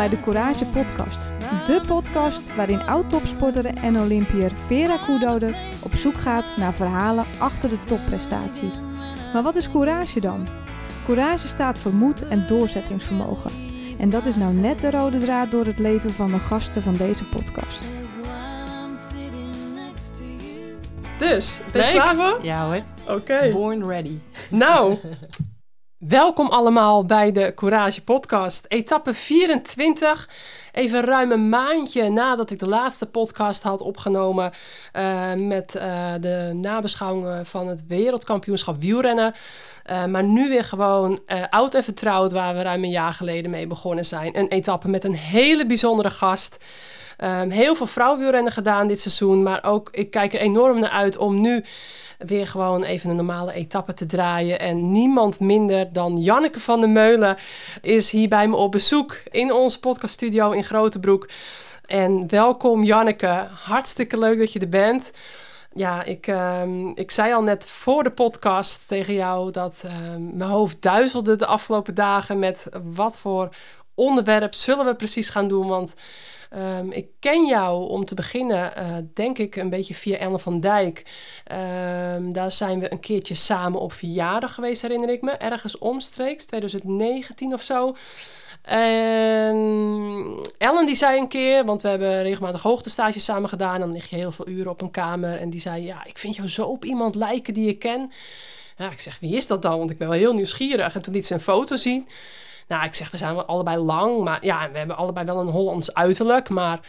bij de Courage Podcast. De podcast waarin oud-topsporter en Olympiër Vera Koedode op zoek gaat naar verhalen achter de topprestatie. Maar wat is courage dan? Courage staat voor moed en doorzettingsvermogen. En dat is nou net de rode draad door het leven van de gasten van deze podcast. Dus, ben je klaar voor? Ja hoor. Oké. Born ready. Nou, welkom allemaal bij de Courage Podcast. Etappe 24. Even ruim een maandje nadat ik de laatste podcast had opgenomen. eh, met eh, de nabeschouwingen van het wereldkampioenschap wielrennen. Eh, maar nu weer gewoon eh, oud en vertrouwd, waar we ruim een jaar geleden mee begonnen zijn. Een etappe met een hele bijzondere gast. Ehm, heel veel vrouwenwielrennen gedaan dit seizoen. Maar ook, ik kijk er enorm naar uit om nu weer gewoon even een normale etappe te draaien. En niemand minder dan Janneke van der Meulen is hier bij me op bezoek in onze podcaststudio in Grotebroek. En welkom Janneke, hartstikke leuk dat je er bent. Ja, ik, ehm, ik zei al net voor de podcast tegen jou dat ehm, mijn hoofd duizelde de afgelopen dagen met wat voor onderwerp zullen we precies gaan doen. Want Ehm, ik ken jou om te beginnen, eh, denk ik, een beetje via Ellen van Dijk. Ehm, daar zijn we een keertje samen op verjaardag geweest, herinner ik me. Ergens omstreeks, 2019 of zo. En Ellen die zei een keer, want we hebben regelmatig hoogtestages samen gedaan. Dan lig je heel veel uren op een kamer. En die zei, ja, ik vind jou zo op iemand lijken die ik ken. Ja, ik zeg, wie is dat dan? Want ik ben wel heel nieuwsgierig. En toen liet ze een foto zien. Nou, ik zeg, we zijn wel allebei lang, maar ja, we hebben allebei wel een Hollands uiterlijk, maar...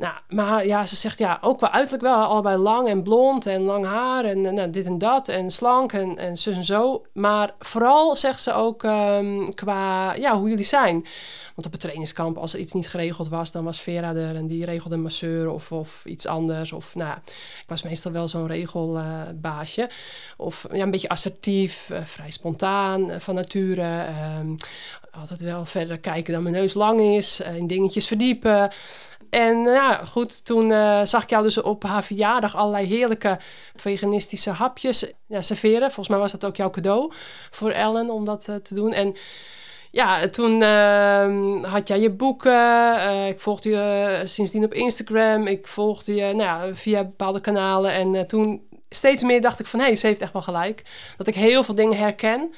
Nou, maar ja, ze zegt ja, ook wel uiterlijk wel, allebei lang en blond en lang haar en eh, nou, dit en dat en slank en, en en zo. Maar vooral zegt ze ook ehm, qua ja, hoe jullie zijn. Want op het trainingskamp, als er iets niet geregeld was, dan was Vera er en die regelde masseur of, of iets anders. Of nou, ik was meestal wel zo'n regelbaasje. of ja, een beetje assertief, eh, vrij spontaan eh, van nature. ehm, altijd wel verder kijken dan mijn neus lang is, in dingetjes verdiepen. En nou ja, goed, toen eh, zag ik jou dus op haar verjaardag allerlei heerlijke veganistische hapjes ja, serveren. Volgens mij was dat ook jouw cadeau voor Ellen om dat eh, te doen. En ja, toen ehm, had jij je boeken. eh, ik volgde je eh, sindsdien op Instagram. Ik volgde je nou ja, via bepaalde kanalen. En eh, toen steeds meer dacht ik van... hé, hey, ze heeft echt wel gelijk. Dat ik heel veel dingen herken.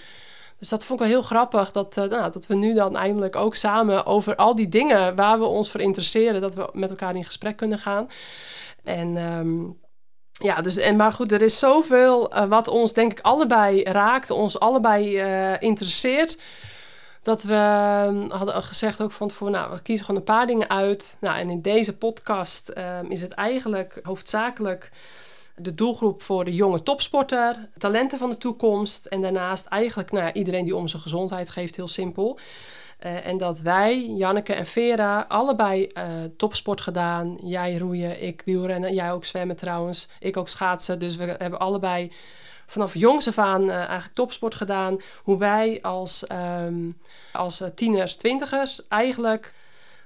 Dus dat vond ik wel heel grappig. Dat, eh, nou, dat we nu dan eindelijk ook samen over al die dingen... waar we ons voor interesseren... dat we met elkaar in gesprek kunnen gaan. En... ehm, ja, dus, en, maar goed, er is zoveel eh, wat ons denk ik allebei raakt, ons allebei eh, interesseert. Dat we ehm, hadden gezegd ook van tevoren, nou, we kiezen gewoon een paar dingen uit. Nou, en in deze podcast ehm, is het eigenlijk hoofdzakelijk de doelgroep voor de jonge topsporter, talenten van de toekomst. En daarnaast eigenlijk nou, iedereen die om zijn gezondheid geeft, heel simpel. Eh, en dat wij, Janneke en Vera, allebei eh, topsport gedaan. Jij roeien, ik wielrennen, jij ook zwemmen trouwens. Ik ook schaatsen. Dus we hebben allebei vanaf jongs af aan eh, eigenlijk topsport gedaan. Hoe wij als, ehm, als tieners, twintigers eigenlijk...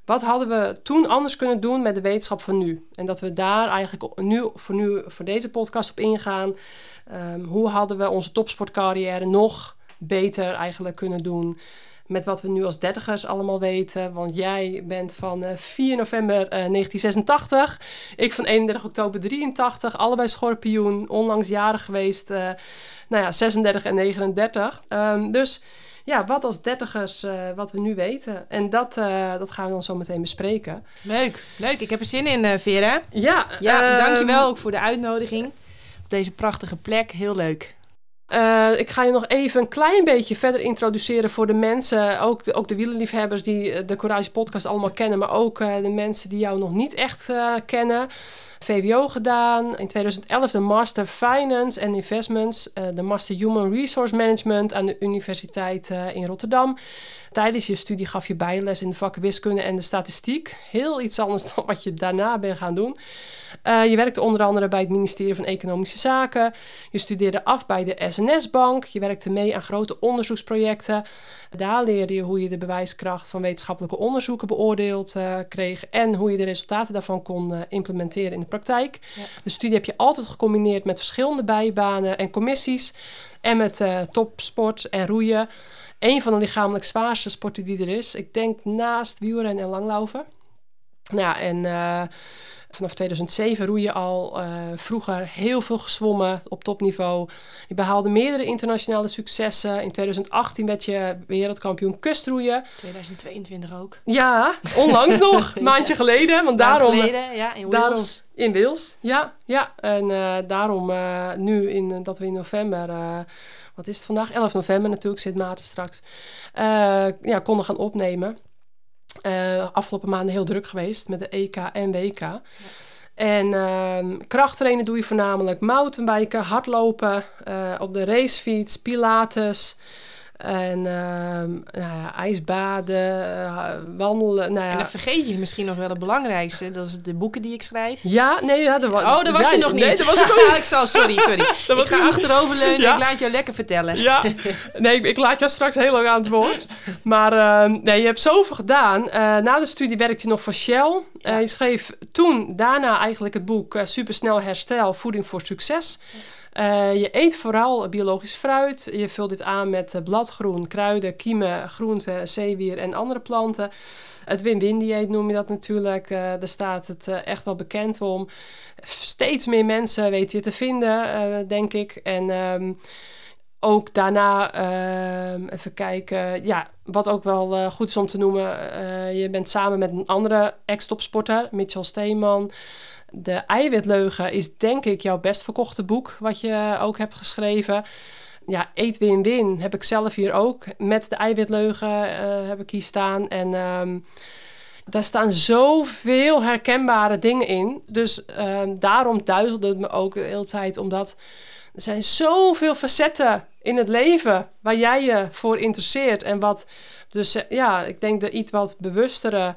Wat hadden we toen anders kunnen doen met de wetenschap van nu? En dat we daar eigenlijk nu voor, nu, voor deze podcast op ingaan. Ehm, hoe hadden we onze topsportcarrière nog beter eigenlijk kunnen doen? Met wat we nu als dertigers allemaal weten. Want jij bent van eh, 4 november eh, 1986. Ik van 31 oktober 83. Allebei schorpioen. Onlangs jarig geweest. eh, nou ja, 36 en 39. Ehm, dus ja, wat als dertigers, eh, wat we nu weten. En dat, eh, dat gaan we dan zo meteen bespreken. Leuk, leuk. Ik heb er zin in, eh, Vera. Ja, Ja, ehm, dankjewel ook voor de uitnodiging. Op deze prachtige plek. Heel leuk. Ik ga je nog even een klein beetje verder introduceren voor de mensen, ook de, ook de wielerliefhebbers die de Courage podcast allemaal kennen, maar ook de mensen die jou nog niet echt kennen. VWO gedaan, in 2011 de Master Finance and Investments, eh, de Master Human Resource Management aan de Universiteit eh, in Rotterdam. Tijdens je studie gaf je bijles in de vakken wiskunde en de statistiek. Heel iets anders dan wat je daarna bent gaan doen. Eh, je werkte onder andere bij het ministerie van Economische Zaken. Je studeerde af bij de SNS-bank. Je werkte mee aan grote onderzoeksprojecten. Daar leerde je hoe je de bewijskracht van wetenschappelijke onderzoeken beoordeeld kreeg. En hoe je de resultaten daarvan kon implementeren in de praktijk. Ja. De studie heb je altijd gecombineerd met verschillende bijbanen en commissies. En met eh, topsport en roeien. een van de lichamelijk zwaarste sporten die er is. Ik denk naast wielrennen en langlopen. Nou ja, en uh, vanaf 2007 roeien al. Uh, vroeger heel veel gezwommen op topniveau. Je behaalde meerdere internationale successen. In 2018 werd je wereldkampioen kustroeien. 2022 ook. Ja, onlangs nog. Een maandje geleden. Want daarom, geleden, ja, in Wales. Daarom, in Wales, ja. ja. En uh, daarom uh, nu in, dat we in november... wat is het vandaag? 11 november natuurlijk, zit Maarten straks. ja, konden gaan opnemen. Uh, afgelopen maanden heel druk geweest met de EK en WK. En uh, krachttrainen doe je voornamelijk mountainbiken, hardlopen, uh, op de racefiets, pilates, en uh, nou ja, ijsbaden, uh, wandelen. Nou ja. En dan vergeet je misschien nog wel het belangrijkste. Dat is de boeken die ik schrijf. Ja, nee, ja, dat was, oh, dat was je nog niet. Nee, dat was ik ook ik zal, sorry, sorry. ik ga achteroverleunen ja. ik laat jou lekker vertellen. Ja, nee, ik laat jou straks heel lang aan het woord. Maar uh, nee, je hebt zoveel gedaan. Eh, na de studie werkte je nog voor Shell. Ja. je schreef toen, daarna eigenlijk het boek Supersnel Herstel, Voeding voor Succes. Uh, je eet vooral biologisch fruit. Je vult dit aan met uh, bladgroen, kruiden, kiemen, groenten, zeewier en andere planten. Het win-win dieet noem je dat natuurlijk. Uh, daar staat het echt wel bekend om. Steeds meer mensen weten je te vinden, denk ik. En um, ook daarna, ehm, even kijken, ja, wat ook wel goed is om te noemen. je bent samen met een andere ex-topsporter, Mitchell Steeman. De eiwitleugen is denk ik jouw best verkochte boek, wat je ook hebt geschreven. Ja, Eet Win-Win heb ik zelf hier ook. Met de eiwitleugen uh, heb ik hier staan. En um, daar staan zoveel herkenbare dingen in. Dus uh, daarom duizelde het me ook de hele tijd, omdat er zijn zoveel facetten in het leven waar jij je voor interesseert. En wat dus, ja, ik denk de iets wat bewustere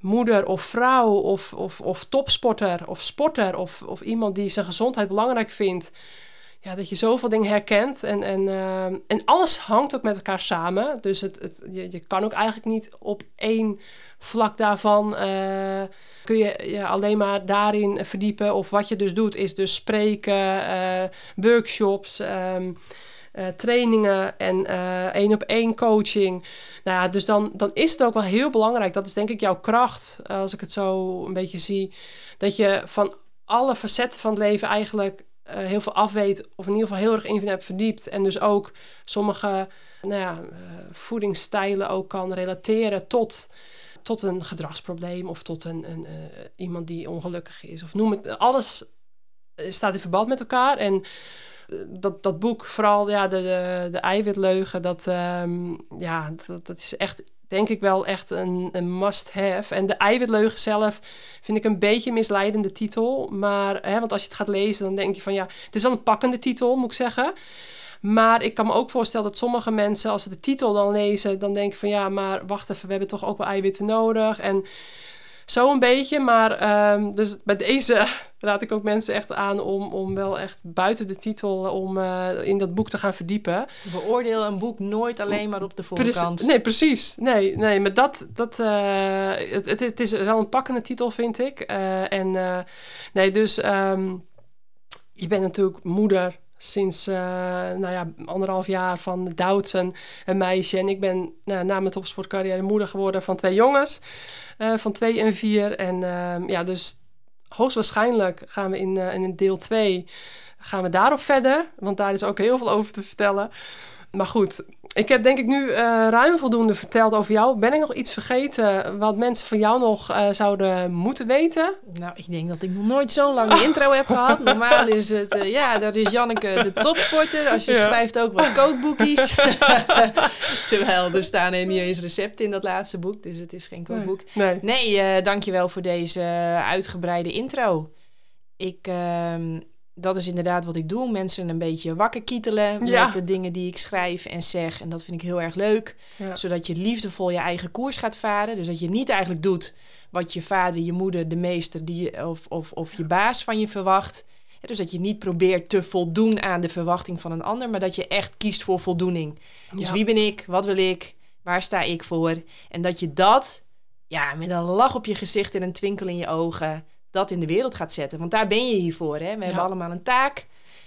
moeder of vrouw of, of, of topsporter of sporter of, of iemand die zijn gezondheid belangrijk vindt. Ja, dat je zoveel dingen herkent en, en, uh, en alles hangt ook met elkaar samen. Dus het, het, je, je kan ook eigenlijk niet op één vlak daarvan uh, kun je je alleen maar daarin verdiepen. Of wat je dus doet is dus spreken, uh, workshops, um, uh, trainingen en één op één coaching. Nou ja, dus dan, dan is het ook wel heel belangrijk. Dat is denk ik jouw kracht, als ik het zo een beetje zie. Dat je van alle facetten van het leven eigenlijk heel veel afweet. Of in ieder geval heel erg in hebt verdiept. En dus ook sommige nou ja, voedingsstijlen ook kan relateren tot, tot een gedragsprobleem. Of tot een, een iemand die ongelukkig is. Of noem het. Alles staat in verband met elkaar. En dat, dat boek, vooral ja, de, de, de eiwitleugen, dat, um, ja, dat, dat, is echt, denk ik wel echt een, een must-have. En de eiwitleugen zelf vind ik een beetje een misleidende titel. Maar, hè, want als je het gaat lezen, dan denk je van ja, het is wel een pakkende titel, moet ik zeggen. Maar ik kan me ook voorstellen dat sommige mensen, als ze de titel dan lezen, dan denken van ja, maar wacht even, we hebben toch ook wel eiwitten nodig. En zo een beetje, maar um, dus bij deze raad ik ook mensen echt aan om, om wel echt buiten de titel om uh, in dat boek te gaan verdiepen. Beoordeel een boek nooit alleen maar op de voorkant. Prec nee, precies. Nee, nee maar dat, dat uh, het, het, is wel een pakkende titel, vind ik. Uh, en nee, dus um, je bent natuurlijk moeder sinds uh, nou ja, anderhalf jaar van Doutzen, een meisje. En ik ben nou, na mijn topsportcarrière moeder geworden van twee jongens, uh, van twee en vier. En uh, ja, dus hoogstwaarschijnlijk gaan we in, uh, in deel 2 gaan we daarop verder. Want daar is ook heel veel over te vertellen. Maar goed, ik heb denk ik nu uh, ruim voldoende verteld over jou. Ben ik nog iets vergeten wat mensen van jou nog uh, zouden moeten weten? Nou, ik denk dat ik nog nooit zo'n lange intro heb gehad. Normaal is het, uh, ja, dat is Janneke de topsporter. Als je ja. schrijft ook wat kookboekjes. Terwijl er staan er niet eens recepten in dat laatste boek. Dus het is geen kookboek. Nee, nee. nee dankjewel voor deze uitgebreide intro. Ik ehm, dat is inderdaad wat ik doe. Mensen een beetje wakker kietelen ja. met de dingen die ik schrijf en zeg. En dat vind ik heel erg leuk. Ja. Zodat je liefdevol je eigen koers gaat varen. Dus dat je niet eigenlijk doet wat je vader, je moeder, de meester die, of, of, of je baas van je verwacht. Dus dat je niet probeert te voldoen aan de verwachting van een ander, maar dat je echt kiest voor voldoening. Dus ja. wie ben ik? Wat wil ik? Waar sta ik voor? En dat je dat ja, met een lach op je gezicht en een twinkel in je ogen dat in de wereld gaat zetten. Want daar ben je hiervoor. Hè? We ja. hebben allemaal een taak.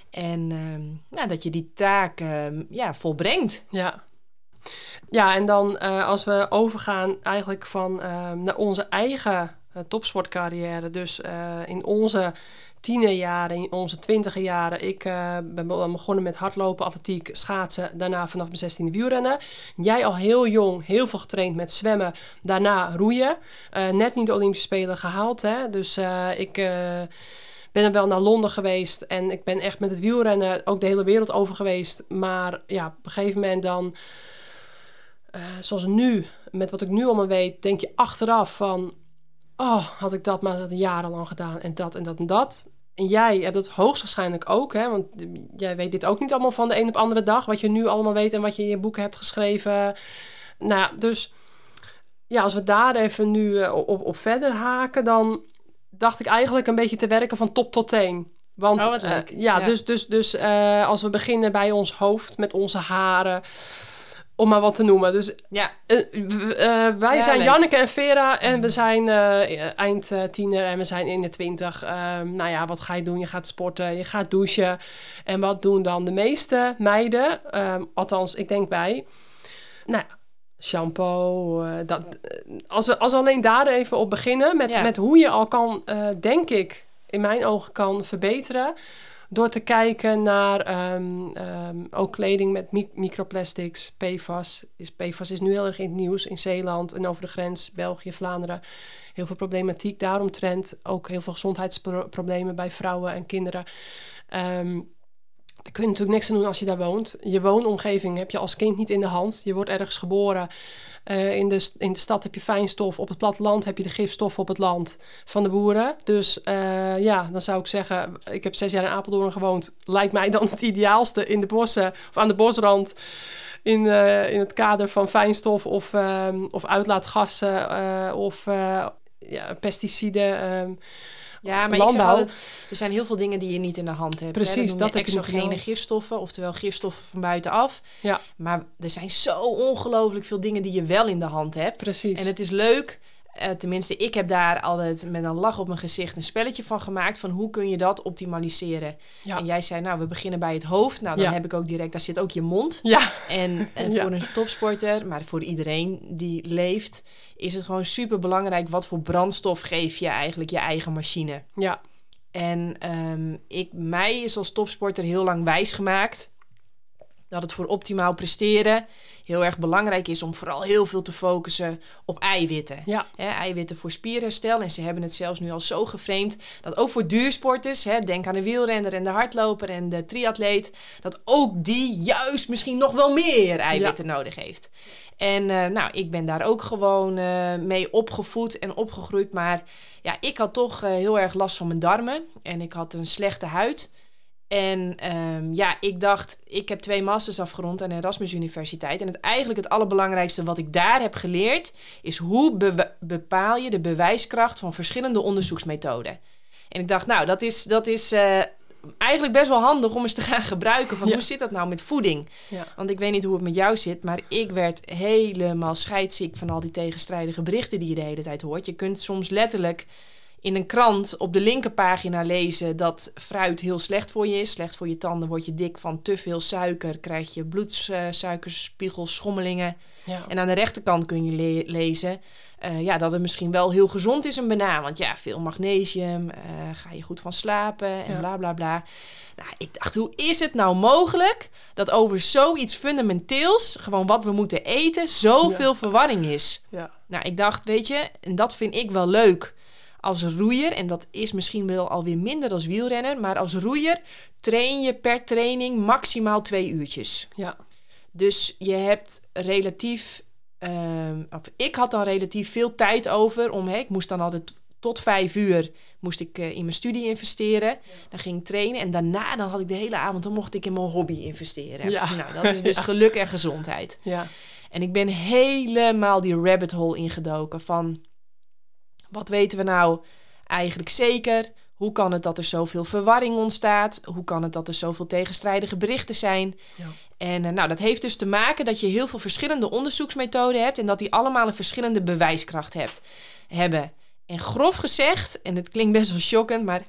En uh, nou, dat je die taak uh, ja, volbrengt. Ja. Ja, en dan uh, als we overgaan eigenlijk van uh, naar onze eigen uh, topsportcarrière. Dus in onze tienerjaren, in onze twintiger jaren. Ik ben begonnen met hardlopen, atletiek, schaatsen. Daarna vanaf mijn zestiende wielrennen. Jij al heel jong, heel veel getraind met zwemmen. Daarna roeien. net niet de Olympische Spelen gehaald. Hè? Dus ik ben er wel naar Londen geweest en ik ben echt met het wielrennen ook de hele wereld over geweest. Maar ja, op een gegeven moment dan, zoals nu, met wat ik nu allemaal weet, denk je achteraf van, oh, had ik dat maar jarenlang gedaan en dat en dat en dat. En jij hebt het hoogstwaarschijnlijk ook, hè? want jij weet dit ook niet allemaal van de een op andere dag, wat je nu allemaal weet en wat je in je boeken hebt geschreven. Nou ja, dus ja, als we daar even nu eh, op, op verder haken, dan dacht ik eigenlijk een beetje te werken van top tot teen. Want oh, uh, ja, ja, dus, dus, dus uh, als we beginnen bij ons hoofd met onze haren, om maar wat te noemen. Dus ja. Uh, wij ja, zijn leuk. Janneke en Vera en we zijn eind tiener en we zijn in de twintig. Ehm, nou ja, wat ga je doen? Je gaat sporten, je gaat douchen. En wat doen dan de meeste meiden? Ehm, althans, ik denk bij. Nou ja, shampoo. Uh, dat, als, we, als we alleen daar even op beginnen, met, met hoe je al kan, uh, denk ik, in mijn ogen kan verbeteren. Door te kijken naar um, um, ook kleding met mi microplastics, PFAS. Is, PFAS is nu heel erg in het nieuws in Zeeland en over de grens, België, Vlaanderen. Heel veel problematiek daaromtrent. Ook heel veel gezondheidsproblemen bij vrouwen en kinderen. Um, daar kun je natuurlijk niks aan doen als je daar woont. Je woonomgeving heb je als kind niet in de hand. Je wordt ergens geboren. Uh, in, de, in de stad heb je fijnstof. Op het platteland heb je de gifstof op het land van de boeren. Dus uh, ja, dan zou ik zeggen... Ik heb zes jaar in Apeldoorn gewoond. Lijkt mij dan het ideaalste in de bossen... of aan de bosrand... In, uh, in het kader van fijnstof of, of uitlaatgassen... of ja, pesticiden... Ja, maar landbouw. ik zeg altijd, er zijn heel veel dingen die je niet in de hand hebt. Precies, hè? dat exogene gifstoffen, oftewel gifstoffen van buitenaf. Ja. Maar er zijn zo ongelooflijk veel dingen die je wel in de hand hebt. Precies. En het is leuk uh, tenminste, ik heb daar altijd met een lach op mijn gezicht een spelletje van gemaakt. Van hoe kun je dat optimaliseren? Ja. En jij zei, nou, we beginnen bij het hoofd. Nou, dan Ja. heb ik ook direct, daar zit ook je mond. Ja, En, Ja. voor een topsporter, maar voor iedereen die leeft, is het gewoon super belangrijk wat voor brandstof geef je eigenlijk je eigen machine. ja, En ehm, ik, mij is als topsporter heel lang wijsgemaakt dat het voor optimaal presteren heel erg belangrijk is om vooral heel veel te focussen op eiwitten. ja, Hè, eiwitten voor spierherstel. En ze hebben het zelfs nu al zo geframed dat ook voor duursporters, hè, denk aan de wielrenner en de hardloper en de triatleet, dat ook die juist misschien nog wel meer eiwitten nodig heeft. En eh, nou, ik ben daar ook gewoon eh, mee opgevoed en opgegroeid. Maar ja, ik had toch eh, heel erg last van mijn darmen. En ik had een slechte huid. En ehm, ja, ik dacht, ik heb twee masters afgerond aan de Erasmus Universiteit. En het, eigenlijk het allerbelangrijkste wat ik daar heb geleerd... is hoe be- bepaal je de bewijskracht van verschillende onderzoeksmethoden. En ik dacht, nou, dat is, dat is eh, eigenlijk best wel handig om eens te gaan gebruiken. Van Ja. hoe zit dat nou met voeding? ja, Want ik weet niet hoe het met jou zit, maar ik werd helemaal scheidsziek van al die tegenstrijdige berichten die je de hele tijd hoort. Je kunt soms letterlijk in een krant op de linkerpagina lezen dat fruit heel slecht voor je is. Slecht voor je tanden, word je dik van te veel suiker, krijg je bloedsuikerspiegels, schommelingen. ja. En aan de rechterkant kun je le- lezen eh, ja, dat het misschien wel heel gezond is, een banaan. Want ja, veel magnesium, eh, ga je goed van slapen en Ja. bla bla bla. Nou, ik dacht, hoe is het nou mogelijk dat over zoiets fundamenteels, gewoon wat we moeten eten, zoveel verwarring is? ja. Nou, ik dacht, weet je, en dat vind ik wel leuk als roeier. En dat is misschien wel alweer minder als wielrenner. Maar als roeier train je per training maximaal twee uurtjes. ja. Dus je hebt relatief. ehm, of ik had dan relatief veel tijd over om. Hè, ik moest dan altijd tot vijf uur moest ik eh, in mijn studie investeren. Dan ging ik trainen. En daarna dan had ik de hele avond. Dan mocht ik in mijn hobby investeren. Ja. Nou, dat is dus Ja. geluk en gezondheid. ja. En ik ben helemaal die rabbit hole ingedoken van wat weten we nou eigenlijk zeker? Hoe kan het dat er zoveel verwarring ontstaat? Hoe kan het dat er zoveel tegenstrijdige berichten zijn? Ja. En eh, nou, dat heeft dus te maken dat je heel veel verschillende onderzoeksmethoden hebt en dat die allemaal een verschillende bewijskracht hebt, hebben. En grof gezegd, en het klinkt best wel shockend, maar 98%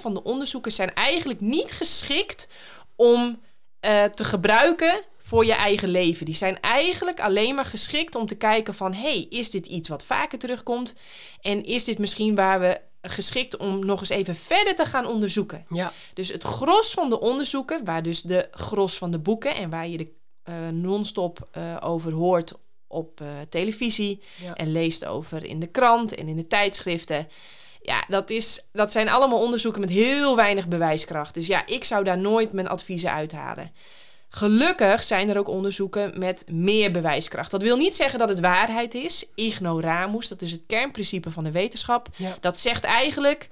van de onderzoeken zijn eigenlijk niet geschikt om eh, te gebruiken voor je eigen leven. Die zijn eigenlijk alleen maar geschikt om te kijken van... hey, is dit iets wat vaker terugkomt? En is dit misschien waar we geschikt om nog eens even verder te gaan onderzoeken? Ja. Dus het gros van de onderzoeken, waar dus de gros van de boeken... en waar je de uh, non-stop uh, over hoort op uh, televisie... Ja. en leest over in de krant en in de tijdschriften... Ja, dat, is, dat zijn allemaal onderzoeken met heel weinig bewijskracht. Dus ja, ik zou daar nooit mijn adviezen uithalen. Gelukkig zijn er ook onderzoeken met meer bewijskracht. Dat wil niet zeggen dat het waarheid is. Ignoramus, dat is het kernprincipe van de wetenschap. Ja. Dat zegt eigenlijk,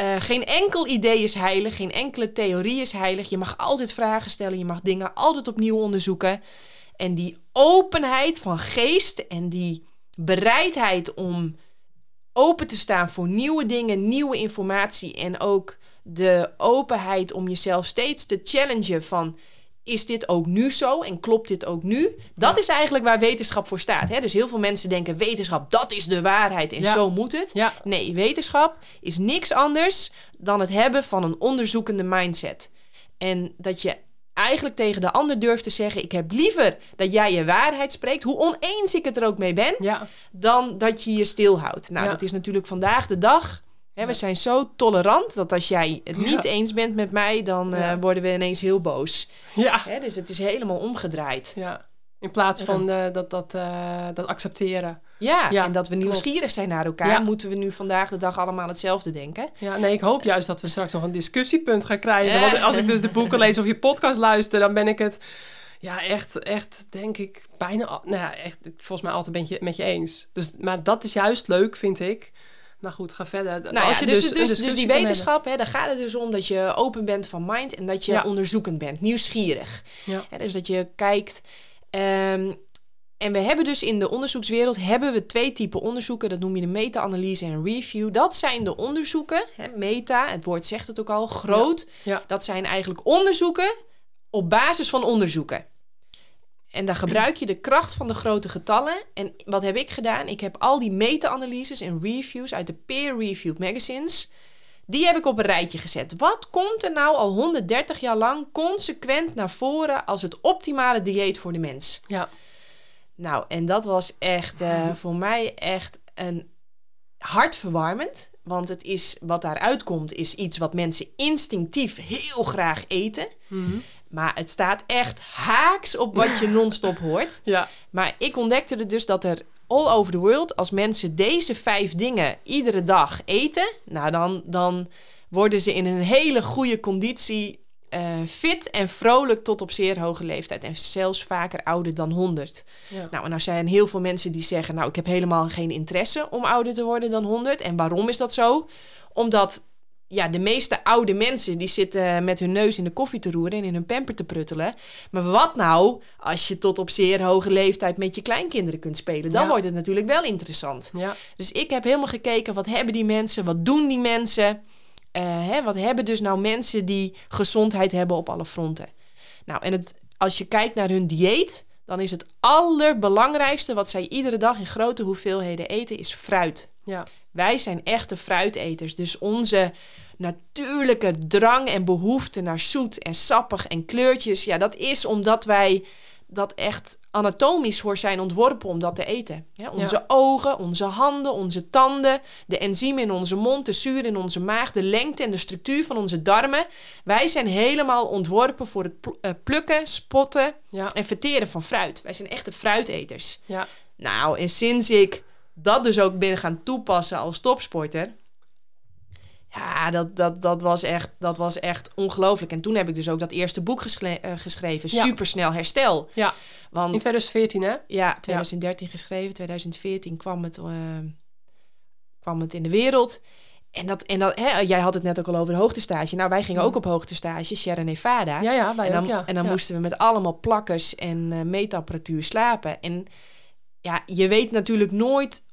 uh, geen enkel idee is heilig, geen enkele theorie is heilig. Je mag altijd vragen stellen, je mag dingen altijd opnieuw onderzoeken. En die openheid van geest en die bereidheid om open te staan voor nieuwe dingen, nieuwe informatie en ook de openheid om jezelf steeds te challengen van is dit ook nu zo en klopt dit ook nu? Dat Ja. is eigenlijk waar wetenschap voor staat. Hè? Dus heel veel mensen denken wetenschap, dat is de waarheid en Ja. zo moet het. Ja. Nee, wetenschap is niks anders dan het hebben van een onderzoekende mindset. En dat je eigenlijk tegen de ander durft te zeggen: Ik heb liever dat jij je waarheid spreekt, hoe oneens ik het er ook mee ben, dan dat je je stilhoudt. Nou, dat is natuurlijk vandaag de dag. We zijn zo tolerant dat als jij het niet Ja. eens bent met mij, dan eh, worden we ineens heel boos. Ja. Hè, dus het is helemaal omgedraaid. ja. In plaats van eh, dat, dat, eh, dat accepteren. Ja, Ja, en dat we klopt. nieuwsgierig zijn naar elkaar, Ja. moeten we nu vandaag de dag allemaal hetzelfde denken. Ja, nee, ik hoop juist dat we straks nog een discussiepunt gaan krijgen. Want als ik dus de boeken lees of je podcast luister, dan ben ik het, ja, echt, echt, denk ik, bijna, nou ja, echt, volgens mij altijd ben je met je eens. Dus, maar dat is juist leuk, vind ik. Maar goed, ga verder. Nou ja, als je dus, dus, dus, dus, die wetenschap, hè, daar gaat het dus om dat je open bent van mind en dat je Ja. onderzoekend bent, nieuwsgierig. Ja. Dus dat je kijkt. ehm, en we hebben dus in de onderzoekswereld hebben we twee typen onderzoeken. Dat noem je de meta-analyse en review. Dat zijn de onderzoeken. Hè, meta, het woord zegt het ook al, groot. Dat zijn eigenlijk onderzoeken op basis van onderzoeken. En dan gebruik je de kracht van de grote getallen. En wat heb ik gedaan? Ik heb al die meta-analyses en reviews uit de peer-reviewed magazines. Die heb ik op een rijtje gezet. Wat komt er nou al 130 jaar lang consequent naar voren als het optimale dieet voor de mens? Ja, Nou, en dat was echt eh, voor mij echt een hartverwarmend. Want het is, wat daaruit komt, is iets wat mensen instinctief heel graag eten. Mhm. Maar het staat echt haaks op wat je non-stop hoort. ja, Maar ik ontdekte er dus dat er all over the world, als mensen deze vijf dingen iedere dag eten, nou dan, dan worden ze in een hele goede conditie eh, fit en vrolijk tot op zeer hoge leeftijd. En zelfs vaker ouder dan 100. ja. Nou, en er zijn heel veel mensen die zeggen, nou ik heb helemaal geen interesse om ouder te worden dan 100. En waarom is dat zo? Omdat ja, de meeste oude mensen die zitten met hun neus in de koffie te roeren en in hun pamper te pruttelen. Maar wat nou als je tot op zeer hoge leeftijd met je kleinkinderen kunt spelen? Dan Ja. wordt het natuurlijk wel interessant. ja. Dus ik heb helemaal gekeken, wat hebben die mensen? Wat doen die mensen? Eh, hè, wat hebben dus nou mensen die gezondheid hebben op alle fronten? Nou, en het, als je kijkt naar hun dieet, dan is het allerbelangrijkste wat zij iedere dag in grote hoeveelheden eten, is fruit. ja. Wij zijn echte fruiteters. Dus onze natuurlijke drang en behoefte naar zoet en sappig en kleurtjes, ja, dat is omdat wij dat echt anatomisch voor zijn ontworpen om dat te eten. Ja, onze Ja. ogen, onze handen, onze tanden, de enzymen in onze mond, de zuur in onze maag, de lengte en de structuur van onze darmen. Wij zijn helemaal ontworpen voor het pl- eh, plukken, spotten Ja, en verteren van fruit. Wij zijn echte fruiteters. ja, Nou, en sinds ik dat dus ook ben gaan toepassen als topsporter. Ja, dat, dat, dat, was echt, dat was echt ongelooflijk. En toen heb ik dus ook dat eerste boek geschre- eh, geschreven. Ja. Supersnel herstel. ja. In Want 2014, hè? ja, 2013 geschreven, 2014 kwam het, eh, kwam het in de wereld. En, dat, en dat, hè, jij had het net ook al over de hoogtestage. Nou, wij gingen ook op hoogtestage, Sierra Nevada. Ja, ja, wij En dan, ook, ja. en dan ja. moesten we met allemaal plakkers en eh meetapparatuur slapen. En ja, je weet natuurlijk nooit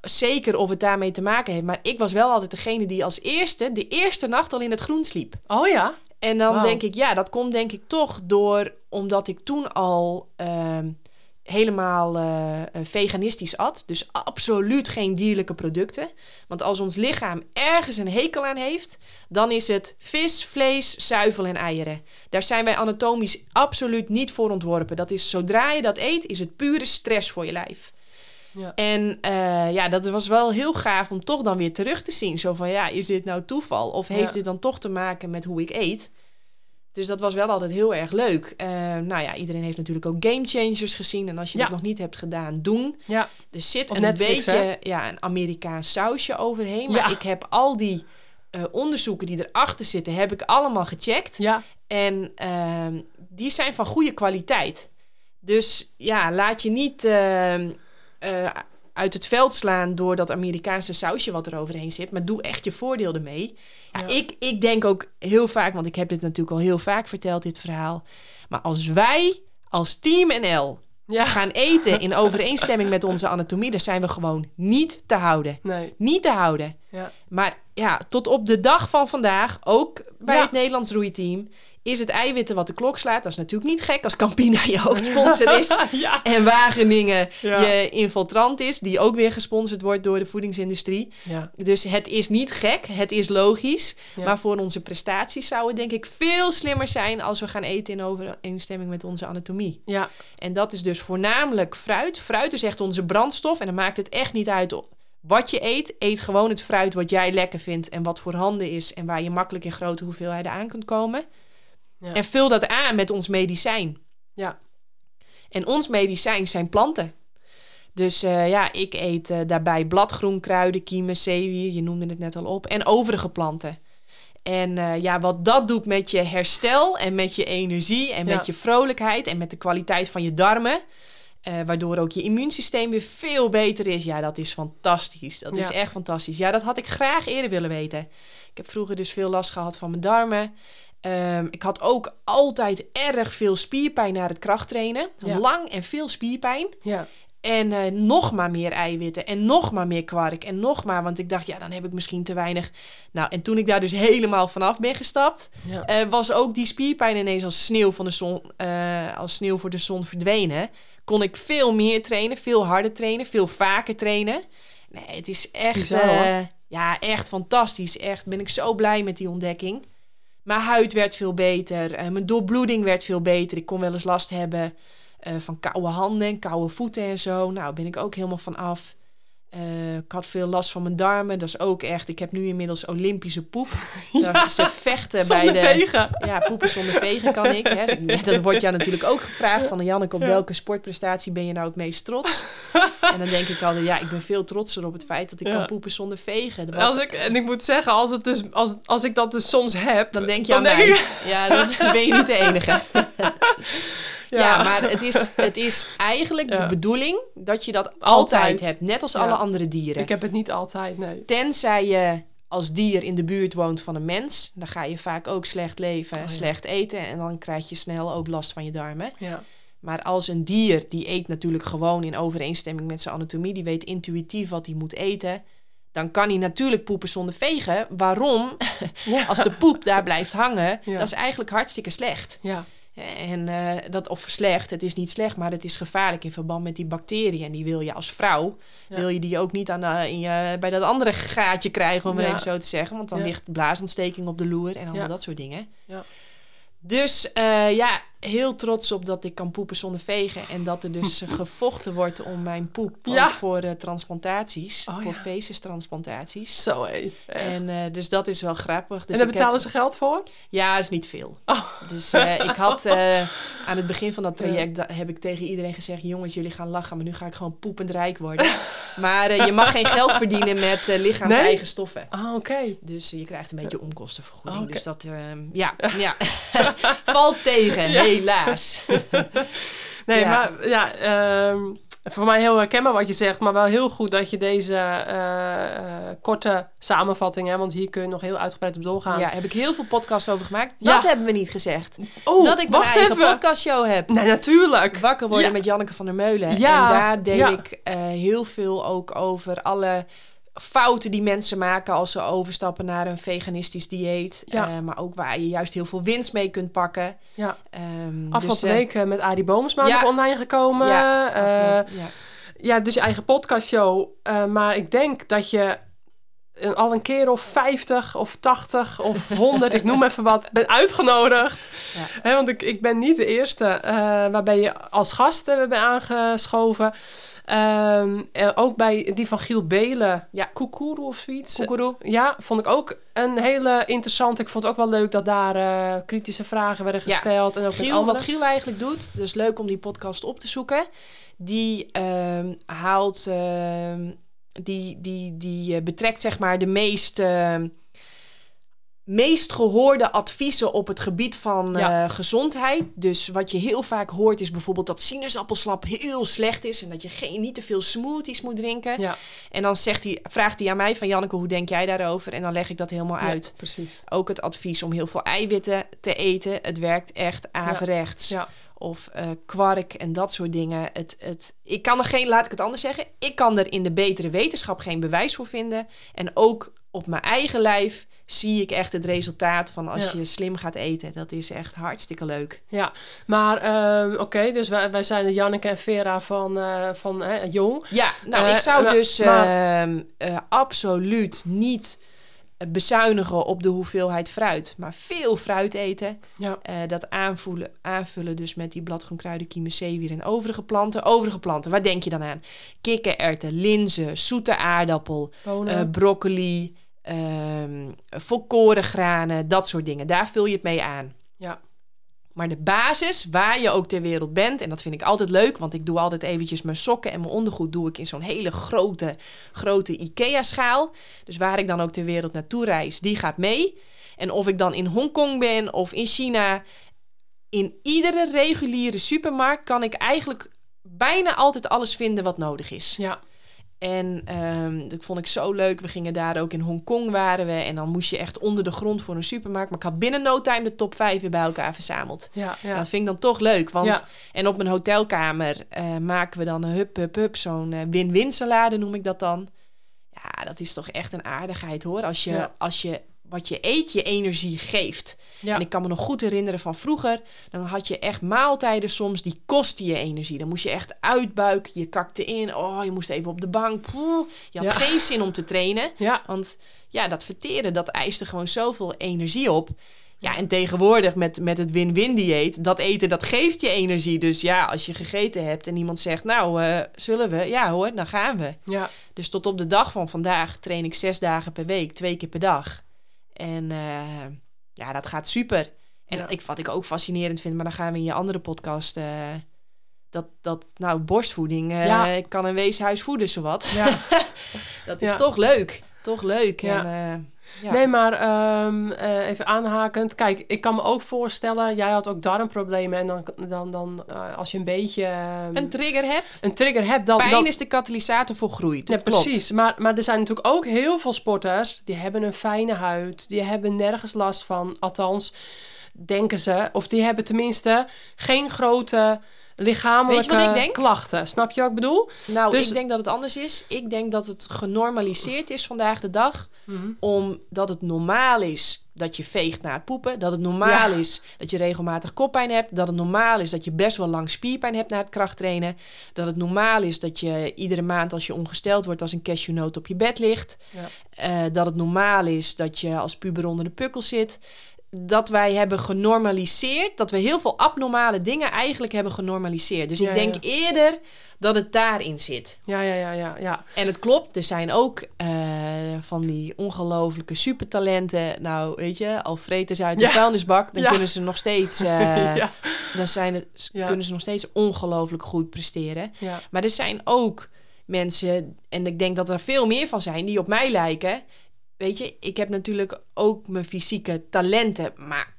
zeker of het daarmee te maken heeft. Maar ik was wel altijd degene die als eerste, de eerste nacht al in het groen sliep. Oh ja? En dan denk ik, ja, dat komt denk ik toch door, omdat ik toen al ehm, helemaal eh, eh, veganistisch at. Dus absoluut geen dierlijke producten. Want als ons lichaam ergens een hekel aan heeft, dan is het vis, vlees, zuivel en eieren. Daar zijn wij anatomisch absoluut niet voor ontworpen. Dat is zodra je dat eet, is het pure stress voor je lijf. Ja. En uh, ja, dat was wel heel gaaf om toch dan weer terug te zien. Zo van, ja, is dit nou toeval? Of heeft dit dan toch te maken met hoe ik eet? Dus dat was wel altijd heel erg leuk. Uh, nou ja, iedereen heeft natuurlijk ook Game Changers gezien. En als je dat nog niet hebt gedaan, doen. Ja. Er zit een beetje ja, een Amerikaans sausje overheen. Maar ik heb al die uh, onderzoeken die erachter zitten, heb ik allemaal gecheckt. Ja. En uh, die zijn van goede kwaliteit. Dus ja, laat je niet ehm, uh, uit het veld slaan door dat Amerikaanse sausje wat er overheen zit. Maar doe echt je voordeel ermee. Ja, Ik, ik denk ook heel vaak, want ik heb dit natuurlijk al heel vaak verteld, dit verhaal. Maar als wij als Team NL ja. gaan eten in overeenstemming met onze anatomie, dan zijn we gewoon niet te houden. Nee. Niet te houden. Ja. Maar ja, tot op de dag van vandaag, ook bij het Nederlands roeiteam, is het eiwitten wat de klok slaat. Dat is natuurlijk niet gek als Campina je hoofdsponsor is. En Wageningen je infiltrant is, die ook weer gesponsord wordt door de voedingsindustrie. Dus het is niet gek, het is logisch. Maar voor onze prestaties zou het denk ik veel slimmer zijn als we gaan eten in overeenstemming met onze anatomie. Ja. En dat is dus voornamelijk fruit. Fruit is echt onze brandstof en dan maakt het echt niet uit wat je eet. Eet gewoon het fruit wat jij lekker vindt en wat voorhanden is en waar je makkelijk in grote hoeveelheden aan kunt komen. En vul dat aan met ons medicijn. Ja. En ons medicijn zijn planten. Dus uh, ja, ik eet uh, daarbij bladgroen, kruiden, kiemen, zeewier, je noemde het net al op, en overige planten. En uh, ja, wat dat doet met je herstel en met je energie en ja. met je vrolijkheid en met de kwaliteit van je darmen, waardoor ook je immuunsysteem weer veel beter is. Ja, dat is fantastisch. Dat ja. is echt fantastisch. Ja, dat had ik graag eerder willen weten. Ik heb vroeger dus veel last gehad van mijn darmen. Um, ik had ook altijd erg veel spierpijn na het krachttrainen. Ja. Lang en veel spierpijn. Ja. En uh, nog maar meer eiwitten en nog maar meer kwark en nog maar, want ik dacht, ja, dan heb ik misschien te weinig. Nou, en toen ik daar dus helemaal vanaf ben gestapt, ja. uh, was ook die spierpijn ineens als sneeuw, van de zon, uh, als sneeuw voor de zon verdwenen. Kon ik veel meer trainen, veel harder trainen, veel vaker trainen. Nee, het is echt, Bizar, ja, echt fantastisch. Echt ben ik zo blij met die ontdekking. Mijn huid werd veel beter. Uh, mijn doorbloeding werd veel beter. Ik kon wel eens last hebben uh, van koude handen en koude voeten en zo. Nou, ben ik ook helemaal van af. Uh, ik had veel last van mijn darmen. Dat is ook echt. Ik heb nu inmiddels Olympische poep. Ja, ze vechten bij de. Vegen. Ja, poepen zonder vegen kan ik. Hè. Dat wordt jou natuurlijk ook gevraagd van Janneke, op welke sportprestatie ben je nou het meest trots? en dan denk ik altijd, ja, ik ben veel trotser op het feit dat ik ja. kan poepen zonder vegen. Als ik, en ik moet zeggen, als, het dus, als, als ik dat dus soms heb, dan denk je aan mij. Ik... Ja, dan ben je niet de enige. Ja. maar het is, het is eigenlijk de bedoeling dat je dat altijd, altijd hebt. Net als alle andere dieren. Ik heb het niet altijd, nee. Tenzij je als dier in de buurt woont van een mens. Dan ga je vaak ook slecht leven, oh, slecht eten. En dan krijg je snel ook last van je darmen. Ja. Maar als een dier, die eet natuurlijk gewoon in overeenstemming met zijn anatomie. Die weet intuïtief wat hij moet eten. Dan kan hij natuurlijk poepen zonder vegen. Waarom? Ja. als de poep daar blijft hangen, dat is eigenlijk hartstikke slecht. Ja. En uh, dat, of slecht, het is niet slecht, maar het is gevaarlijk in verband met die bacteriën. En die wil je als vrouw, ja. wil je die ook niet aan de, in je, bij dat andere gaatje krijgen, om het even zo te zeggen. Want dan ja. ligt blaasontsteking op de loer en allemaal dat soort dingen. Dus uh, ja, heel trots op dat ik kan poepen zonder vegen. En dat er dus gevochten wordt om mijn poep ja. voor uh, transplantaties. Oh, voor ja. transplantaties. Zo hé. En uh, dus dat is wel grappig. Dus en daar betalen heb... ze geld voor? Ja, dat is niet veel. Oh. Dus uh, ik had aan het begin van dat traject heb ik tegen iedereen gezegd: jongens, jullie gaan lachen, maar nu ga ik gewoon poepend rijk worden. maar je mag geen geld verdienen met lichaams nee? eigen stoffen. Ah, oké. Okay. Dus je krijgt een beetje onkostenvergoeding. Oh, okay. Dus dat, ehm, ja, ja. valt tegen. Helaas. nee, ja. maar ja, um, voor mij heel herkenbaar wat je zegt, maar wel heel goed dat je deze uh, uh, korte samenvatting, hè, want hier kun je nog heel uitgebreid op doorgaan. Ja, heb ik heel veel podcasts over gemaakt. Ja. Dat hebben we niet gezegd. Oh, dat ik mijn eigen even. podcastshow heb. Nee, natuurlijk. Wakker worden ja. met Janneke van der Meulen. Ja. En daar deel ik uh, heel veel ook over alle fouten die mensen maken als ze overstappen naar een veganistisch dieet. Ja. Eh, maar ook waar je juist heel veel winst mee kunt pakken. Ja. Ehm, Afgelopen dus, week eh, met Arie Boomsma ja. online gekomen. Ja, afgelopen- ja. ja, dus je eigen podcastshow. Maar ik denk dat je al een keer of 50 of 80 of 100, ik noem even wat, ben uitgenodigd. Ja. Want ik, ik ben niet de eerste eh, waarbij je als gast eh, bent aangeschoven. Ehm, eh, ook bij die van Giel Belen, Ja. Koekoeroe of zoiets. Koekeroe. Ja, vond ik ook een hele interessante. Ik vond het ook wel leuk dat daar eh, kritische vragen werden Ja. gesteld. En ook Giel, wat Giel eigenlijk doet, dus leuk om die podcast op te zoeken. Die ehm, haalt, ehm, die, die, die eh, betrekt zeg maar de meest, ehm, meest gehoorde adviezen op het gebied van Ja. eh, gezondheid. Dus wat je heel vaak hoort is bijvoorbeeld dat sinaasappelsap heel slecht is en dat je geen, niet te veel smoothies moet drinken. Ja, En dan zegt hij, vraagt hij aan mij van Janneke, hoe denk jij daarover? En dan leg ik dat helemaal ja, uit. precies. Ook het advies om heel veel eiwitten te eten. Het werkt echt averechts. Ja. Of eh, kwark en dat soort dingen. Het, het, ik kan er geen, laat ik het anders zeggen. Ik kan er in de betere wetenschap geen bewijs voor vinden. En ook op mijn eigen lijf zie ik echt het resultaat van als Ja. je slim gaat eten. Dat is echt hartstikke leuk. Ja, maar ehm, oké, dus wij, wij zijn de Janneke en Vera van, eh, van Jong. Ja, nou, Eh, ik zou maar- dus maar- ehm, eh, absoluut niet bezuinigen op de hoeveelheid fruit. Maar veel fruit eten. Ja, Eh, dat aanvoelen, aanvullen dus met die bladgroenkruiden, kiemenceewier en overige planten. Overige planten, waar denk je dan aan? Kikkererwten, linzen, zoete aardappel, eh, broccoli, ehm volkoren granen, dat soort dingen. Daar vul je het mee aan. ja, Maar de basis, waar je ook ter wereld bent, en dat vind ik altijd leuk, want ik doe altijd eventjes mijn sokken en mijn ondergoed doe ik in zo'n hele grote, grote IKEA-schaal. Dus waar ik dan ook ter wereld naartoe reis, die gaat mee. En of ik dan in Hongkong ben of in China, in iedere reguliere supermarkt kan ik eigenlijk bijna altijd alles vinden wat nodig is. ja, En ehm, dat vond ik zo leuk. We gingen daar ook in Hongkong waren we. En dan moest je echt onder de grond voor een supermarkt. Maar ik had binnen no time de top 5 weer bij elkaar verzameld. ja. Dat vind ik dan toch leuk. Want, Ja. En op mijn hotelkamer eh, maken we dan een hup, hup, hup. Zo'n eh, win-win salade noem ik dat dan. Ja, dat is toch echt een aardigheid hoor. Als je, als je wat je eet je energie geeft. Ja. En ik kan me nog goed herinneren van vroeger. Dan had je echt maaltijden soms die kostten je energie. Dan moest je echt uitbuiken. Je kakte in. Oh, je moest even op de bank. Poeh. Je had Ja. geen zin om te trainen. ja. Want ja, dat verteren, dat eiste gewoon zoveel energie op. Ja, en tegenwoordig met, met het win-win dieet, dat eten, dat geeft je energie. Dus ja, als je gegeten hebt en iemand zegt, nou, eh, zullen we? Ja hoor, dan gaan we. ja. Dus tot op de dag van vandaag train ik zes dagen per week, twee keer per dag. En eh, ja, dat gaat super. En Ja. ik, wat ik ook fascinerend vind, maar dan gaan we in je andere podcast... eh, dat, dat, nou, borstvoeding eh, Ja. kan een weeshuis voeden, zowat. ja. Dat is toch leuk. Toch leuk. Ja. En, ja. Nee, maar ehm, eh, even aanhakend. Kijk, ik kan me ook voorstellen, jij had ook darmproblemen. En dan, dan, dan eh, als je een beetje ehm, een trigger hebt. een trigger hebt, dan... Pijn dan is de katalysator voor groei. Dat ja, klopt. precies. Maar, maar er zijn natuurlijk ook heel veel sporters die hebben een fijne huid. Die hebben nergens last van. Althans, denken ze. Of die hebben tenminste geen grote lichamelijke klachten. Snap je wat ik bedoel? Nou, Dus- ik denk dat het anders is. Ik denk dat het genormaliseerd is vandaag de dag. Omdat het normaal is dat je veegt na het poepen. Dat het normaal Ja. is dat je regelmatig koppijn hebt. Dat het normaal is dat je best wel lang spierpijn hebt na het krachttrainen. Dat het normaal is dat je iedere maand als je ongesteld wordt als een cashewnoot op je bed ligt. Ja. Eh, dat het normaal is dat je als puber onder de pukkel zit. Dat wij hebben genormaliseerd, dat we heel veel abnormale dingen eigenlijk hebben genormaliseerd. Dus Ja, ik denk ja. eerder dat het daarin zit. Ja, ja, ja, ja, ja. En het klopt, er zijn ook eh, van die ongelofelijke supertalenten. Nou, weet je, al vreten ze uit de Ja. vuilnisbak, dan Ja. kunnen ze nog steeds, ja, dan zijn het, kunnen ze nog steeds ongelooflijk goed presteren. ja. Maar er zijn ook mensen, en ik denk dat er veel meer van zijn, die op mij lijken. Weet je, ik heb natuurlijk ook mijn fysieke talenten, maar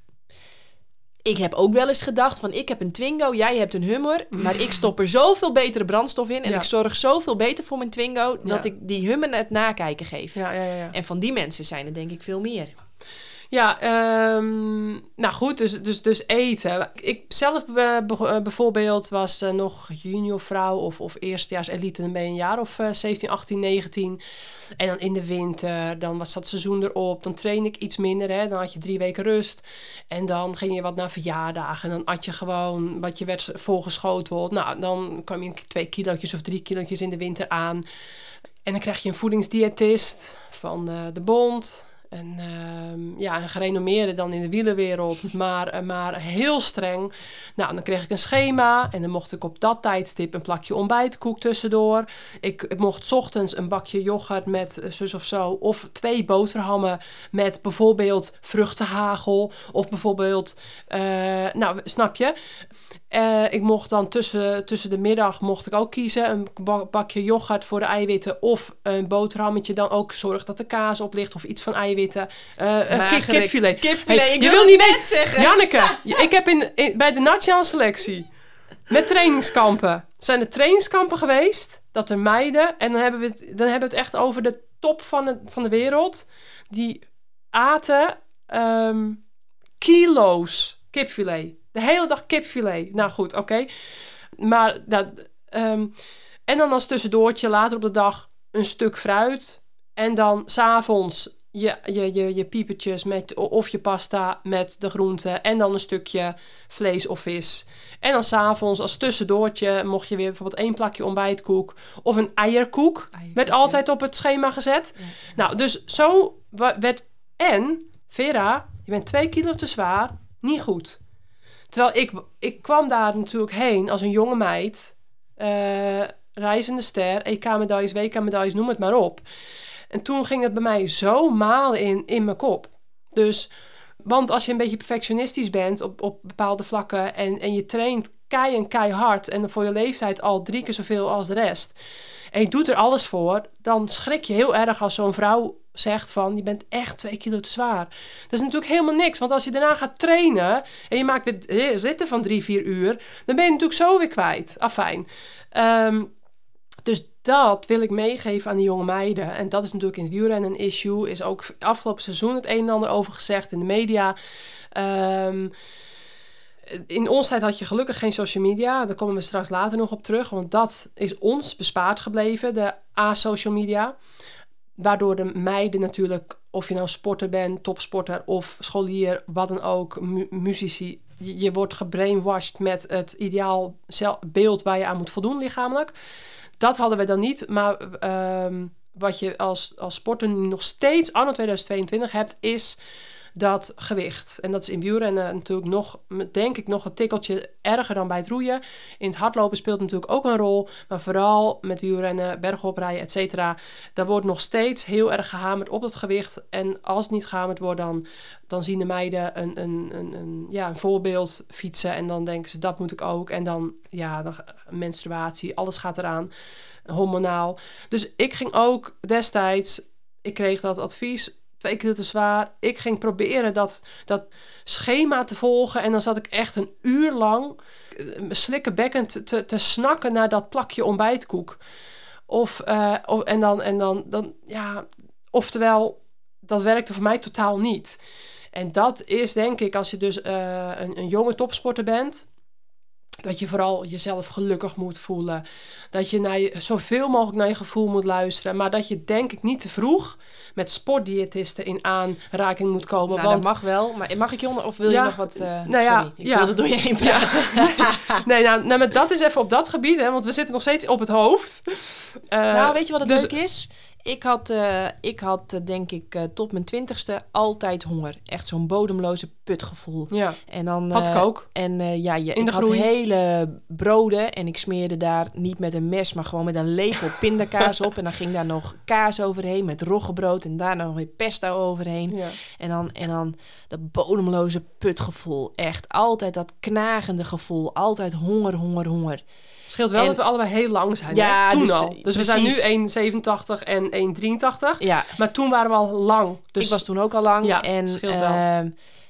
ik heb ook wel eens gedacht van ik heb een Twingo, jij hebt een Hummer, maar ik stop er zoveel betere brandstof in en Ja. ik zorg zoveel beter voor mijn Twingo dat Ja. ik die Hummer het nakijken geef. Ja, ja, ja, ja. En van die mensen zijn er denk ik veel meer. Ja, ehm, nou goed, dus, dus, dus eten. Ik zelf eh, eh, bijvoorbeeld was uh, nog juniorvrouw of, of eerstejaars elite. Dan ben je een jaar of 17, 18, 19. En dan in de winter, dan was dat seizoen erop. Dan train ik iets minder, hè. Dan had je drie weken rust. En dan ging je wat naar verjaardagen. En dan at je gewoon wat je werd volgeschoteld. Nou, dan kwam je twee kilootjes of drie kilootjes in de winter aan. En dan krijg je een voedingsdiëtist van de bond. En uh, ja, een gerenommeerde dan in de wielenwereld, maar, eh, maar heel streng. Nou, dan kreeg ik een schema en dan mocht ik op dat tijdstip een plakje ontbijtkoek tussendoor. Ik, ik mocht ochtends een bakje yoghurt met uh, zus of zo, of twee boterhammen met bijvoorbeeld vruchtenhagel, of bijvoorbeeld, uh, nou, snap je? Uh, ik mocht dan tussen, tussen de middag mocht ik ook kiezen. Een bakje yoghurt voor de eiwitten. Of een boterhammetje. Dan ook zorg dat de kaas op ligt. Of iets van eiwitten. Uh, een kipfilet. Kipfilet, ik je wil niet net zeggen. Janneke, ik heb in, bij de nationale selectie... met trainingskampen... zijn er trainingskampen geweest... dat er meiden... en dan hebben we het, dan hebben we het echt over de top van de, van de wereld... die aten um, kilo's kipfilet. De hele dag kipfilet. Nou goed, oké. Maar dat. Ehm, en dan als tussendoortje later op de dag een stuk fruit. En dan s'avonds je, je, je, je piepertjes met, of je pasta met de groenten. En dan een stukje vlees of vis. En dan s'avonds als tussendoortje mocht je weer bijvoorbeeld één plakje ontbijtkoek. Of een eierkoek. werd altijd op het schema gezet. Nou, dus zo werd... En, Vera, je bent twee kilo te zwaar. Niet goed. Terwijl ik, ik kwam daar natuurlijk heen als een jonge meid. Uh, reizende ster, EK-medailles, WK-medailles, noem het maar op. En toen ging het bij mij zo malen in, in mijn kop. Dus, want als je een beetje perfectionistisch bent op, op bepaalde vlakken en, en je traint kei en keihard en voor je leeftijd al drie keer zoveel als de rest. En je doet er alles voor, dan schrik je heel erg als zo'n vrouw zegt van je bent echt twee kilo te zwaar. Dat is natuurlijk helemaal niks. Want als je daarna gaat trainen en je maakt weer ritten van drie, vier uur, dan ben je natuurlijk zo weer kwijt. Afijn. Um, dus dat wil ik meegeven aan die jonge meiden. En dat is natuurlijk in het wielrennen een issue. Is ook afgelopen seizoen het een en ander over gezegd in de media. Um, in ons tijd had je gelukkig geen social media. Daar komen we straks later nog op terug. Want dat is ons bespaard gebleven, de A-social media. Waardoor de meiden natuurlijk, of je nou sporter bent, topsporter of scholier, wat dan ook, mu muzici, je, wordt gebrainwashed met het ideaal beeld waar je aan moet voldoen lichamelijk. Dat hadden we dan niet, maar ehm, wat je als, als sporter nu nog steeds anno 2022 hebt, is dat gewicht. En dat is in wielrennen natuurlijk nog, denk ik, nog een tikkeltje erger dan bij het roeien. In het hardlopen speelt natuurlijk ook een rol. Maar vooral met wielrennen, bergoprijden, et cetera. Daar wordt nog steeds heel erg gehamerd op het gewicht. En als het niet gehamerd wordt, dan, dan zien de meiden een, een, een, een, ja, een voorbeeld fietsen. En dan denken ze, dat moet ik ook. En dan, ja, dan, menstruatie, alles gaat eraan. Hormonaal. Dus ik ging ook destijds, ik kreeg dat advies twee keer te zwaar. Ik ging proberen dat, dat schema te volgen. En dan zat ik echt een uur lang uh, slikken bekkend te, te snakken naar dat plakje ontbijtkoek. Of, uh, of, en dan, en dan, dan, ja, oftewel, dat werkte voor mij totaal niet. En dat is denk ik, als je dus uh, een, een jonge topsporter bent, dat je vooral jezelf gelukkig moet voelen. Dat je naar je, zoveel mogelijk naar je gevoel moet luisteren. Maar dat je denk ik niet te vroeg met sportdiëtisten in aanraking moet komen. Nou, want... dat mag wel. Maar mag ik je onder... Of wil je nog wat... Uh, nou ja, sorry, ik ja. wilde door je heen praten. nee, nou, nou, maar dat is even op dat gebied. Hè, want we zitten nog steeds op het hoofd. Uh, nou, weet je wat het dus, leuk is? Ik had, uh, ik had uh, denk ik uh, tot mijn twintigste altijd honger. Echt zo'n bodemloze putgevoel. Ja, en dan, had ik ook. En ja, je, ik had hele broden en ik smeerde daar niet met een mes, maar gewoon met een lepel pindakaas op. En dan ging daar nog kaas overheen met roggebrood en daarna nog weer pesto overheen. Ja. En, dan, en dan dat bodemloze putgevoel. Echt altijd dat knagende gevoel. Altijd honger, honger, honger. Scheelt wel dat we allebei heel lang zijn. Ja, Toen dus, al. Dus we zijn nu 1,87 en 1,83. Ja. Maar toen waren we al lang. Dus... Ik was toen ook al lang. Ja, en, scheelt wel. Uh,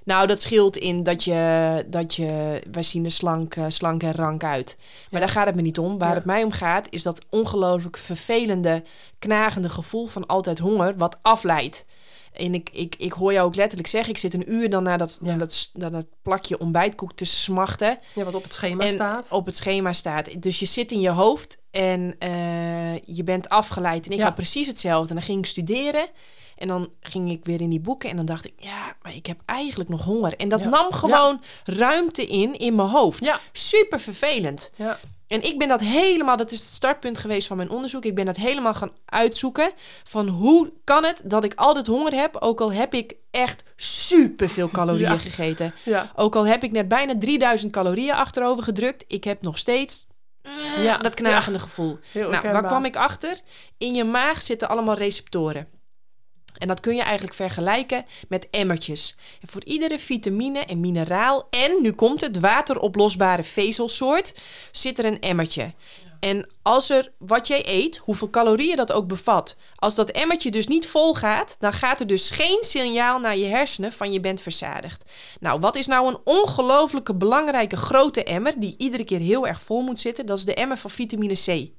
nou, dat scheelt in dat je, dat je wij zien er slank, uh, slank en rank uit. Maar ja. daar gaat het me niet om. Waar ja. het mij om gaat, is dat ongelooflijk vervelende, knagende gevoel van altijd honger, wat afleidt. En ik, ik, ik hoor jou ook letterlijk zeggen, ik zit een uur dan naar dat, Ja. naar dat, naar dat plakje ontbijtkoek te smachten. Ja, wat op het schema En staat. Op het schema staat. Dus je zit in je hoofd en eh, je bent afgeleid. En ik Ja. had precies hetzelfde. En dan ging ik studeren. En dan ging ik weer in die boeken. En dan dacht ik, ja, maar ik heb eigenlijk nog honger. En dat Ja. nam gewoon ruimte in in mijn hoofd. Ja. Super vervelend. Ja. En ik ben dat helemaal, dat is het startpunt geweest van mijn onderzoek. Ik ben dat helemaal gaan uitzoeken. Van hoe kan het dat ik altijd honger heb, ook al heb ik echt super veel calorieën Ja. gegeten. Ja. Ook al heb ik net bijna 3000 calorieën achterover gedrukt, ik heb nog steeds eh, Ja, dat knagende gevoel. Heel Nou, waar kwam ik achter? In je maag zitten allemaal receptoren. En dat kun je eigenlijk vergelijken met emmertjes. En voor iedere vitamine en mineraal en, nu komt het, wateroplosbare vezelsoort, zit er een emmertje. En als er wat jij eet, hoeveel calorieën dat ook bevat, als dat emmertje dus niet vol gaat, dan gaat er dus geen signaal naar je hersenen van je bent verzadigd. Nou, wat is nou een ongelooflijke belangrijke grote emmer die iedere keer heel erg vol moet zitten? Dat is de emmer van vitamine C.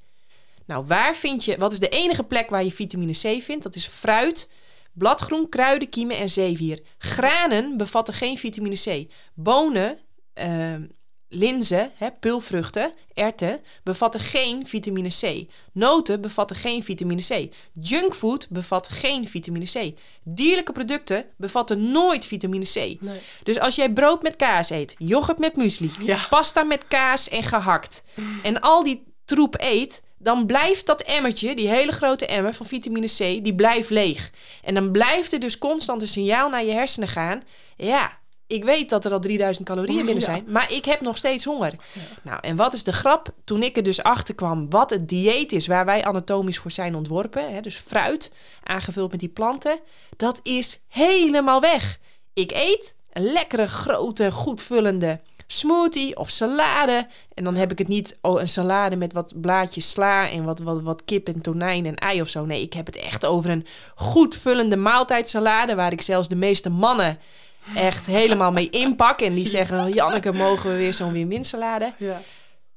Nou, waar vind je, wat is de enige plek waar je vitamine C vindt? Dat is fruit, bladgroen, kruiden, kiemen en zeewier. Granen bevatten geen vitamine C. Bonen, ehm, linzen, hè, pulvruchten, erwten bevatten geen vitamine C. Noten bevatten geen vitamine C. Junkfood bevat geen vitamine C. Dierlijke producten bevatten nooit vitamine C. Nee. Dus als jij brood met kaas eet, yoghurt met muesli, Ja. pasta met kaas en gehakt en al die troep eet, dan blijft dat emmertje, die hele grote emmer van vitamine C, die blijft leeg. En dan blijft er dus constant een signaal naar je hersenen gaan. Ja, ik weet dat er al 3000 calorieën binnen Ja. zijn, maar ik heb nog steeds honger. Nou, en wat is de grap? Toen ik er dus achter kwam wat het dieet is waar wij anatomisch voor zijn ontworpen, hè, dus fruit aangevuld met die planten, dat is helemaal weg. Ik eet een lekkere, grote, goed vullende smoothie of salade. En dan heb ik het niet oh, een salade met wat blaadjes sla en wat, wat, wat kip en tonijn en ei of zo. Nee, ik heb het echt over een goed vullende maaltijdsalade waar ik zelfs de meeste mannen echt helemaal mee inpak. En die zeggen, Janneke, mogen we weer zo'n win-win salade? Ja.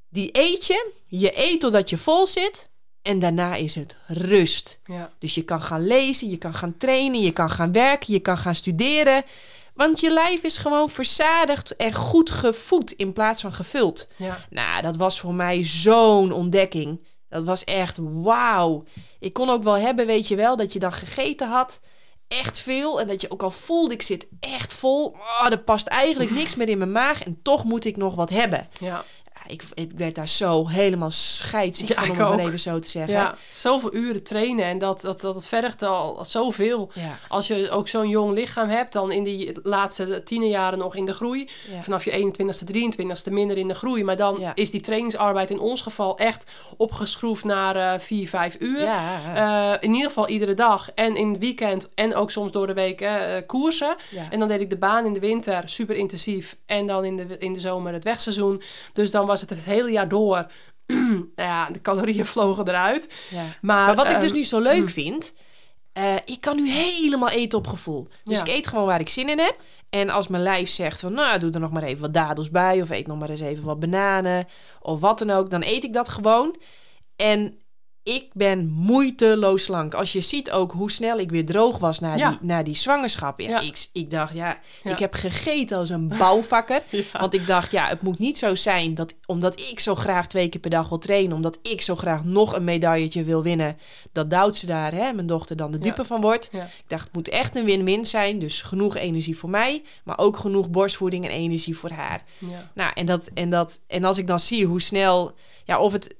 Die eet je, je eet totdat je vol zit en daarna is het rust. Ja. Dus je kan gaan lezen, je kan gaan trainen, je kan gaan werken, je kan gaan studeren. Want je lijf is gewoon verzadigd en goed gevoed in plaats van gevuld. Ja. Nou, dat was voor mij zo'n ontdekking. Dat was echt wauw. Ik kon ook wel hebben, weet je wel, dat je dan gegeten had. Echt veel. En dat je ook al voelde, ik zit echt vol. Oh, er past eigenlijk niks meer in mijn maag. En toch moet ik nog wat hebben. Ja. Ik, ik werd daar zo helemaal scheidsziek Ja, van, om het maar even zo te zeggen. ja, zoveel uren trainen en dat, dat, dat vergt al zoveel. Ja, Als je ook zo'n jong lichaam hebt, dan in die laatste tienerjaren nog in de groei. ja. Vanaf je 21ste, 23ste minder in de groei. Maar dan is die trainingsarbeid in ons geval echt opgeschroefd naar eh 4, 5 uur. Eh, in ieder geval iedere dag. En in het weekend en ook soms door de week eh, koersen. En dan deed ik de baan in de winter super intensief. En dan in de, in de zomer het wegseizoen. Dus dan was het het hele jaar door. nou ja, de calorieën vlogen eruit. ja. Maar, Maar wat ik dus ehm, nu zo leuk vind, eh, ik kan nu helemaal eten op gevoel. Dus Ja. ik eet gewoon waar ik zin in heb. En als mijn lijf zegt van, nou, doe er nog maar even wat dadels bij, of eet nog maar eens even wat bananen, of wat dan ook, dan eet ik dat gewoon. En ik ben moeiteloos slank. Als je ziet ook hoe snel ik weer droog was na, Ja. die, na die zwangerschap. Ja, Ja. Ik, ik dacht, ja, ik heb gegeten als een bouwvakker. Want ik dacht, ja, het moet niet zo zijn dat omdat ik zo graag twee keer per dag wil trainen, omdat ik zo graag nog een medailletje wil winnen, dat Doutse daar, hè, mijn dochter, dan de dupe van wordt. Ik dacht, het moet echt een win-win zijn. Dus genoeg energie voor mij, maar ook genoeg borstvoeding en energie voor haar. Ja. Nou, en, dat, en, dat, en als ik dan zie hoe snel, ja, of het,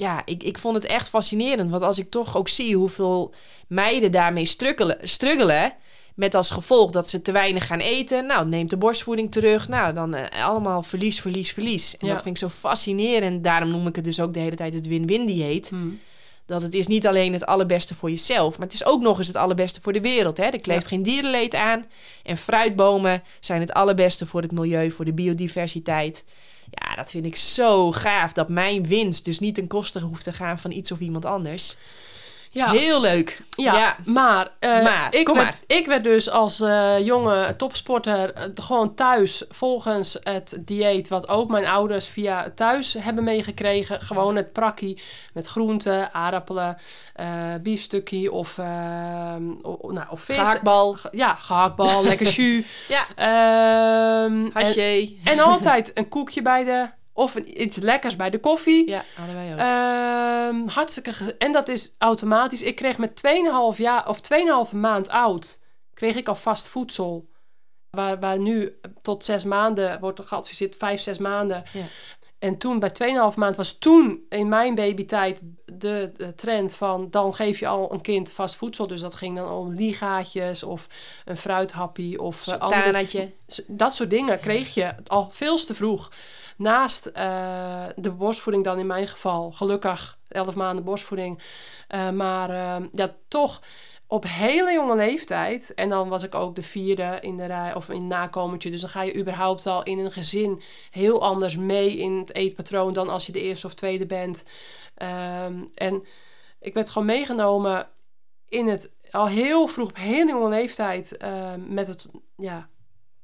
ja, ik, ik vond het echt fascinerend. Want als ik toch ook zie hoeveel meiden daarmee struggelen, struggelen met als gevolg dat ze te weinig gaan eten. Nou, neemt de borstvoeding terug. Nou, dan eh, allemaal verlies, verlies, verlies. En Ja. dat vind ik zo fascinerend. Daarom noem ik het dus ook de hele tijd het win-win dieet. Hm. Dat het is niet alleen het allerbeste voor jezelf, maar het is ook nog eens het allerbeste voor de wereld. Hè? Er kleeft Ja. geen dierenleed aan. En fruitbomen zijn het allerbeste voor het milieu, voor de biodiversiteit. Ja, dat vind ik zo gaaf. Dat mijn winst dus niet ten koste hoeft te gaan van iets of iemand anders. Ja. Heel leuk. Ja, Ja. maar, eh, Maar, ik, kom werd, maar. ik werd dus als eh, jonge topsporter eh, gewoon thuis volgens het dieet wat ook mijn ouders via thuis hebben meegekregen. Gewoon het prakkie met groenten, aardappelen, biefstukkie of, eh, o- nou, of vis. Ja, gehaktbal, lekker jus. Ja. Ehm, en altijd een koekje bij de, of een- iets lekkers bij de koffie. Ja, hadden wij ook. Ehm, hartstikke En dat is automatisch. Ik kreeg met 2,5 jaar of 2,5 maand oud, kreeg ik al vast voedsel. Waar, waar nu tot zes maanden wordt er geadviseerd, vijf, zes maanden. Ja. En toen bij 2,5 maand was toen in mijn babytijd de, de trend van dan geef je al een kind vast voedsel. Dus dat ging dan om ligaatjes of een fruithappie of eh, andere Sultanatje. S- dat soort dingen kreeg je al veel te vroeg. Naast eh, de borstvoeding dan in mijn geval. Gelukkig 11 maanden borstvoeding. Eh, maar eh, ja, toch op hele jonge leeftijd. En dan was ik ook de vierde in de rij of in het nakomertje. Dus dan ga je überhaupt al in een gezin heel anders mee in het eetpatroon dan als je de eerste of tweede bent. Ehm, en ik werd gewoon meegenomen in het al heel vroeg op hele jonge leeftijd eh, met het ja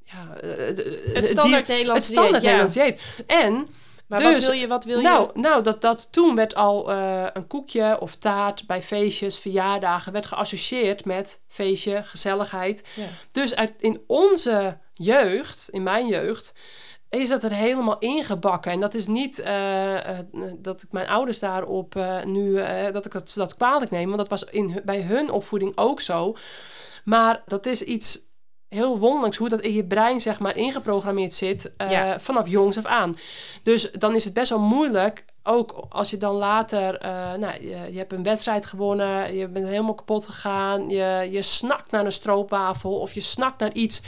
ja eh, de- de- Het standaard het Nederlandse standaard dieet, ja. Nederlands dieet en Maar Dus- wat wil je, wat wil nou, je? nou dat, dat toen werd al eh, een koekje of taart bij feestjes, verjaardagen, werd geassocieerd met feestje, gezelligheid. Ja. Dus uit, in onze jeugd, in mijn jeugd, is dat er helemaal ingebakken. En dat is niet eh, eh, dat ik mijn ouders daarop eh, nu, eh, dat ik dat, dat kwalijk neem, want dat was in, bij hun opvoeding ook zo. Maar dat is iets heel wonderlijks hoe dat in je brein zeg maar ingeprogrammeerd zit eh, Ja. vanaf jongs af aan. Dus dan is het best wel moeilijk, ook als je dan later, eh, nou, je, je hebt een wedstrijd gewonnen, je bent helemaal kapot gegaan, je, je snakt naar een stroopwafel of je snakt naar iets.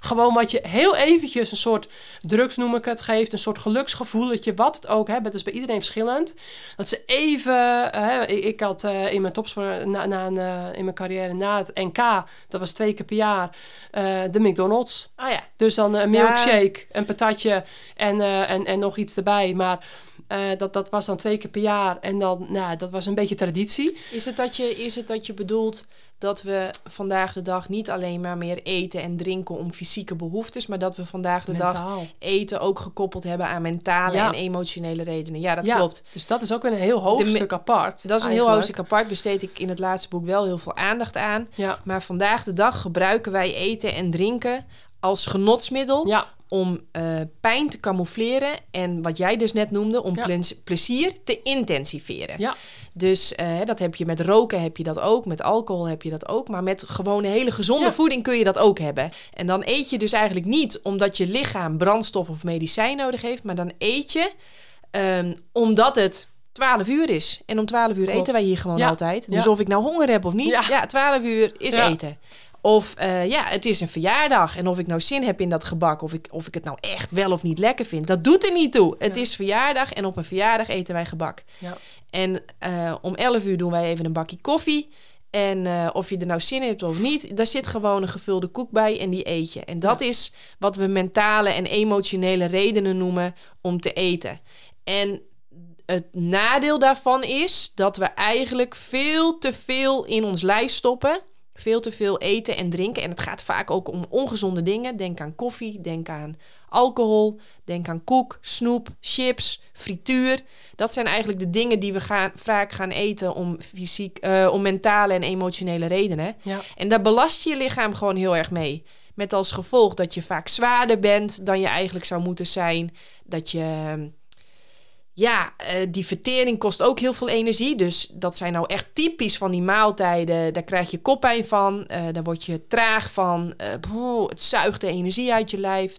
Gewoon wat je heel eventjes een soort drugs noem ik het geeft, een soort geluksgevoeletje, wat het ook hebben. Dat is bij iedereen verschillend. Dat ze even, eh, ik, ik had eh, in mijn topsport, na, na, een, in mijn carrière na het NK, dat was twee keer per jaar, de McDonald's. Oh ja. Dus dan een Ja. milkshake, een patatje en, en, en nog iets erbij. Maar eh, dat, dat was dan twee keer per jaar. En dan, nou, dat was een beetje traditie. Is het, dat je, is het dat je bedoelt dat we vandaag de dag niet alleen maar meer eten en drinken om fysieke behoeftes, maar dat we vandaag de dag eten ook gekoppeld hebben aan mentale Ja. en emotionele redenen? Ja, dat Ja, klopt. Dus dat is ook een heel hoofdstuk apart. Dat is een heel hoofdstuk apart. Besteed ik in het laatste boek wel heel veel aandacht aan. Ja, Maar vandaag de dag gebruiken wij eten en drinken als genotsmiddel ja, om eh, pijn te camoufleren en wat jij dus net noemde, om Ja. plezier te intensiveren. ja. Dus eh, dat heb je met roken heb je dat ook, met alcohol heb je dat ook, maar met gewoon een hele gezonde Ja. voeding kun je dat ook hebben. En dan eet je dus eigenlijk niet omdat je lichaam brandstof of medicijn nodig heeft, maar dan eet je ehm, omdat het 12 uur is. En om 12 uur Klopt. eten wij hier gewoon Ja. altijd. Dus Ja. of ik nou honger heb of niet, Ja. ja, 12 uur is Ja. eten. Of eh, ja, het is een verjaardag. En of ik nou zin heb in dat gebak, of ik, of ik het nou echt wel of niet lekker vind, dat doet er niet toe. Het Ja. is verjaardag en op een verjaardag eten wij gebak. Ja. En eh, om 11 uur doen wij even een bakje koffie. En eh, of je er nou zin in hebt of niet, daar zit gewoon een gevulde koek bij en die eet je. En dat is wat we mentale en emotionele redenen noemen om te eten. En het nadeel daarvan is dat we eigenlijk veel te veel in ons lijf stoppen. Veel te veel eten en drinken. En het gaat vaak ook om ongezonde dingen. Denk aan koffie, denk aan alcohol, denk aan koek, snoep, chips, frituur. Dat zijn eigenlijk de dingen die we gaan, vaak gaan eten om, fysiek, eh, om mentale en emotionele redenen. ja. En daar belast je je lichaam gewoon heel erg mee. Met als gevolg dat je vaak zwaarder bent dan je eigenlijk zou moeten zijn. Dat je. Ja, eh, die vertering kost ook heel veel energie. Dus dat zijn nou echt typisch van die maaltijden. Daar krijg je koppijn van. eh daar word je traag van. eh, boe, het zuigt de energie uit je lijf.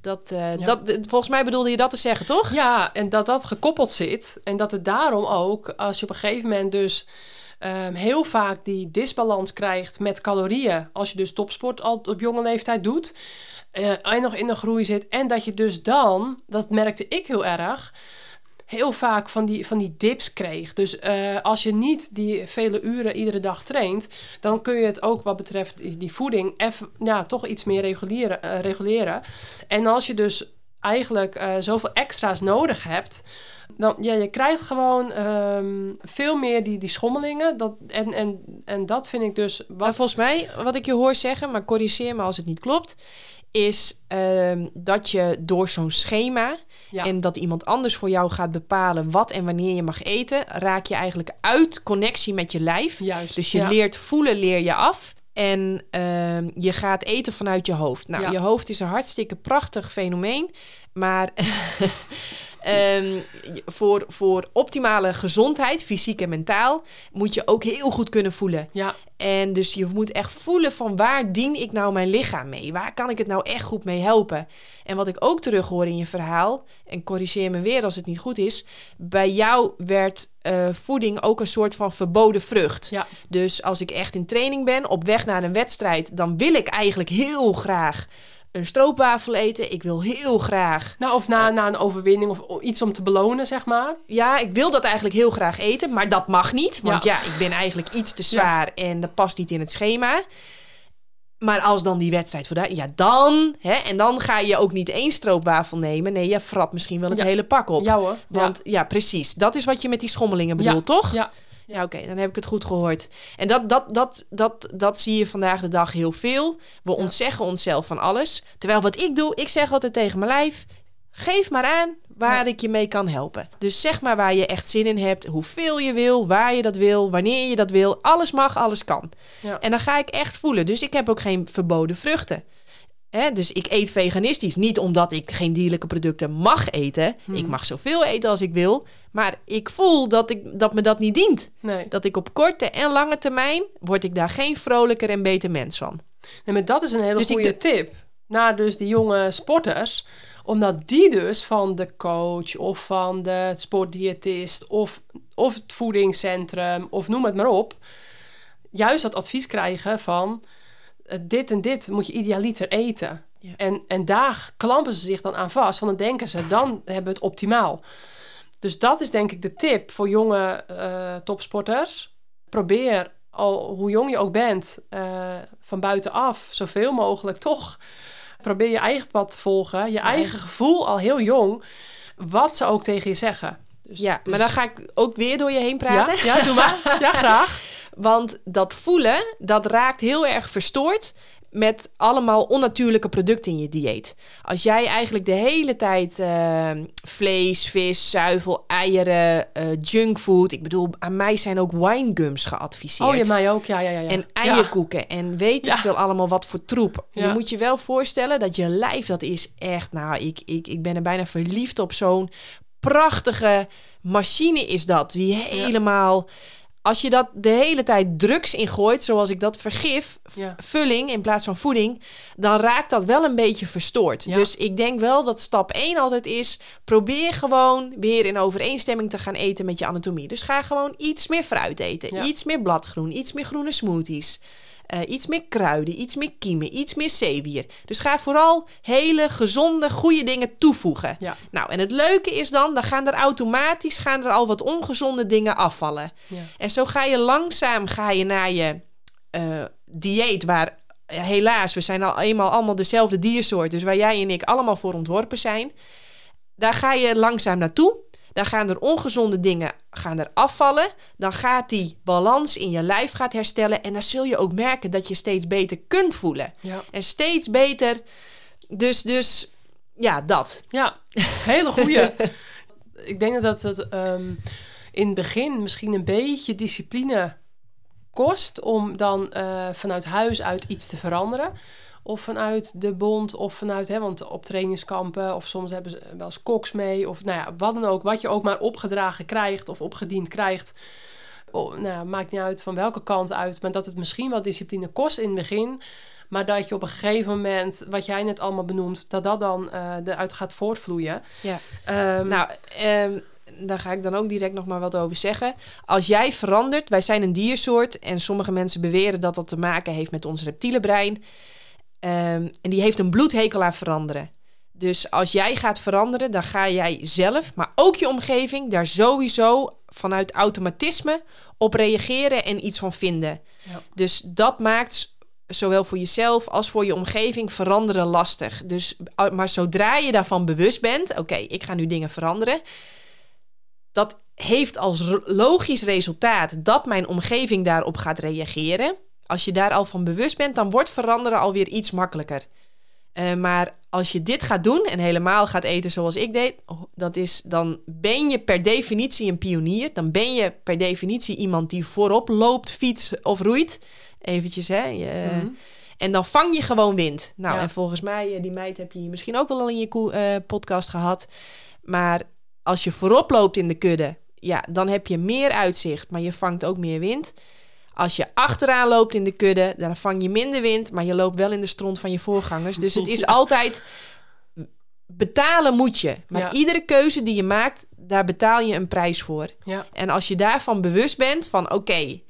Dat, eh, Ja. dat, volgens mij bedoelde je dat te zeggen, toch? Ja, en dat dat gekoppeld zit. En dat het daarom ook, als je op een gegeven moment dus ehm, heel vaak die disbalans krijgt met calorieën. Als je dus topsport al op jonge leeftijd doet. eh, en nog in de groei zit. En dat je dus dan, dat merkte ik heel erg. Heel vaak van die, van die dips kreeg. Dus eh, als je niet die vele uren iedere dag traint, dan kun je het ook wat betreft die, die voeding even, ja, toch iets meer reguleren, eh, reguleren. En als je dus eigenlijk uh, zoveel extra's nodig hebt. Dan, ja, je krijgt gewoon um, veel meer die, die schommelingen. Dat, en, en, en dat vind ik dus. Wat... Nou, volgens mij, wat ik je hoor zeggen, maar corrigeer me als het niet klopt, is um, dat je door zo'n schema. Ja. En dat iemand anders voor jou gaat bepalen wat en wanneer je mag eten, raak je eigenlijk uit connectie met je lijf. Juist, dus je ja. leert voelen, leer je af. En uh, je gaat eten vanuit je hoofd. Nou, Ja. je hoofd is een hartstikke prachtig fenomeen. Maar ehm, voor, voor optimale gezondheid, fysiek en mentaal, moet je ook heel goed kunnen voelen. Ja, En dus je moet echt voelen van waar dien ik nou mijn lichaam mee? Waar kan ik het nou echt goed mee helpen? En wat ik ook terug hoor in je verhaal, en corrigeer me weer als het niet goed is, bij jou werd eh, voeding ook een soort van verboden vrucht. ja, Dus als ik echt in training ben, op weg naar een wedstrijd, dan wil ik eigenlijk heel graag een stroopwafel eten. Ik wil heel graag, nou of na, na een overwinning of iets om te belonen, zeg maar. ja, ik wil dat eigenlijk heel graag eten, maar dat mag niet. Want Ja. ja, ik ben eigenlijk iets te zwaar en dat past niet in het schema. Maar als dan die wedstrijd voorbij, ja dan, hè, en dan ga je ook niet één stroopwafel nemen. Nee, je frapt misschien wel het Ja. hele pak op. Ja hoor. Want ja. precies. Dat is wat je met die schommelingen Ja. bedoelt, toch? Ja. Ja, oké, dan heb ik het goed gehoord. En dat, dat, dat, dat, dat zie je vandaag de dag heel veel. We ontzeggen onszelf van alles. Terwijl wat ik doe, ik zeg altijd tegen mijn lijf... geef maar aan waar ik je mee kan helpen. Dus zeg maar waar je echt zin in hebt, hoeveel je wil, waar je dat wil, wanneer je dat wil. Alles mag, alles kan. Ja. En dan ga ik echt voelen. Dus ik heb ook geen verboden vruchten. Hè, dus ik eet veganistisch. Niet omdat ik geen dierlijke producten mag eten. Hmm. Ik mag zoveel eten als ik wil. Maar ik voel dat, ik, dat me dat niet dient. Nee. Dat ik op korte en lange termijn... word ik daar geen vrolijker en beter mens van. nee, maar dat is een hele Dus goede tip. Naar dus die jonge sporters. Omdat die dus van de coach of van de sportdiëtist of, of het voedingscentrum of noem het maar op. Juist dat advies krijgen van dit en dit moet je idealiter eten. Ja. En, en daar klampen ze zich dan aan vast. Want dan denken ze, dan hebben we het optimaal. Dus dat is denk ik de tip voor jonge eh, topsporters. Probeer al hoe jong je ook bent, eh, van buitenaf zoveel mogelijk toch. Probeer je eigen pad te volgen, je eigen gevoel al heel jong, wat ze ook tegen je zeggen. Dus, Ja, dus- maar dan ga ik ook weer door je heen ja, praten. ja, doe maar. Ja, graag. Want dat voelen, dat raakt heel erg verstoord met allemaal onnatuurlijke producten in je dieet. Als jij eigenlijk de hele tijd eh, vlees, vis, zuivel, eieren, eh, junkfood... Ik bedoel, aan mij zijn ook winegums geadviseerd. Oh, je mij ook. Ja, ja, ja. ja. En eierkoeken en weet Ja. ik veel allemaal wat voor troep. Je Ja. moet je wel voorstellen dat je lijf, dat is echt... Nou, ik, ik, ik ben er bijna verliefd op zo'n prachtige machine is dat. Die helemaal... Als je dat de hele tijd drugs ingooit, zoals ik dat vergif, Ja. vulling in plaats van voeding, dan raakt dat wel een beetje verstoord. Ja. Dus ik denk wel dat stap 1 altijd is: probeer gewoon weer in overeenstemming te gaan eten met je anatomie. Dus ga gewoon iets meer fruit eten, Ja. iets meer bladgroen, iets meer groene smoothies. Eh, iets meer kruiden, iets meer kiemen, iets meer zeewier. Dus ga vooral hele gezonde, goede dingen toevoegen. Ja. Nou, en het leuke is dan, dan gaan er automatisch gaan er al wat ongezonde dingen afvallen. Ja. En zo ga je langzaam ga je naar je eh, dieet waar eh, helaas, we zijn al eenmaal allemaal dezelfde diersoort, dus waar jij en ik allemaal voor ontworpen zijn. Daar ga je langzaam naartoe. Dan gaan er ongezonde dingen gaan er afvallen. Dan gaat die balans in je lijf gaat herstellen. En dan zul je ook merken dat je steeds beter kunt voelen. Ja. En steeds beter. Dus, dus ja, dat. Ja, hele goeie. ik denk dat het ehm, in het begin misschien een beetje discipline kost om dan eh, vanuit huis uit iets te veranderen. Of vanuit de bond, of vanuit, hè, want op trainingskampen, of soms hebben ze wel eens koks mee, of nou ja, wat dan ook, wat je ook maar opgedragen krijgt of opgediend krijgt. Oh, nou, ja, maakt niet uit van welke kant uit, maar dat het misschien wel discipline kost in het begin. Maar dat je op een gegeven moment, wat jij net allemaal benoemt, dat dat dan eh, eruit gaat voortvloeien. Ja. Ehm, Nou, ehm, daar ga ik dan ook direct nog maar wat over zeggen. Als jij verandert, wij zijn een diersoort en sommige mensen beweren dat dat te maken heeft met ons reptiele brein. Ehm, en die heeft een bloedhekel aan veranderen. Dus als jij gaat veranderen, dan ga jij zelf, maar ook je omgeving, daar sowieso vanuit automatisme op reageren en iets van vinden. Ja. Dus dat maakt zowel voor jezelf als voor je omgeving veranderen lastig. Dus, maar zodra je daarvan bewust bent, oké, ik ga nu dingen veranderen, dat heeft als logisch resultaat dat mijn omgeving daarop gaat reageren. Als je daar al van bewust bent, dan wordt veranderen alweer iets makkelijker. Uh, maar als je dit gaat doen en helemaal gaat eten zoals ik deed, oh, dat is, dan ben je per definitie een pionier. Dan ben je per definitie iemand die voorop loopt, fiets of roeit. Eventjes, hè. Je, mhm. En dan vang je gewoon wind. Nou, en volgens mij, eh, die meid heb je misschien ook wel al in je uh, podcast gehad. Maar als je voorop loopt in de kudde, ja, dan heb je meer uitzicht, maar je vangt ook meer wind. Als je achteraan loopt in de kudde, dan vang je minder wind, maar je loopt wel in de stront van je voorgangers. Dus het is altijd betalen moet je. Maar iedere keuze die je maakt, daar betaal je een prijs voor. Ja. En als je daarvan bewust bent van oké,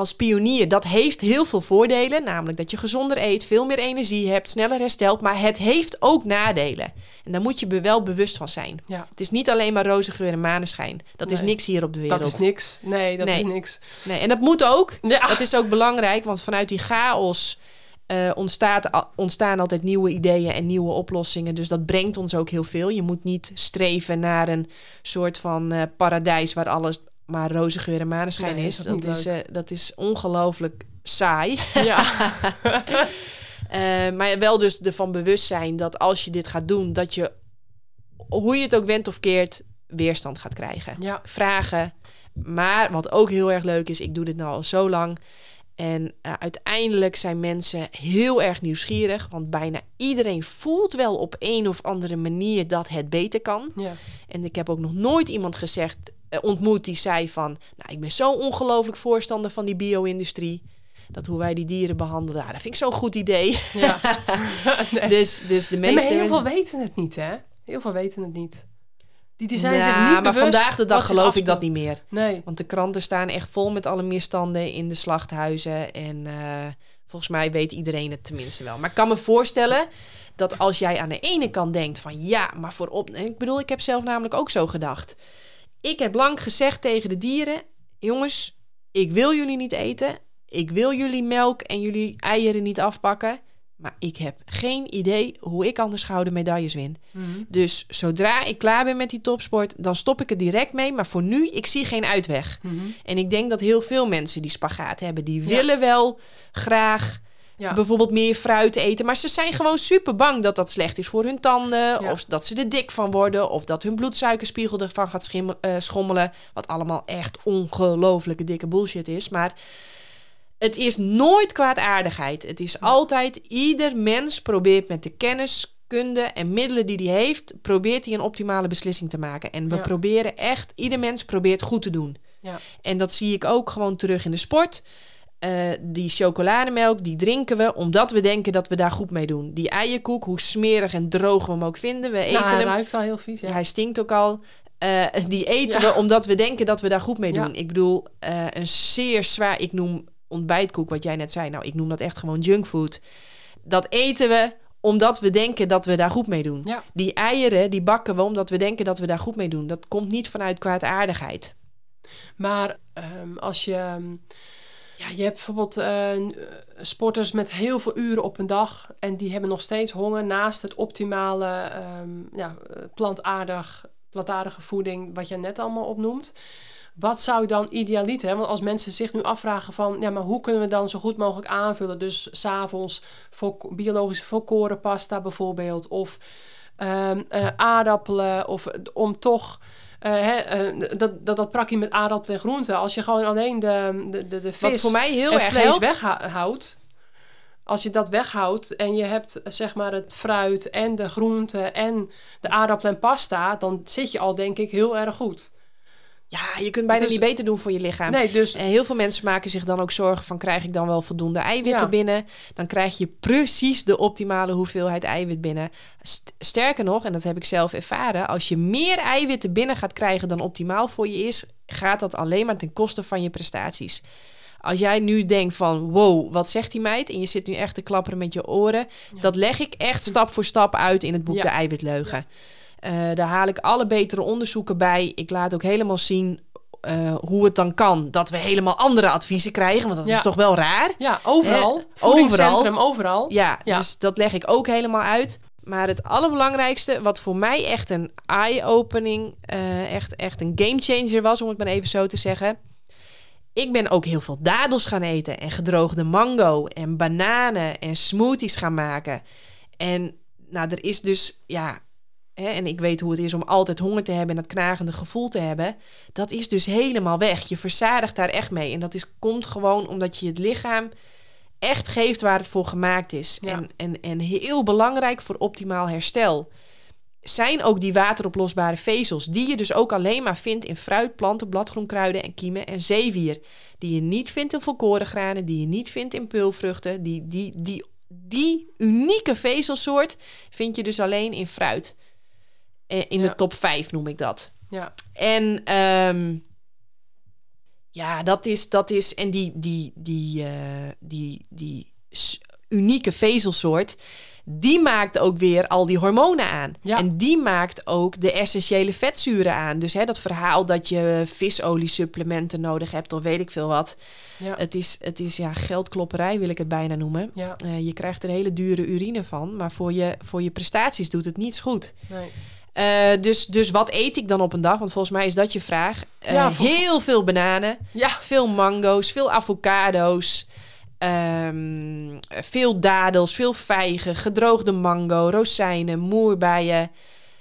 als pionier, dat heeft heel veel voordelen. Namelijk dat je gezonder eet, veel meer energie hebt, sneller herstelt. Maar het heeft ook nadelen. En daar moet je wel bewust van zijn. Ja. Het is niet alleen maar roze geur en maneschijn. Dat is niks hier op de wereld. Dat is niks. Nee, dat is niks. Nee, en dat moet ook. Ja. Dat is ook belangrijk, want vanuit die chaos... Uh, ontstaat, ontstaan altijd nieuwe ideeën en nieuwe oplossingen. Dus dat brengt ons ook heel veel. Je moet niet streven naar een soort van uh, paradijs waar alles maar roze geur en maneschijn is. Dat, is, uh, dat is ongelooflijk saai. Ja. uh, maar wel dus ervan bewust zijn dat als je dit gaat doen, dat je, hoe je het ook went of keert, weerstand gaat krijgen. Ja. Vragen. Maar wat ook heel erg leuk is, ik doe dit nou al zo lang. En uh, uiteindelijk zijn mensen heel erg nieuwsgierig, want bijna iedereen voelt wel op een of andere manier dat het beter kan. Ja. En ik heb ook nog nooit iemand gezegd, ontmoet die zei van, nou ik ben zo ongelooflijk voorstander van die bio-industrie. Dat hoe wij die dieren behandelen, nou, dat vind ik zo'n goed idee. Ja. nee. dus, dus de meeste... Nee, maar heel veel weten het niet, hè? Heel veel weten het niet. Die, die zijn ja, zich niet maar vandaag de dag geloof ik dat niet meer. Nee. Want de kranten staan echt vol met alle misstanden in de slachthuizen. En uh, volgens mij weet iedereen het tenminste wel. Maar ik kan me voorstellen dat als jij aan de ene kant denkt van ja, maar voorop. Ik bedoel, ik heb zelf namelijk ook zo gedacht. Ik heb lang gezegd tegen de dieren: jongens, ik wil jullie niet eten. Ik wil jullie melk en jullie eieren niet afpakken. Maar ik heb geen idee hoe ik anders gouden medailles win. Mhm. Dus zodra ik klaar ben met die topsport, dan stop ik er direct mee. Maar voor nu, ik zie geen uitweg. Mhm. En ik denk dat heel veel mensen die spagaat hebben, die willen wel graag bijvoorbeeld meer fruit eten. Maar ze zijn gewoon super bang dat dat slecht is voor hun tanden. Of dat ze er dik van worden. Of dat hun bloedsuikerspiegel ervan gaat uh, schommelen. Wat allemaal echt ongelooflijke dikke bullshit is. Maar het is nooit kwaadaardigheid. Het is altijd, ieder mens probeert met de kennis, kunde en middelen die hij heeft, probeert hij een optimale beslissing te maken. En we proberen echt, ieder mens probeert goed te doen. Ja. En dat zie ik ook gewoon terug in de sport. Uh, die chocolademelk, die drinken we omdat we denken dat we daar goed mee doen. Die eierkoek, hoe smerig en droog we hem ook vinden, we eten nou, hij hem. Hij ruikt al heel vies, ja. Hij stinkt ook al. Uh, die eten we omdat we denken dat we daar goed mee doen. Ik bedoel, uh, een zeer zwaar, ik noem ontbijtkoek, wat jij net zei. Nou, ik noem dat echt gewoon junkfood. Dat eten we omdat we denken dat we daar goed mee doen. Ja. Die eieren, die bakken we omdat we denken dat we daar goed mee doen. Dat komt niet vanuit kwaadaardigheid. Maar um, als je... Ja, je hebt bijvoorbeeld uh, sporters met heel veel uren op een dag... en die hebben nog steeds honger naast het optimale um, ja, plantaardig, plantaardige voeding... wat je net allemaal opnoemt wat zou dan idealiter? Want als mensen zich nu afvragen van, ja, maar hoe kunnen we dan zo goed mogelijk aanvullen? Dus s'avonds biologische volkoren pasta bijvoorbeeld, of uh, aardappelen, of om toch... Uh, hè, uh, dat, dat, dat prakje met aardappelen en groenten. Als je gewoon alleen de, de, de, de vis Wat voor mij heel en erg vlees weghoudt. Als je dat weghoudt en je hebt zeg maar het fruit en de groenten en de aardappelen en pasta, dan zit je al denk ik heel erg goed. Ja, je kunt bijna dus, niet beter doen voor je lichaam. Nee, dus... En heel veel mensen maken zich dan ook zorgen van... krijg ik dan wel voldoende eiwitten binnen? Dan krijg je precies de optimale hoeveelheid eiwit binnen. Sterker nog, en dat heb ik zelf ervaren... als je meer eiwitten binnen gaat krijgen dan optimaal voor je is... gaat dat alleen maar ten koste van je prestaties. Als jij nu denkt van, wow, wat zegt die meid? En je zit nu echt te klapperen met je oren. Dat leg ik echt stap voor stap uit in het boek De Eiwitleugen. Uh, daar haal ik alle betere onderzoeken bij. Ik laat ook helemaal zien eh, hoe het dan kan dat we helemaal andere adviezen krijgen. Want dat Ja. is toch wel raar. Ja, overal. Hè? Voedingscentrum, overal. Ja, Ja. dus dat leg ik ook helemaal uit. Maar het allerbelangrijkste, wat voor mij echt een eye-opening, eh, echt, echt een gamechanger was, om het maar even zo te zeggen. Ik ben ook heel veel dadels gaan eten en gedroogde mango en bananen en smoothies gaan maken. En nou, er is dus, ja, hè, en ik weet hoe het is om altijd honger te hebben en dat knagende gevoel te hebben. Dat is dus helemaal weg. Je verzadigt daar echt mee. En dat is, komt gewoon omdat je het lichaam echt geeft waar het voor gemaakt is. Ja. En, en, en heel belangrijk voor optimaal herstel zijn ook die wateroplosbare vezels, die je dus ook alleen maar vindt in fruit, planten, bladgroenkruiden en kiemen en zeewier. Die je niet vindt in volkoren granen, die je niet vindt in peulvruchten. Die, die, die, die unieke vezelsoort vind je dus alleen in fruit. Eh, In Ja. de top 5 noem ik dat. Ja. En ehm, ja, dat is, dat is. En die, die, die, eh, die, die unieke vezelsoort. Die maakt ook weer al die hormonen aan. Ja. En die maakt ook de essentiële vetzuren aan. Dus hè, dat verhaal dat je visoliesupplementen nodig hebt, of weet ik veel wat. Ja. Het is, het is ja, geldklopperij, wil ik het bijna noemen. ja. Eh, je krijgt er hele dure urine van, maar voor je, voor je prestaties doet het niets goed. Nee. Eh, dus, dus wat eet ik dan op een dag? Want volgens mij is dat je vraag. Eh, Ja, voor- heel veel bananen, Ja. veel mango's, veel avocado's, ehm, veel dadels, veel vijgen, gedroogde mango, rozijnen, moerbeien.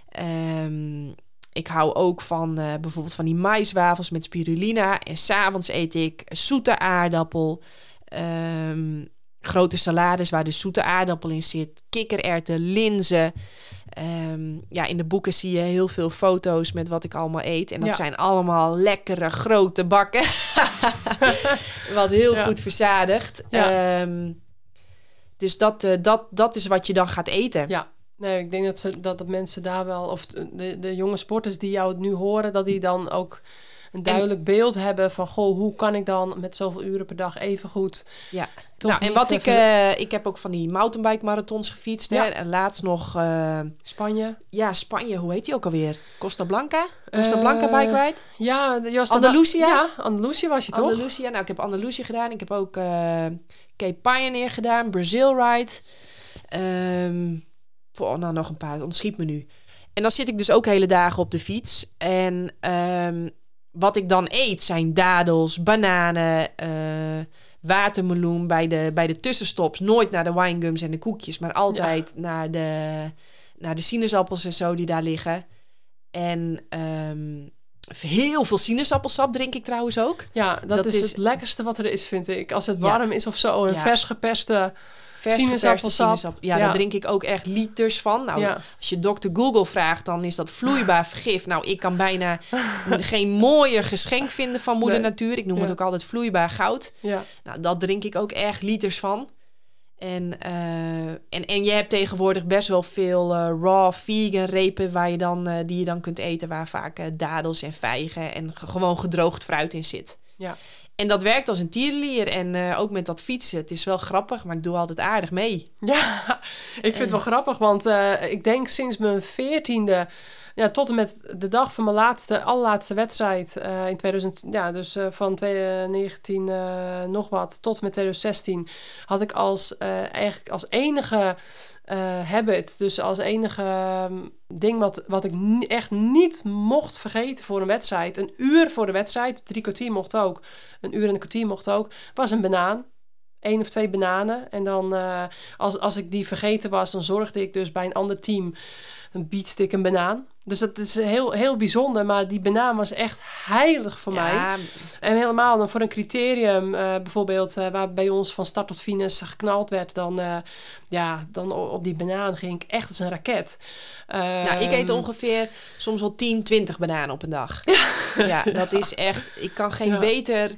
Ehm, ik hou ook van eh, bijvoorbeeld van die maiswafels met spirulina. En s'avonds eet ik zoete aardappel. ehm, grote salades waar dus zoete aardappel in zit. Kikkererwten, linzen. Ehm, ja, in de boeken zie je heel veel foto's met wat ik allemaal eet. En dat Ja. zijn allemaal lekkere grote bakken. wat heel Ja. goed verzadigd. Ja. Ehm, dus dat, eh, dat, dat is wat je dan gaat eten. Ja. Nee, ik denk dat, ze, dat, dat mensen daar wel, of de, de jonge sporters die jou nu horen, dat die dan ook een duidelijk beeld hebben van, goh, hoe kan ik dan met zoveel uren per dag even goed Ja. Toch nou, en wat ik, eh, ik heb ook van die mountainbike marathons gefietst. Ja. Hè? En laatst nog, eh, Spanje. ja, Spanje, hoe heet die ook alweer? Costa Blanca? Costa Eh, Blanca bike ride? Ja, was Andalusia? Ja, Andalusia was je toch? Andalusia. Nou, ik heb Andalusia gedaan. Ik heb ook Cape Pioneer gedaan. Brazil Ride. Poh, nou, nog een paar. Ontschiet me nu. En dan zit ik dus ook hele dagen op de fiets. En ehm, wat ik dan eet zijn dadels, bananen, watermeloen bij de, bij de tussenstops. Nooit naar de winegums en de koekjes, maar altijd naar, de, naar de sinaasappels en zo die daar liggen. En ehm, heel veel sinaasappelsap drink ik trouwens ook. Ja, dat, Dat is, is- het lekkerste wat er is, vind ik. Als het Ja. warm is of zo, een Ja. vers geperste... Vers Sinaasappelsap. sinaasappel- Ja, Ja. daar drink ik ook echt liters van. Nou, ja. als je dokter Google vraagt, dan is dat vloeibaar vergif. Nou, ik kan bijna geen mooier geschenk vinden van moeder Nee. natuur. Ik noem Ja. het ook altijd vloeibaar goud. Ja. Nou, dat drink ik ook echt liters van. En, eh, en, en je hebt tegenwoordig best wel veel eh, raw vegan repen waar je dan, eh, die je dan kunt eten, waar vaak dadels en vijgen en ge- gewoon gedroogd fruit in zit. Ja. En dat werkt als een tierenlier. En eh, ook met dat fietsen. Het is wel grappig, maar ik doe altijd aardig mee. Ja, ik vind het wel grappig, want eh, ik denk sinds mijn veertiende, ja, tot en met de dag van mijn laatste, allerlaatste wedstrijd eh, in 2000, ja, dus eh, van 2019 eh, nog wat tot en met 2016, had ik als eh, eigenlijk als enige eh, habit, dus als enige ehm, ding wat, wat ik echt niet mocht vergeten voor een wedstrijd, een uur voor de wedstrijd, drie kwartier mocht ook, een uur en een kwartier mocht ook, was een banaan. Eén of twee bananen. En dan, eh, als, als ik die vergeten was, dan zorgde ik dus bij een ander team een bietstick een banaan. Dus dat is heel, heel bijzonder. Maar die banaan was echt heilig voor mij. En helemaal dan voor een criterium, eh, bijvoorbeeld eh, waar bij ons van start tot finish geknald werd, dan, eh, ja, dan op die banaan ging ik echt als een raket. Nou, ik eet Ehm, ongeveer soms wel 10, 20 bananen op een dag. Ja, dat is echt... Ik kan geen Ja. beter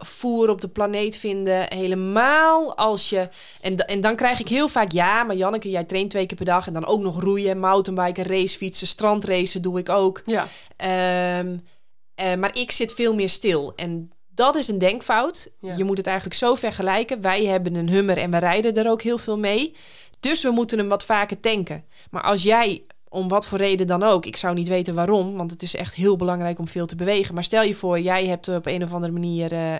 voer op de planeet vinden. Helemaal als je... En, en dan krijg ik heel vaak... Ja, maar Janneke, jij traint twee keer per dag. En dan ook nog roeien, mountainbiken, racefietsen, strandracen doe ik ook. Ja, Ehm, eh, maar ik zit veel meer stil. En dat is een denkfout. Ja. Je moet het eigenlijk zo vergelijken. Wij hebben een hummer en we rijden er ook heel veel mee. Dus we moeten hem wat vaker tanken. Maar als jij om wat voor reden dan ook. Ik zou niet weten waarom, want het is echt heel belangrijk om veel te bewegen. Maar stel je voor, jij hebt op een of andere manier, uh,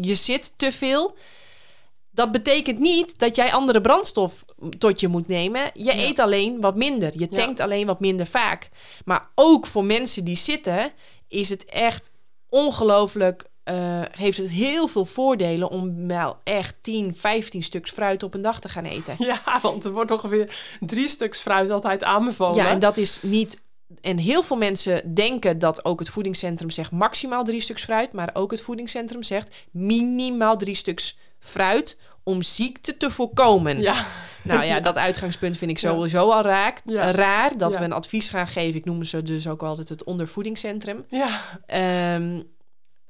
je zit te veel. Dat betekent niet dat jij andere brandstof tot je moet nemen. Je eet alleen wat minder. Je tankt alleen wat minder vaak. Maar ook voor mensen die zitten, is het echt ongelooflijk. Uh, heeft het heel veel voordelen om wel echt 10, 15 stuks fruit op een dag te gaan eten. Ja, want er wordt ongeveer drie stuks fruit altijd aanbevolen. Ja, en dat is niet en heel veel mensen denken dat ook het voedingscentrum zegt maximaal drie stuks fruit, maar ook het voedingscentrum zegt minimaal drie stuks fruit om ziekte te voorkomen. Ja. Nou ja, dat uitgangspunt vind ik sowieso al raak, raar. Dat we een advies gaan geven. Ik noem ze dus ook altijd het ondervoedingscentrum. Ja. Um,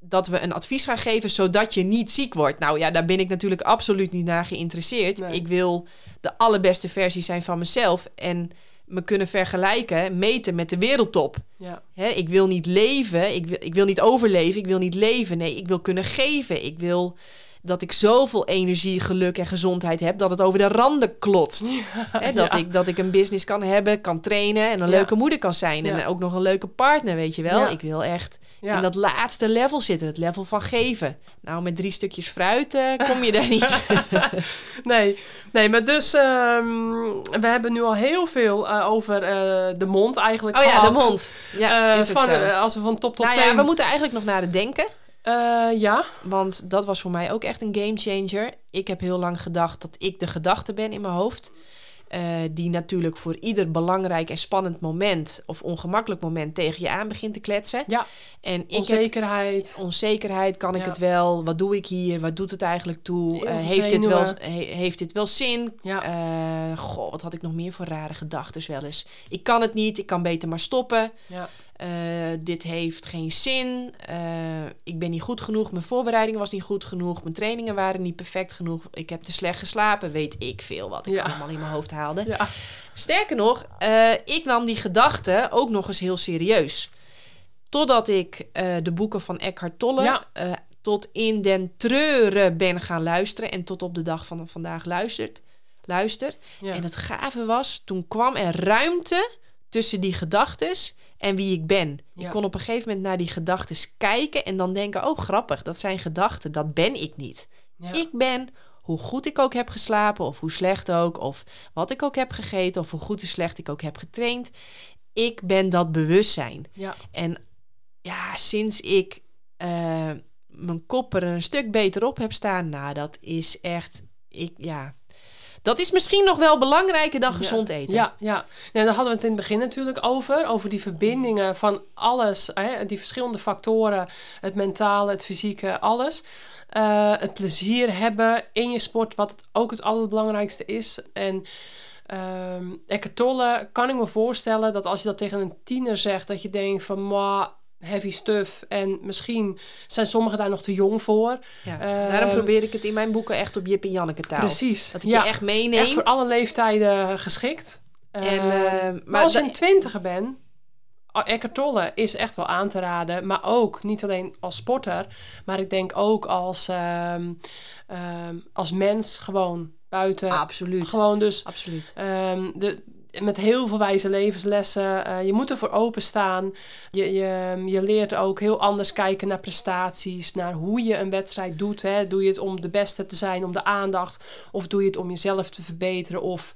dat we een advies gaan geven zodat je niet ziek wordt. Nou ja, daar ben ik natuurlijk absoluut niet naar geïnteresseerd. Ik wil de allerbeste versie zijn van mezelf. En me kunnen vergelijken, meten met de wereldtop. Ja. Hè, ik wil niet leven, ik wil, ik wil niet overleven, ik wil niet leven. Nee, ik wil kunnen geven. Ik wil dat ik zoveel energie, geluk en gezondheid heb dat het over de randen klotst. dat, ik, dat ik een business kan hebben, kan trainen en een leuke moeder kan zijn. En ook nog een leuke partner, weet je wel. Ik wil echt in dat laatste level zitten, het level van geven. Nou, met drie stukjes fruit uh, kom je daar niet. nee, nee, maar dus ehm, we hebben nu al heel veel uh, over uh, de mond eigenlijk oh, gehad. ja, de mond. Ja, is van, als we van top tot nou, teen... Ja, we moeten eigenlijk nog naar het denken. Uh, ja. Want dat was voor mij ook echt een game changer. Ik heb heel lang gedacht dat ik de gedachte ben in mijn hoofd. Uh, die natuurlijk voor ieder belangrijk en spannend moment of ongemakkelijk moment tegen je aan begint te kletsen. Ja. En ik onzekerheid. Heb, onzekerheid, kan ik het wel? Wat doe ik hier? Wat doet het eigenlijk toe? Uh, heeft, dit wel, heeft dit wel zin? Ja. goh, wat had ik nog meer voor rare gedachten wel eens? Ik kan het niet, ik kan beter maar stoppen. Ja. Uh, dit heeft geen zin. Uh, ik ben niet goed genoeg. Mijn voorbereiding was niet goed genoeg. Mijn trainingen waren niet perfect genoeg. Ik heb te slecht geslapen. Weet ik veel wat ik ja. allemaal in mijn hoofd haalde. Ja. Sterker nog, uh, ik nam die gedachten ook nog eens heel serieus. Totdat ik de boeken van Eckhart Tolle ja. tot in den treuren ben gaan luisteren. En tot op de dag van vandaag luistert, luister. En het gave was, toen kwam er ruimte tussen die gedachtes en wie ik ben. Ik kon op een gegeven moment naar die gedachten kijken en dan denken: oh grappig, dat zijn gedachten, dat ben ik niet. Ik ben hoe goed ik ook heb geslapen, of hoe slecht ook, of wat ik ook heb gegeten, of hoe goed en slecht ik ook heb getraind. Ik ben dat bewustzijn. Ja. En ja, sinds ik uh, mijn kop er een stuk beter op heb staan, nou, dat is echt, ik, ja, dat is misschien nog wel belangrijker dan gezond eten. Ja, ja. Nee, daar hadden we het in het begin natuurlijk over. Over die verbindingen van alles. Hè, die verschillende factoren. Het mentale, het fysieke, alles. Uh, het plezier hebben in je sport, wat ook het allerbelangrijkste is. En um, Tolle kan ik me voorstellen dat als je dat tegen een tiener zegt, dat je denkt van, maar heavy stuff. En misschien zijn sommigen daar nog te jong voor. Ja, daarom ehm, probeer ik het in mijn boeken echt op Jip en Janneke taal. Precies. Dat ik je echt meeneem. Echt voor alle leeftijden geschikt. En, uh, maar als je een twintiger bent, Eckhart Tolle is echt wel aan te raden. Maar ook niet alleen als sporter, maar ik denk ook als, uh, als mens gewoon buiten. Absoluut. Gewoon dus. Absoluut. de, met heel veel wijze levenslessen. Uh, je moet ervoor openstaan. Je, je, je leert ook heel anders kijken naar prestaties, naar hoe je een wedstrijd doet. Hè. Doe je het om de beste te zijn, om de aandacht? Of doe je het om jezelf te verbeteren? Of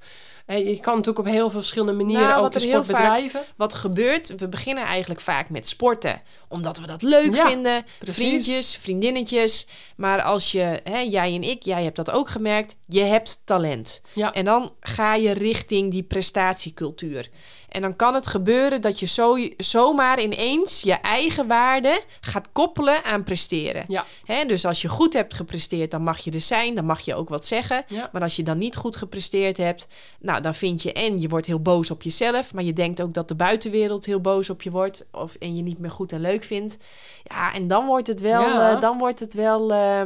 je kan natuurlijk op heel veel verschillende manieren nou, ook de sport bedrijven. wat gebeurt, we beginnen eigenlijk vaak met sporten. Omdat we dat leuk vinden. Vriendjes, vriendinnetjes. Maar als je, hè, jij en ik, jij hebt dat ook gemerkt. Je hebt talent. Ja. En dan ga je richting die prestatiecultuur. En dan kan het gebeuren dat je zo, zomaar ineens je eigen waarde gaat koppelen aan presteren. Ja. Hè, dus als je goed hebt gepresteerd, dan mag je er zijn, dan mag je ook wat zeggen. Ja. Maar als je dan niet goed gepresteerd hebt, nou dan vind je en je wordt heel boos op jezelf, maar je denkt ook dat de buitenwereld heel boos op je wordt of en je niet meer goed en leuk vindt. Ja, en dan wordt het wel, ja. uh, dan wordt het wel. Uh,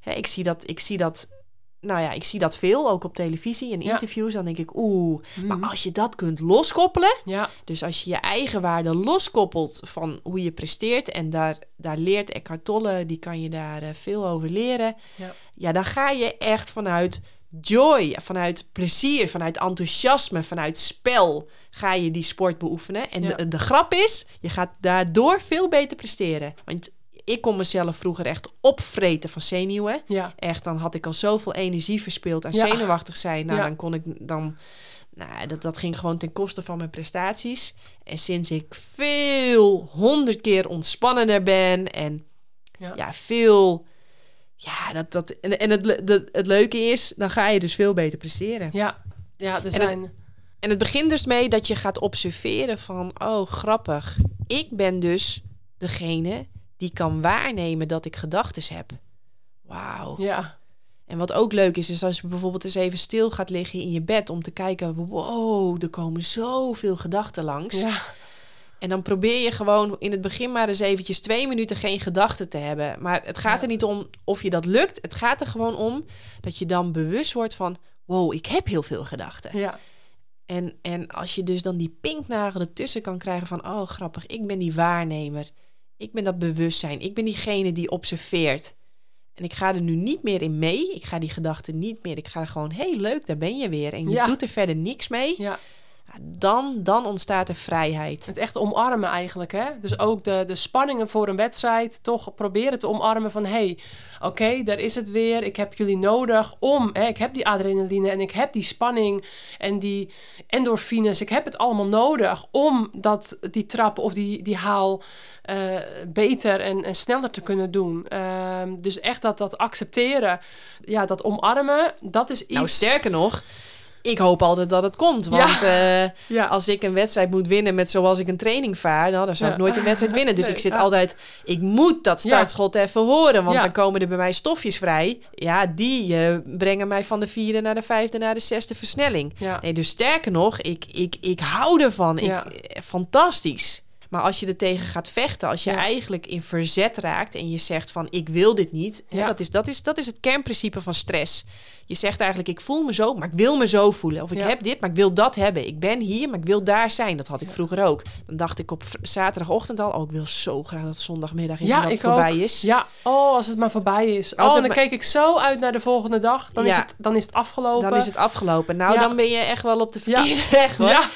hè, ik zie dat, ik zie dat nou ja, ik zie dat veel, ook op televisie en interviews. Dan denk ik, oeh, maar mhm. als je dat kunt loskoppelen. Ja. Dus als je je eigen waarde loskoppelt van hoe je presteert. En daar, daar leert Eckhart Tolle, die kan je daar uh, veel over leren. Ja. ja, dan ga je echt vanuit joy, vanuit plezier, vanuit enthousiasme, vanuit spel ga je die sport beoefenen. En Ja. de, de grap is, je gaat daardoor veel beter presteren. Want ik kon mezelf vroeger echt opvreten van zenuwen. Ja. Echt, dan had ik al zoveel energie verspeeld Ja. zenuwachtig zijn. Nou, Ja. dan kon ik dan. Nou, dat, dat ging gewoon ten koste van mijn prestaties. En sinds ik veel, honderd keer ontspannender ben en Ja. veel. Ja, dat, dat, en, en het, het leuke is, dan ga je dus veel beter presteren. Ja. Ja, er het- zijn... En het begint dus mee dat je gaat observeren van, oh grappig, ik ben dus degene die kan waarnemen dat ik gedachten heb. Wauw. Ja. En wat ook leuk is, is als je bijvoorbeeld eens even stil gaat liggen in je bed om te kijken, wow, er komen zoveel gedachten langs. Ja. En dan probeer je gewoon in het begin maar eens eventjes twee minuten geen gedachten te hebben. Maar het gaat er niet om of je dat lukt. Het gaat er gewoon om dat je dan bewust wordt van, wow, ik heb heel veel gedachten. Ja. En, en als je dus dan die pinknagel ertussen kan krijgen van... oh, grappig, ik ben die waarnemer. Ik ben dat bewustzijn. Ik ben diegene die observeert. En ik ga er nu niet meer in mee. Ik ga die gedachten niet meer... Ik ga er gewoon, hé, hey, leuk, daar ben je weer. En je Ja. doet er verder niks mee. Ja. Dan, dan ontstaat er vrijheid. Het echt omarmen eigenlijk, hè? Dus ook de, de spanningen voor een wedstrijd toch proberen te omarmen van... hé, hey, oké, daar is het weer. Ik heb jullie nodig om... Hè, ik heb die adrenaline en ik heb die spanning en die endorfines. Ik heb het allemaal nodig om dat, die trap of die, die haal eh, beter en, en sneller te kunnen doen. Ehm, dus echt dat, dat accepteren, ja, dat omarmen, dat is iets... Nou, sterker nog... Ik hoop altijd dat het komt. Want eh, ja, als ik een wedstrijd moet winnen met zoals ik een training vaar, nou, dan zou Ja. ik nooit een wedstrijd winnen. Dus Nee, ik zit altijd, ik moet dat startschot even horen, want dan komen er bij mij stofjes vrij. Ja, die eh, brengen mij van de vierde naar de vijfde naar de zesde versnelling. Nee, dus sterker nog, ik, ik, ik hou ervan. Ik, eh, fantastisch. Maar als je er tegen gaat vechten, als je Ja. eigenlijk in verzet raakt en je zegt van ik wil dit niet, hè, Ja. dat, is, dat, is, dat is het kernprincipe van stress. Je zegt eigenlijk ik voel me zo, maar ik wil me zo voelen. Of ik Ja. heb dit, maar ik wil dat hebben. Ik ben hier, maar ik wil daar zijn. Dat had ik vroeger ook. Dan dacht ik op zaterdagochtend al, oh ik wil zo graag dat zondagmiddag is en dat het voorbij ook. is. Ja, oh, als het maar voorbij is. Als oh, het dan maar- keek ik zo uit naar de volgende dag. Dan, is, het, dan is het afgelopen. Dan is het afgelopen. Nou, dan ben je echt wel op de Ja. verkeerde weg hoor.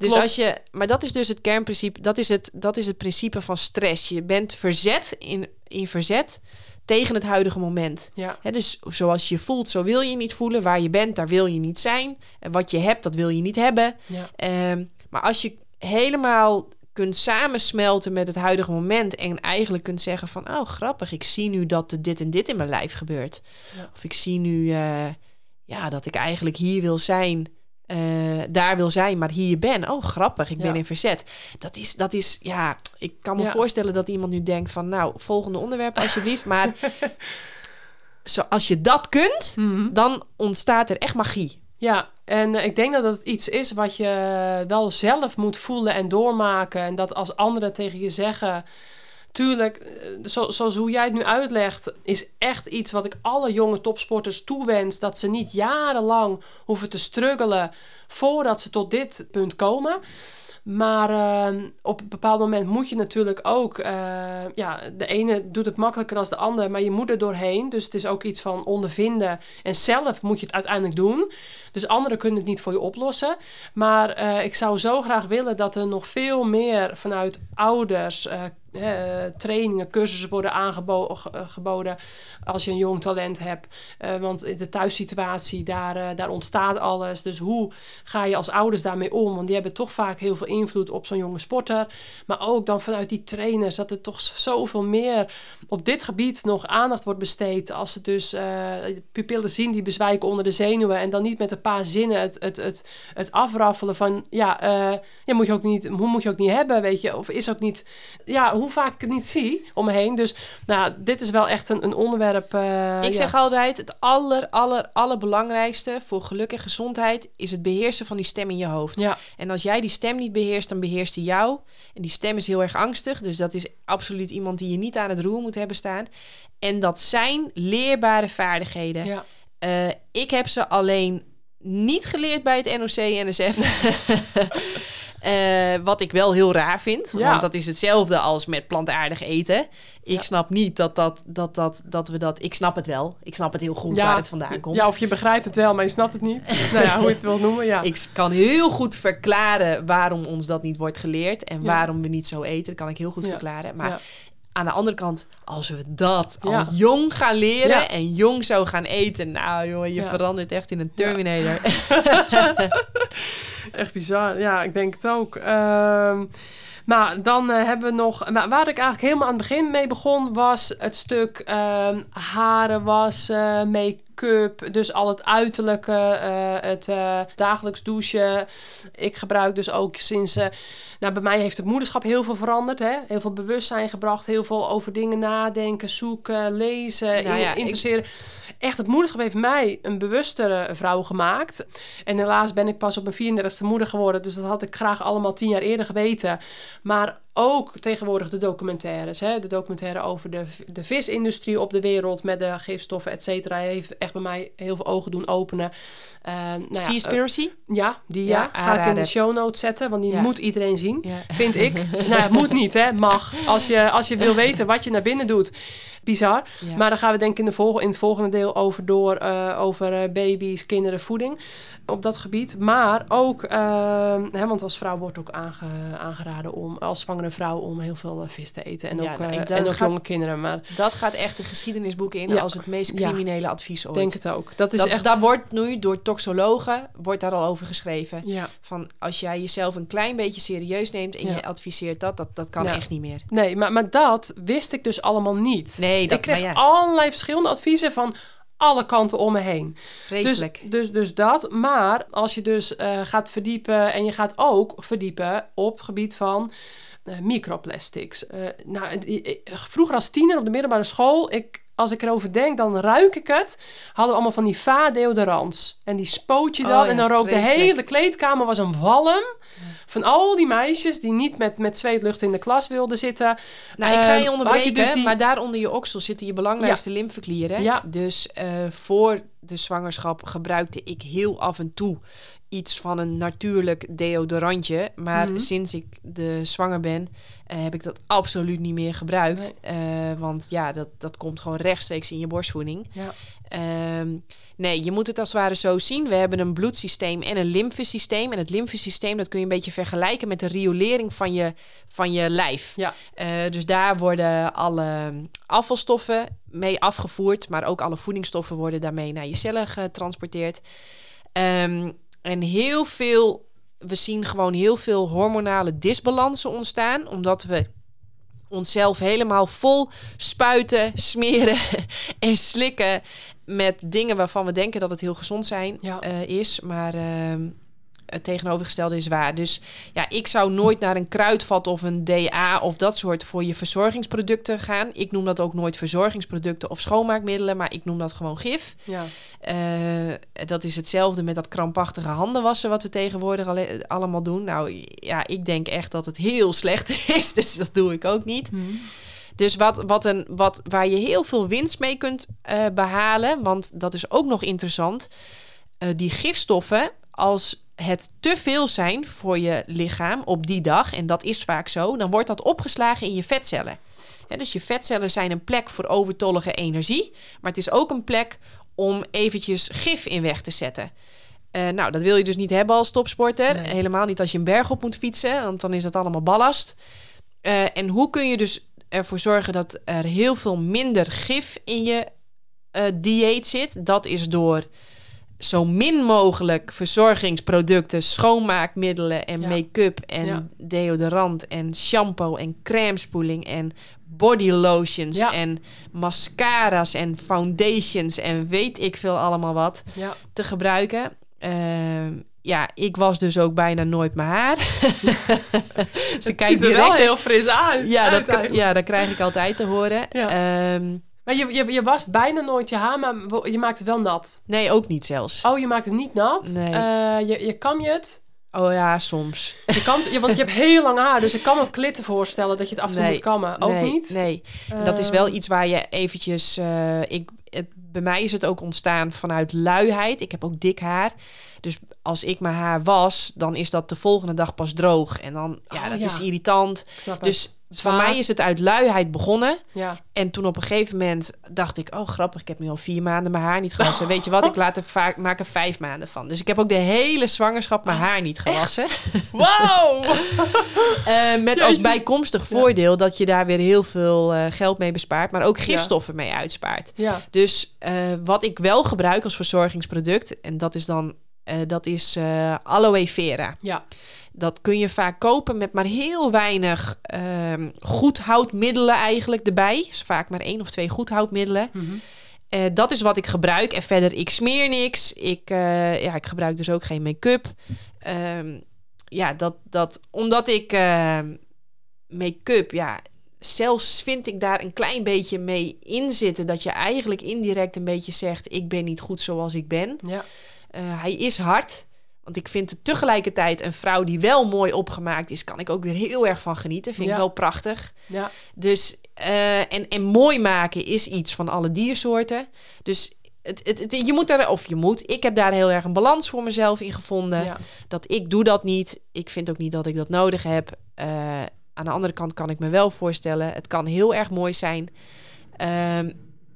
Dus Klopt. als je, maar dat is dus het kernprincipe, dat is het, dat is het principe van stress. Je bent verzet in, in verzet tegen het huidige moment. ja, dus zoals je voelt, zo wil je niet voelen. Waar je bent, daar wil je niet zijn. En wat je hebt, dat wil je niet hebben. ja, Ehm, maar als je helemaal kunt samensmelten met het huidige moment en eigenlijk kunt zeggen van, oh grappig, ik zie nu dat dit en dit in mijn lijf gebeurt. Ja. Of ik zie nu eh, ja, dat ik eigenlijk hier wil zijn, eh, daar wil zijn, maar hier ben. Oh grappig, ik ben Ja. in verzet. Dat is, dat is, ja, ik kan me Ja. voorstellen dat iemand nu denkt van, nou, volgende onderwerp alsjeblieft. maar zo, als je dat kunt, Mhm. dan ontstaat er echt magie. ja. En eh, ik denk dat het iets is wat je wel zelf moet voelen en doormaken. En dat als anderen tegen je zeggen... Tuurlijk, eh, zo, zoals hoe jij het nu uitlegt, is echt iets wat ik alle jonge topsporters toewens. Dat ze niet jarenlang hoeven te struggelen voordat ze tot dit punt komen. Maar eh, op een bepaald moment moet je natuurlijk ook... eh, ja, de ene doet het makkelijker dan de ander, maar je moet er doorheen. Dus het is ook iets van ondervinden. En zelf moet je het uiteindelijk doen. Dus anderen kunnen het niet voor je oplossen. Maar eh, ik zou zo graag willen dat er nog veel meer vanuit ouders... eh, eh, trainingen, cursussen worden aangeboden als je een jong talent hebt. Eh, want in de thuissituatie, daar, eh, daar ontstaat alles. Dus hoe ga je als ouders daarmee om? Want die hebben toch vaak heel veel invloed op zo'n jonge sporter. Maar ook dan vanuit die trainers, dat er toch zoveel meer op dit gebied nog aandacht wordt besteed. Als ze dus eh, pupillen zien die bezwijken onder de zenuwen. En dan niet met een paar zinnen het, het, het, het afraffelen van ja, eh, ja, moet je ook niet, hoe moet je ook niet hebben, weet je? Of is ook niet, ja, hoe vaak ik het niet zie om me heen. Dus nou, dit is wel echt een, een onderwerp. eh, Ik ja. zeg altijd, het aller, aller, allerbelangrijkste voor geluk en gezondheid is het beheersen van die stem in je hoofd. Ja, En als jij die stem niet beheerst, dan beheerst die jou. En die stem is heel erg angstig, dus dat is absoluut iemand die je niet aan het roer moet hebben staan. En dat zijn leerbare vaardigheden. ja, Eh, ik heb ze alleen niet geleerd bij het NOC-NSF. Eh, wat ik wel heel raar vind. Ja. Want dat is hetzelfde als met plantaardig eten. Ik Ja. snap niet dat, dat, dat, dat, dat we dat... Ik snap het wel. Ik snap het heel goed Ja. waar het vandaan komt. Ja, of je begrijpt het wel, maar je snapt het niet. nou ja, hoe je het wil noemen, ja. Ik kan heel goed verklaren waarom ons dat niet wordt geleerd. En waarom we niet zo eten. Dat kan ik heel goed verklaren. Maar. Aan de andere kant, als we dat Ja. al jong gaan leren Ja. en jong zo gaan eten, nou jongen, je Ja. verandert echt in een Terminator. Echt bizar. Ja, ik denk het ook. Ehm nou, dan eh, hebben we nog... nou, waar ik eigenlijk helemaal aan het begin mee begon... was het stuk ehm, haren wassen, make-up. Dus al het uiterlijke, eh, het eh, dagelijks douchen. Ik gebruik dus ook sinds... eh, nou, bij mij heeft het moederschap heel veel veranderd. Hè? Heel veel bewustzijn gebracht. Heel veel over dingen nadenken, zoeken, lezen, Nou ja, ik- interesseren. Echt, het moederschap heeft mij een bewustere vrouw gemaakt. En helaas ben ik pas op mijn 34ste moeder geworden. Dus dat had ik graag allemaal tien jaar eerder geweten. Maar ook tegenwoordig de documentaires. Hè? De documentaire over de, de visindustrie op de wereld met de gifstoffen, et cetera. Heeft echt bij mij heel veel ogen doen openen. Eh, nou ja, Seaspiracy? eh, ja, die Ja, ja, ga ik in de show notes zetten, want die moet iedereen zien. Vind ik. nou, het moet niet, hè? Mag. Als je, als je wil weten wat je naar binnen doet. Bizar. Maar daar gaan we denk ik in, de in het volgende deel over door. eh, over baby's, kinderen, voeding. Op dat gebied. Maar ook, ehm, hè, want als vrouw wordt ook aange, aangeraden om, als zwangere vrouw, om heel veel eh, vis te eten. En Ja, ook, nou, eh, en ook gaat- jonge kinderen. Maar Dat gaat echt de geschiedenisboeken in Ja. als het meest criminele advies ooit. denk het ook. Dat is dat, echt... Daar wordt nu door toxologen wordt daar al over geschreven. Ja. Van als jij jezelf een klein beetje serieus neemt en je adviseert dat, dat, dat kan echt niet meer. Nee, maar, maar dat wist ik dus allemaal niet. Nee, dat ik kreeg allerlei verschillende adviezen van alle kanten om me heen. vreselijk. Dus, dus, dus dat. Maar als je dus eh, gaat verdiepen en je gaat ook verdiepen op gebied van microplastics. Eh, nou, vroeger als tiener op de middelbare school, ik, als ik erover denk, dan ruik ik het. Hadden we allemaal van die va-deodorants. En die spoot je Oh dan ja, en dan rook de hele kleedkamer was een walm. Van al die meisjes die niet met, met zweetlucht in de klas wilden zitten. Nou, ik ga Ehm, je je onderbreken, dus die- maar daar onder je oksel zitten je belangrijkste lymfeklieren. Ja. Dus eh, voor de zwangerschap gebruikte ik heel af en toe iets van een natuurlijk deodorantje. Maar Mhm. sinds ik de zwanger ben, eh, heb ik dat absoluut niet meer gebruikt. Eh, want ja, dat, dat komt gewoon rechtstreeks in je borstvoeding. Ja. Ehm, nee, je moet het als het ware zo zien. We hebben een bloedsysteem en een lymfesysteem. En het lymfesysteem, dat kun je een beetje vergelijken met de riolering van je, van je lijf. Ja. Eh, dus daar worden alle afvalstoffen mee afgevoerd, maar ook alle voedingsstoffen worden daarmee naar je cellen getransporteerd. Ehm, en heel veel, we zien gewoon heel veel hormonale disbalansen ontstaan, omdat we onszelf helemaal vol spuiten, smeren en slikken met dingen waarvan we denken dat het heel gezond zijn Ja. eh, is, maar ehm, het tegenovergestelde is waar. Dus ja, ik zou nooit naar een kruidvat of een DA of dat soort voor je verzorgingsproducten gaan. Ik noem dat ook nooit verzorgingsproducten of schoonmaakmiddelen, maar ik noem dat gewoon gif. Ja. Eh, dat is hetzelfde met dat krampachtige handen wassen wat we tegenwoordig alle- allemaal doen. Nou ja, ik denk echt dat het heel slecht is, dus dat doe ik ook niet. Dus wat, wat een, wat, waar je heel veel winst mee kunt eh, behalen, want dat is ook nog interessant. eh, die gifstoffen, als het te veel zijn voor je lichaam op die dag, en dat is vaak zo, dan wordt dat opgeslagen in je vetcellen. Ja, dus je vetcellen zijn een plek voor overtollige energie, maar het is ook een plek om eventjes gif in weg te zetten. Eh, nou, dat wil je dus niet hebben als topsporter. Nee. Helemaal niet als je een berg op moet fietsen, want dan is dat allemaal ballast. Eh, en hoe kun je dus ervoor zorgen dat er heel veel minder gif in je eh, dieet zit? Dat is door zo min mogelijk verzorgingsproducten, schoonmaakmiddelen en Ja. make-up en Ja. deodorant en shampoo en crèmespoeling en body lotions Ja. en mascara's en foundations en weet ik veel allemaal wat te gebruiken. Ehm, ja, ik was dus ook bijna nooit mijn haar. Ze kijkt er wel direct. heel fris uit. Ja, dat, ja, dat krijg ik altijd te horen. Ja. Maar je, je, je wast bijna nooit je haar, maar je maakt het wel nat. nee, ook niet zelfs. Oh, je maakt het niet nat. Nee. Eh, je, je kam je het. Oh ja, soms. Je kan, je, want je hebt heel lang haar, dus ik kan me klitten voorstellen dat je het af en toe Nee. moet kammen. Ook nee, niet? Nee, dat is wel Eh, iets waar je eventjes... eh, ik, het bij mij is het ook ontstaan vanuit luiheid. Ik heb ook dik haar. Dus als ik mijn haar was, dan is dat de volgende dag pas droog. En dan, ja, Oh, dat ja. is irritant. Ik snap het. Dus voor mij is het uit luiheid begonnen. Ja. En toen op een gegeven moment dacht ik, oh grappig, ik heb nu al vier maanden mijn haar niet gewassen. Weet je wat, ik laat er vaak, maak er vijf maanden van. Dus ik heb ook de hele zwangerschap mijn haar niet gewassen. Wauw! Eh, met als bijkomstig voordeel dat je daar weer heel veel eh, geld mee bespaart, maar ook gifstoffen mee uitspaart. Dus eh, wat ik wel gebruik als verzorgingsproduct, en dat is dan dat is aloe vera. Ja. Dat kun je vaak kopen met maar heel weinig ehm goedhoudmiddelen eigenlijk erbij. Dus vaak maar één of twee goedhoudmiddelen. Eh, dat is wat ik gebruik. En verder, ik smeer niks. Ik, eh, ja, ik gebruik dus ook geen make-up. Ehm, ja, dat, dat, omdat ik ehm, make-up, ja, zelfs vind ik daar een klein beetje mee in zitten. Dat je eigenlijk indirect een beetje zegt: Ik ben niet goed zoals ik ben. Ja. Eh, hij is hard. Want ik vind het tegelijkertijd een vrouw die wel mooi opgemaakt is, kan ik ook weer heel erg van genieten. Vind Ja. ik wel prachtig. Ja. Dus, eh, en, en mooi maken is iets van alle diersoorten. Dus het, het, het- je moet daar, of je moet, ik heb daar heel erg een balans voor mezelf in gevonden. Ja. Dat ik doe dat niet. Ik vind ook niet dat ik dat nodig heb. Eh, aan de andere kant kan ik me wel voorstellen, het kan heel erg mooi zijn. Ehm,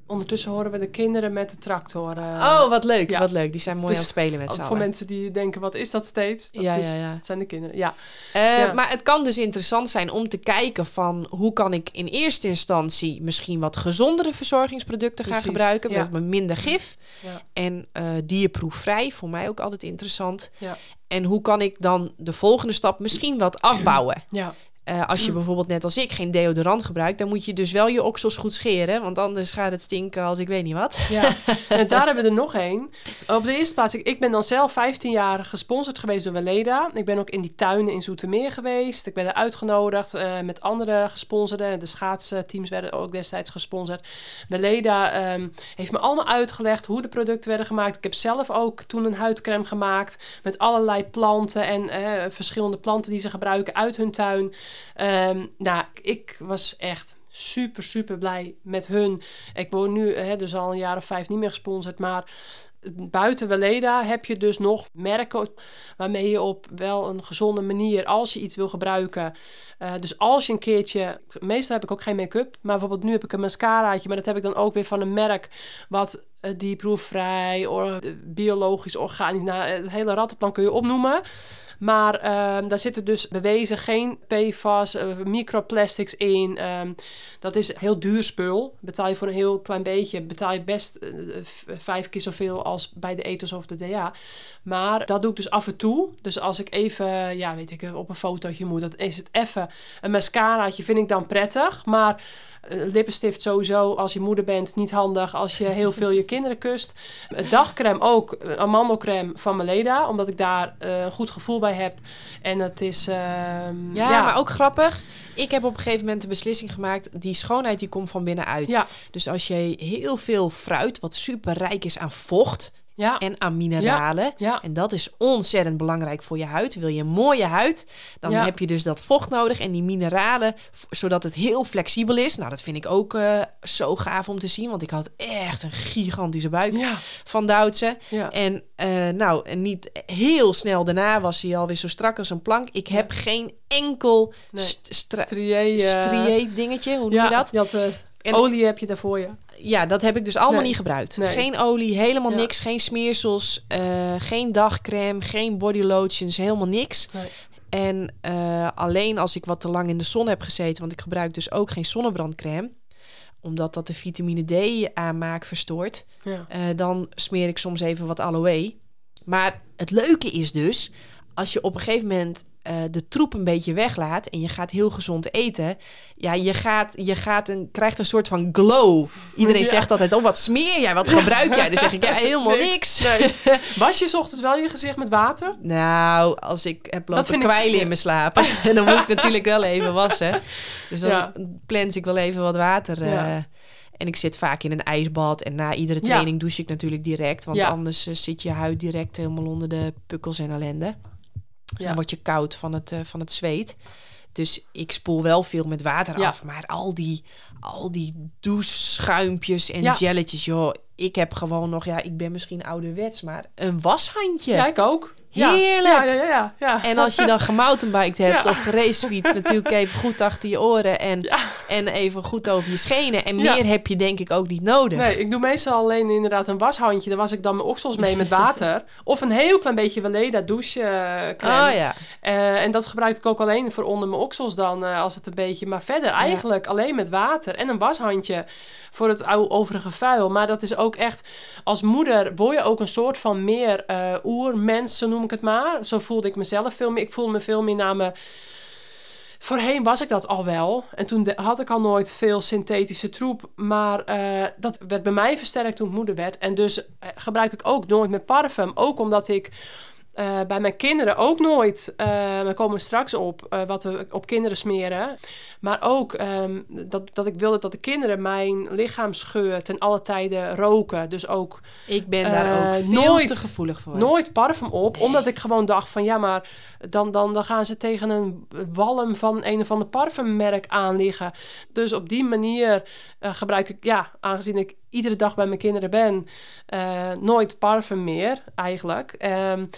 Ondertussen horen we de kinderen met de tractor. eh, oh, wat leuk, ja. wat leuk. Die zijn mooi Dus aan het spelen met z'n voor mensen die denken, wat is dat steeds? Dat, Ja, is, ja, ja. dat zijn de kinderen. Ja. Eh, Ja. Maar het kan dus interessant zijn om te kijken van hoe kan ik in eerste instantie misschien wat gezondere verzorgingsproducten gaan gebruiken ja. met minder gif Ja. en eh dierproefvrij. Voor mij ook altijd interessant. Ja. En hoe kan ik dan de volgende stap misschien wat afbouwen? Ja. Eh, als je Mm. bijvoorbeeld net als ik geen deodorant gebruikt, dan moet je dus wel je oksels goed scheren, want anders gaat het stinken als ik weet niet wat. Ja, en daar hebben we er nog één. Op de eerste plaats, ik, ik ben dan zelf 15 jaar gesponsord geweest door Weleda. Ik ben ook in die tuinen in Zoetermeer geweest. Ik ben er uitgenodigd eh, met andere gesponsorden. De schaatsteams werden ook destijds gesponsord. Weleda ehm, heeft me allemaal uitgelegd hoe de producten werden gemaakt. Ik heb zelf ook toen een huidcrème gemaakt met allerlei planten en eh, verschillende planten die ze gebruiken uit hun tuin. Ehm, nou, ik was echt super, super blij met hun. Ik word nu hè, dus al een jaar of vijf niet meer gesponsord, maar buiten Weleda heb je dus nog merken waarmee je op wel een gezonde manier, als je iets wil gebruiken. eh, dus als je een keertje, meestal heb ik ook geen make-up, maar bijvoorbeeld nu heb ik een mascaraatje, maar dat heb ik dan ook weer van een merk wat uh, dierproefvrij, or, biologisch, organisch, nou, het hele rattenplan kun je opnoemen. Maar uh, daar zitten dus bewezen geen PFAS, uh, microplastics in. Um, dat is heel duur spul. Betaal je voor een heel klein beetje, betaal je best uh, vijf keer zoveel als bij de ethos of de DA. Maar dat doe ik dus af en toe. Dus als ik even, ja, weet ik, op een fotootje moet, dat is het even een mascaraatje, vind ik dan prettig. Maar lippenstift sowieso, als je moeder bent, niet handig als je heel veel je kinderen kust. Dagcreme ook, amandelcreme van Meleda, omdat ik daar uh, een goed gevoel bij heb. En het is... Uh, ja, ja, maar ook grappig. Ik heb op een gegeven moment de beslissing gemaakt, die schoonheid die komt van binnenuit. Ja. Dus als je heel veel fruit, wat super rijk is aan vocht, ja. en aan mineralen. Ja. Ja. En dat is ontzettend belangrijk voor je huid. Wil je een mooie huid, dan heb je dus dat vocht nodig en die mineralen, zodat het heel flexibel is. Nou, dat vind ik ook uh, zo gaaf om te zien, want ik had echt een gigantische buik van Duitse. En uh, nou, niet heel snel daarna was hij alweer zo strak als een plank. Ik heb geen enkel nee. strié uh... dingetje, hoe noem je dat? Uh, en, olie heb je daarvoor, ja. Ja, dat heb ik dus allemaal nee. niet gebruikt. Nee. Geen olie, helemaal ja. niks. Geen smeersels, uh, geen dagcreme, geen body lotions, helemaal niks. Nee. En uh, alleen als ik wat te lang in de zon heb gezeten, want ik gebruik dus ook geen zonnebrandcreme, omdat dat de vitamine D aanmaak verstoort, ja. uh, dan smeer ik soms even wat aloe. Maar het leuke is dus, als je op een gegeven moment uh, de troep een beetje weglaat en je gaat heel gezond eten, ja, je, gaat, je gaat een, krijgt een soort van glow. Iedereen ja. zegt altijd, oh, wat smeer jij? Wat gebruik jij? Dan zeg ik, ja, helemaal niks. Nee. Was je ochtends wel je gezicht met water? Nou, als ik heb lopen kwijlen ik... in mijn slaap, en dan moet ik natuurlijk wel even wassen. Dus dan ja. plens ik wel even wat water... Uh, en ik zit vaak in een ijsbad. En na iedere training douche ik natuurlijk direct. Want anders uh, zit je huid direct helemaal onder de pukkels en ellende. Ja. Dan word je koud van het, uh, van het zweet. Dus ik spoel wel veel met water af. Maar al die, al die doucheschuimpjes en ja. gelletjes, joh. Ik heb gewoon nog, ja, ik ben misschien ouderwets, maar een washandje. Ja, ik ook. Heerlijk. Ja, ja, ja, ja, En als je dan gemountainbiked hebt of racefiets, natuurlijk even goed achter je oren en, en even goed over je schenen. En meer heb je denk ik ook niet nodig. Nee, ik doe meestal alleen inderdaad een washandje. Daar was ik dan mijn oksels mee met water. of een heel klein beetje Weleda douche crème. Oh, ja. Uh, en dat gebruik ik ook alleen voor onder mijn oksels dan, uh, als het een beetje... Maar verder eigenlijk alleen met water en een washandje voor het overige vuil. Maar dat is ook echt, als moeder word je ook een soort van meer uh, oermens, zo noem ik het maar. Zo voelde ik mezelf veel meer. Ik voelde me veel meer naar me... Voorheen was ik dat al wel. En toen had ik al nooit veel synthetische troep. Maar uh, dat werd bij mij versterkt toen ik moeder werd. En dus uh, gebruik ik ook nooit meer parfum. Ook omdat ik uh, bij mijn kinderen ook nooit, uh, we komen straks op, uh, wat we op kinderen smeren. Maar ook um, dat, dat ik wilde dat de kinderen mijn lichaamsgeur ten alle tijden roken. Dus ook... Ik ben daar ook veel nooit, te gevoelig voor. Nooit parfum op, nee. omdat ik gewoon dacht van ja, maar dan, dan, dan gaan ze tegen een walm van een of ander parfummerk aan liggen. Dus op die manier gebruik ik, ja, aangezien ik iedere dag bij mijn kinderen ben, nooit parfum meer eigenlijk. Um,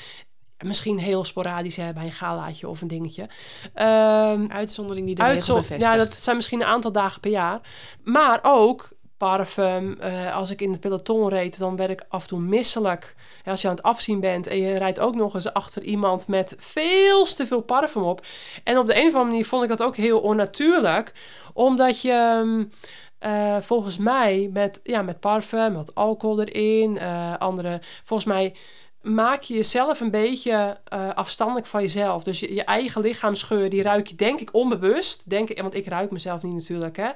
Misschien heel sporadisch hè, bij een galaatje of een dingetje. Um, Uitzondering die de uitzon Ja, dat zijn misschien een aantal dagen per jaar. Maar ook parfum. Uh, als ik in het peloton reed, dan werd ik af en toe misselijk. Ja, als je aan het afzien bent en je rijdt ook nog eens achter iemand met veel te veel parfum op. En op de een of andere manier vond ik dat ook heel onnatuurlijk. Omdat je... Uh, volgens mij met, ja, met parfum, wat alcohol erin, uh, andere... Volgens mij maak je jezelf een beetje uh, afstandelijk van jezelf. Dus je, eigen lichaamsgeur, die ruik je denk ik onbewust. Denk ik, want ik ruik mezelf niet natuurlijk. Hè.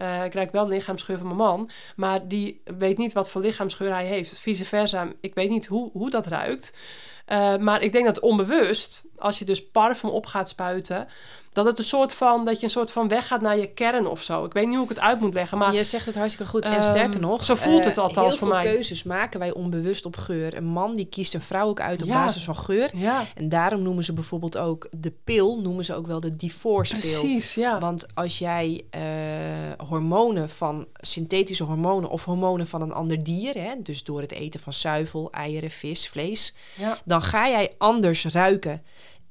Uh, ik ruik wel de lichaamsgeur van mijn man. Maar die weet niet wat voor lichaamsgeur hij heeft. Vice versa, ik weet niet hoe, hoe dat ruikt. Uh, maar ik denk dat onbewust, als je dus parfum op gaat spuiten dat het een soort van, dat je een soort van weggaat naar je kern of zo. Ik weet niet hoe ik het uit moet leggen, maar... Je zegt het hartstikke goed. En sterker um, nog... Zo voelt het uh, althans voor mij. Heel veel keuzes maken wij onbewust op geur. Een man die kiest een vrouw ook uit op ja. basis van geur. Ja. En daarom noemen ze bijvoorbeeld ook de pil, noemen ze ook wel de divorce pil. Precies, ja. Want als jij uh, hormonen van, synthetische hormonen of hormonen van een ander dier, hè, dus door het eten van zuivel, eieren, vis, vlees, ja. dan ga jij anders ruiken.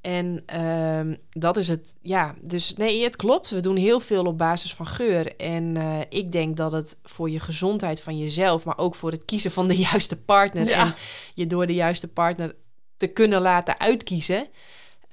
En uh, dat is het, ja. Dus nee, het klopt. We doen heel veel op basis van geur. En uh, ik denk dat het voor je gezondheid van jezelf, maar ook voor het kiezen van de juiste partner ja. en je door de juiste partner te kunnen laten uitkiezen,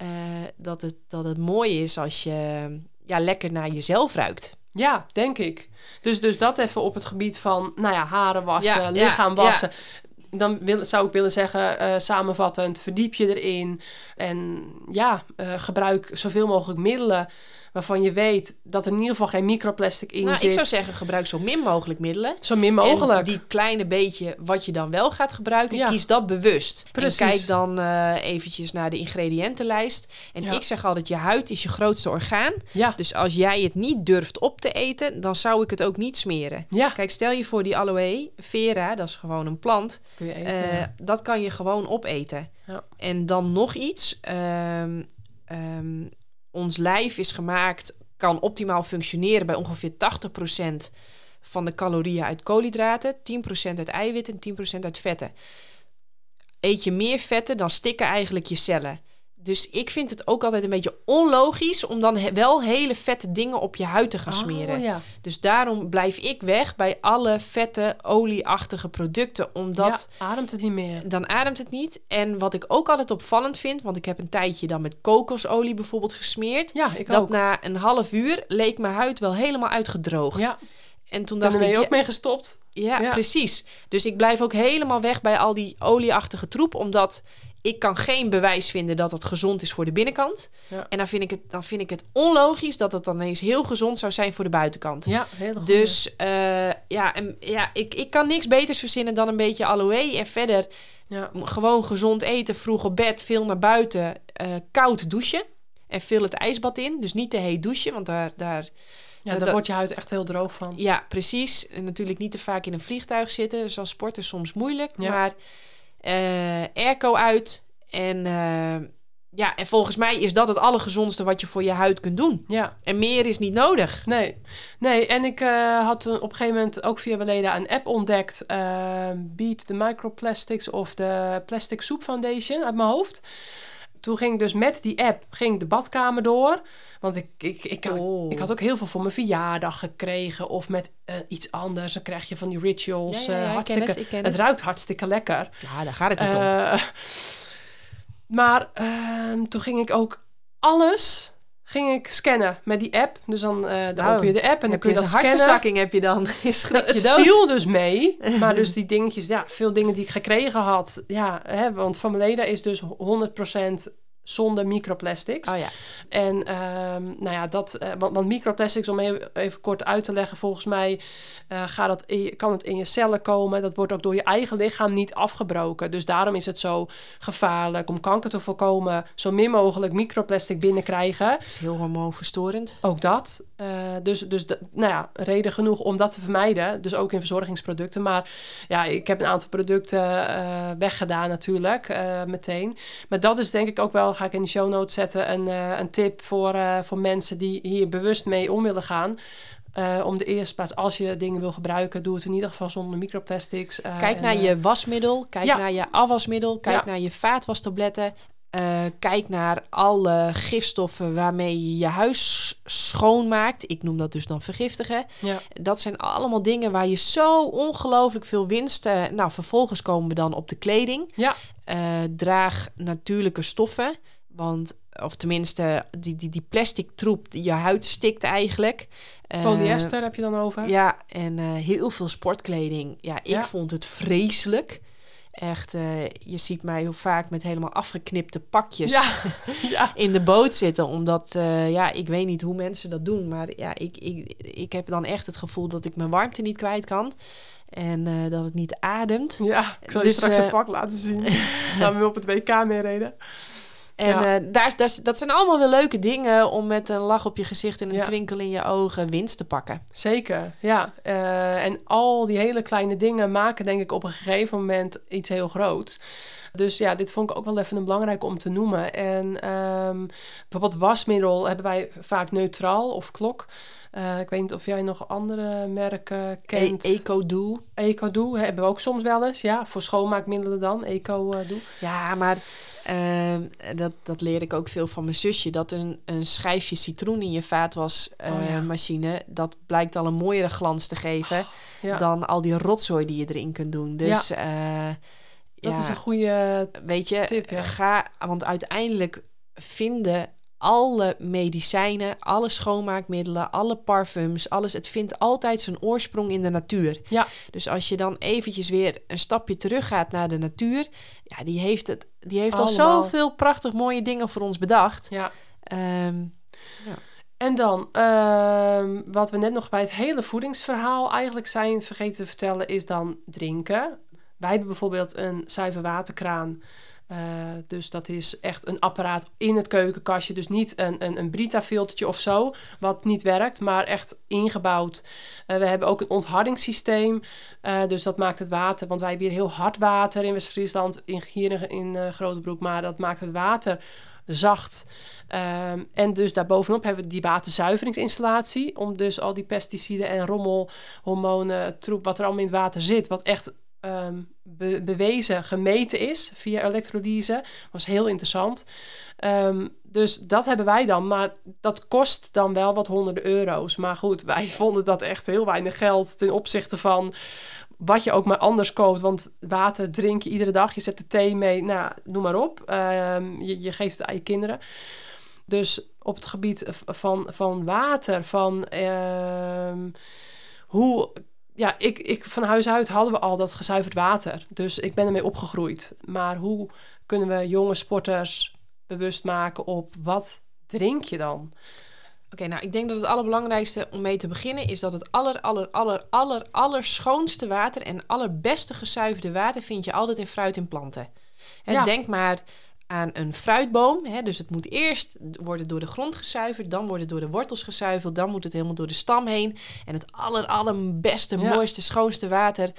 uh, dat, het, dat het mooi is als je ja, lekker naar jezelf ruikt. Ja, denk ik. Dus, dus dat even op het gebied van, nou ja, haren wassen, ja, lichaam wassen. Ja dan wil, zou ik willen zeggen, uh, samenvattend, verdiep je erin. En ja, uh, gebruik zoveel mogelijk middelen waarvan je weet dat er in ieder geval geen microplastic in nou, zit. Ik zou zeggen, gebruik zo min mogelijk middelen. Zo min mogelijk. En die kleine beetje wat je dan wel gaat gebruiken, ja. kies dat bewust. Precies. En kijk dan uh, eventjes naar de ingrediëntenlijst. En ja. ik zeg altijd, je huid is je grootste orgaan. Ja. Dus als jij het niet durft op te eten, dan zou ik het ook niet smeren. Ja. Kijk, stel je voor die aloe vera, dat is gewoon een plant. Kun je eten, uh, dat kan je gewoon opeten. Ja. En dan nog iets. Um, um, ons lijf is gemaakt, kan optimaal functioneren bij ongeveer 80% van de calorieën uit koolhydraten, 10% uit eiwitten en 10% uit vetten. Eet je meer vetten, dan stikken eigenlijk je cellen. Dus ik vind het ook altijd een beetje onlogisch om dan he wel hele vette dingen op je huid te gaan smeren. Oh, ja. Dus daarom blijf ik weg bij alle vette, olieachtige producten. Omdat ja, ademt het niet meer. Dan ademt het niet. En wat ik ook altijd opvallend vind, want ik heb een tijdje dan met kokosolie bijvoorbeeld gesmeerd. Ja, ik dat ook. na een half uur leek mijn huid wel helemaal uitgedroogd. Ja. En toen dacht ben ik, je ook mee gestopt. Ja, ja, precies. Dus ik blijf ook helemaal weg bij al die olieachtige troep, omdat ik kan geen bewijs vinden dat het gezond is voor de binnenkant. Ja. En dan vind, ik het, dan vind ik het onlogisch dat het dan eens heel gezond zou zijn voor de buitenkant. Ja, heel goed. Dus uh, ja, en, ja ik, ik kan niks beters verzinnen dan een beetje aloe. En verder ja. gewoon gezond eten, vroeg op bed, veel naar buiten, uh, koud douchen. En veel het ijsbad in. Dus niet te heet douchen, want daar... daar ja, daar wordt je huid echt heel droog van. Ja, precies. En natuurlijk niet te vaak in een vliegtuig zitten. Dus als sporter soms moeilijk. Ja. Maar airco uit en uh, ja, en volgens mij is dat het allergezondste wat je voor je huid kunt doen. Ja. En meer is niet nodig. Nee, nee. en ik uh, had op een gegeven moment ook via Weleda een app ontdekt. Uh, Beat the Microplastics of de Plastic Soup Foundation uit mijn hoofd. Toen ging ik dus met die app ging de badkamer door. Want ik, ik, ik, ik, Oh. ik had ook heel veel voor mijn verjaardag gekregen. Of met uh, iets anders. Dan krijg je van die rituals. Ja, ja, ja, ik hartstikke, ken het, ik ken het het. ruikt hartstikke lekker. Ja, daar gaat het niet om. Eh, maar ehm, toen ging ik ook alles ging ik scannen met die app. Dus dan, eh, dan Nou, open je de app en dan kun je dat een scannen. hartverzakking heb je dan. Schrik je Het dood. viel dus mee, maar dus die dingetjes, ja, veel dingen die ik gekregen had, ja, hè, want van Meleda is dus 100% zonder microplastics. Oh ja. En ehm, nou ja, dat, eh, want, want microplastics, om even, even kort uit te leggen, volgens mij eh, gaat dat in kan het in je cellen komen. Dat wordt ook door je eigen lichaam niet afgebroken. Dus daarom is het zo gevaarlijk om kanker te voorkomen. Zo min mogelijk microplastic binnenkrijgen. Het is heel hormoonverstorend. Ook dat. Eh, dus dus de, nou ja, reden genoeg om dat te vermijden. Dus ook in verzorgingsproducten. Maar ja, ik heb een aantal producten eh, weggedaan natuurlijk, eh, meteen. Maar dat is denk ik ook wel, ga ik in de show notes zetten, een, een tip voor, voor mensen die hier bewust mee om willen gaan. Om de eerste plaats, als je dingen wil gebruiken, doe het in ieder geval zonder microplastics. Kijk en, naar je wasmiddel, kijk ja. naar je afwasmiddel, kijk Ja. naar je vaatwastabletten. Eh, kijk naar alle gifstoffen waarmee je je huis schoonmaakt. Ik noem dat dus dan vergiftigen. Ja. Dat zijn allemaal dingen waar je zo ongelooflijk veel winst... eh, nou, vervolgens komen we dan op de kleding. Ja. Eh, draag natuurlijke stoffen. Want, of tenminste, die, die, die plastic troep, die je huid stikt eigenlijk. Polyester heb je dan over? ja, en heel veel sportkleding. Ja, ik Ja. vond het vreselijk. Echt, eh, je ziet mij heel vaak met helemaal afgeknipte pakjes Ja. ja. in de boot zitten. Omdat, eh, ja, ik weet niet hoe mensen dat doen. Maar ja, ik, ik, ik heb dan echt het gevoel dat ik mijn warmte niet kwijt kan. En eh, dat het niet ademt. Ja, ik zal je Dus, straks eh, een pak laten zien. Gaan we op het WK meereden. En Ja. eh, daar, dat zijn allemaal weer leuke dingen om met een lach op je gezicht en een Ja. twinkel in je ogen winst te pakken. Zeker, ja. Eh, en al die hele kleine dingen maken denk ik op een gegeven moment iets heel groots. Dus ja, dit vond ik ook wel even een belangrijk om te noemen. En ehm, bijvoorbeeld wasmiddel hebben wij vaak neutraal of klok. Eh, ik weet niet of jij nog andere merken E kent. Eco-doe. Eco-Doe hebben we ook soms wel eens. Ja, voor schoonmaakmiddelen dan. Eco-Doe. Ja, maar ehm, dat, dat leer ik ook veel van mijn zusje. Dat een, een schijfje citroen in je vaatwasmachine... Oh, ja. machine, dat blijkt al een mooiere glans te geven... Ja, dan al die rotzooi die je erin kunt doen. Dus eh, dat ja, is een goede... weet je, tip, ja. ga... Want uiteindelijk vinden alle medicijnen, alle schoonmaakmiddelen, alle parfums, alles... het vindt altijd zijn oorsprong in de natuur. Ja. Dus als je dan eventjes weer een stapje terug gaat naar de natuur... ja, die heeft, het, die heeft al zoveel prachtig mooie dingen voor ons bedacht. Ja. Ehm, En dan, ehm, wat we net nog bij het hele voedingsverhaal eigenlijk zijn vergeten te vertellen, is dan drinken. Wij hebben bijvoorbeeld een zuiver waterkraan. Eh, dus dat is echt een apparaat in het keukenkastje. Dus niet een, een, een Brita-filtertje of zo, wat niet werkt, maar echt ingebouwd. Eh, we hebben ook een onthardingssysteem. Eh, dus dat maakt het water, want wij hebben hier heel hard water in West-Friesland, in, hier in, in Grotebroek, maar dat maakt het water zacht. Ehm, en dus daarbovenop hebben we die waterzuiveringsinstallatie. Om dus al die pesticiden en rommel, hormonen, troep, wat er allemaal in het water zit. Wat echt ehm, be- bewezen, gemeten is via elektrolyse. Was heel interessant. Ehm, dus dat hebben wij dan. Maar dat kost dan wel wat honderden euro's. Maar goed, wij vonden dat echt heel weinig geld ten opzichte van wat je ook maar anders koopt. Want water drink je iedere dag. Je zet de thee mee. Nou, noem maar op. Ehm, je, geeft het aan je kinderen. Dus op het gebied van, van water, van hoe. Ja, ik, ik, van huis uit hadden we al dat gezuiverd water. Dus ik ben ermee opgegroeid. Maar hoe kunnen we jonge sporters bewust maken op wat drink je dan? Oké, nou, ik denk dat het allerbelangrijkste om mee te beginnen is dat het aller, aller, aller, aller, aller schoonste water en allerbeste gezuiverde water vind je altijd in fruit en planten. Ja. Denk maar aan een fruitboom. Hè, dus het moet eerst worden door de grond gezuiverd, dan wordt het door de wortels gezuiverd, dan moet het helemaal door de stam heen. En het aller, allerbeste, Ja. mooiste, schoonste water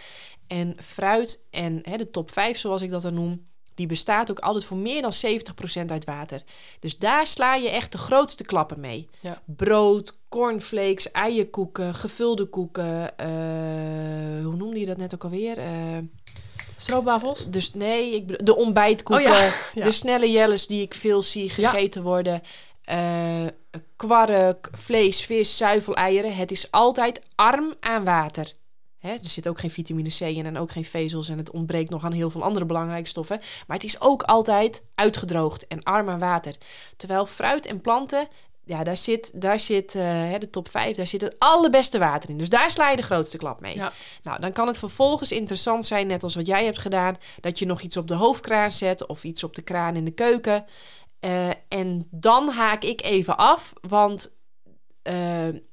en fruit en hè, de top 5 zoals ik dat dan noem. die bestaat ook altijd voor meer dan 70% uit water. Dus daar sla je echt de grootste klappen mee. Ja. Brood, cornflakes, eierkoeken, gevulde koeken. eh, hoe noemde je dat net ook alweer? Eh, Stroopwafels? dus nee, ik, de ontbijtkoeken, Oh ja, ja. de snelle jelles die ik veel zie gegeten worden. eh kwark, vlees, vis, zuiveleieren. Het is altijd arm aan water. Hè, er zit ook geen vitamine C in en ook geen vezels. En het ontbreekt nog aan heel veel andere belangrijke stoffen. Maar het is ook altijd uitgedroogd en arm aan water. Terwijl fruit en planten, ja, daar zit, daar zit eh, hè, de top 5, daar zit het allerbeste water in. Dus daar sla je de grootste klap mee. Ja. Nou, dan kan het vervolgens interessant zijn, net als wat jij hebt gedaan, dat je nog iets op de hoofdkraan zet of iets op de kraan in de keuken. Eh, en dan haak ik even af, want eh,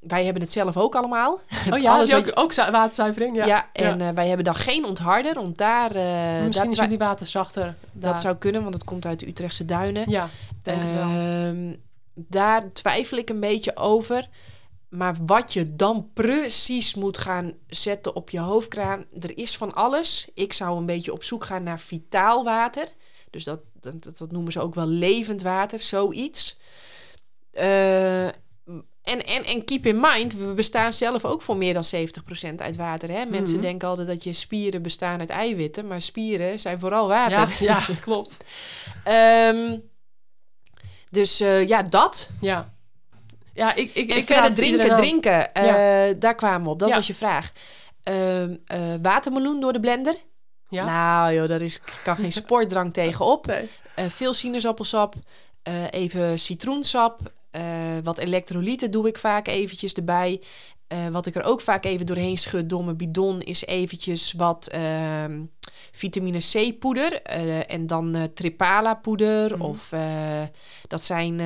wij hebben het zelf ook allemaal. Oh ja, Alles je ook, ook zu- waterzuivering? Ja. Ja, en wij hebben dan geen ontharder, want daar, eh, Misschien daar is jullie water zachter. daar. dat zou kunnen, want het komt uit de Utrechtse duinen. Ja, denk wel. Daar twijfel ik een beetje over. Maar wat je dan precies moet gaan zetten op je hoofdkraan, er is van alles. Ik zou een beetje op zoek gaan naar vitaal water. Dus dat, dat, dat- noemen ze ook wel levend water, zoiets. Eh, en, en, en keep in mind, we bestaan zelf ook voor meer dan 70% uit water. Hè? Mensen Mhm. denken altijd dat je spieren bestaan uit eiwitten, maar spieren zijn vooral water. Ja, ja, klopt. Ehm, dus eh, ja, dat. Ja. Ja, ik, ik, En ik verder drinken, drinken. eh, Daar kwamen we op. Dat Ja. was je vraag. Ehm, eh, watermeloen door de blender. Ja? Nou joh, daar is, kan geen sportdrank tegenop. Nee. Veel sinaasappelsap. even citroensap. wat elektrolyten doe ik vaak eventjes erbij. Wat ik er ook vaak even doorheen schud door mijn bidon... is eventjes wat ehm, vitamine C poeder. eh, en dan eh, tripala poeder. Mhm. Of eh, dat zijn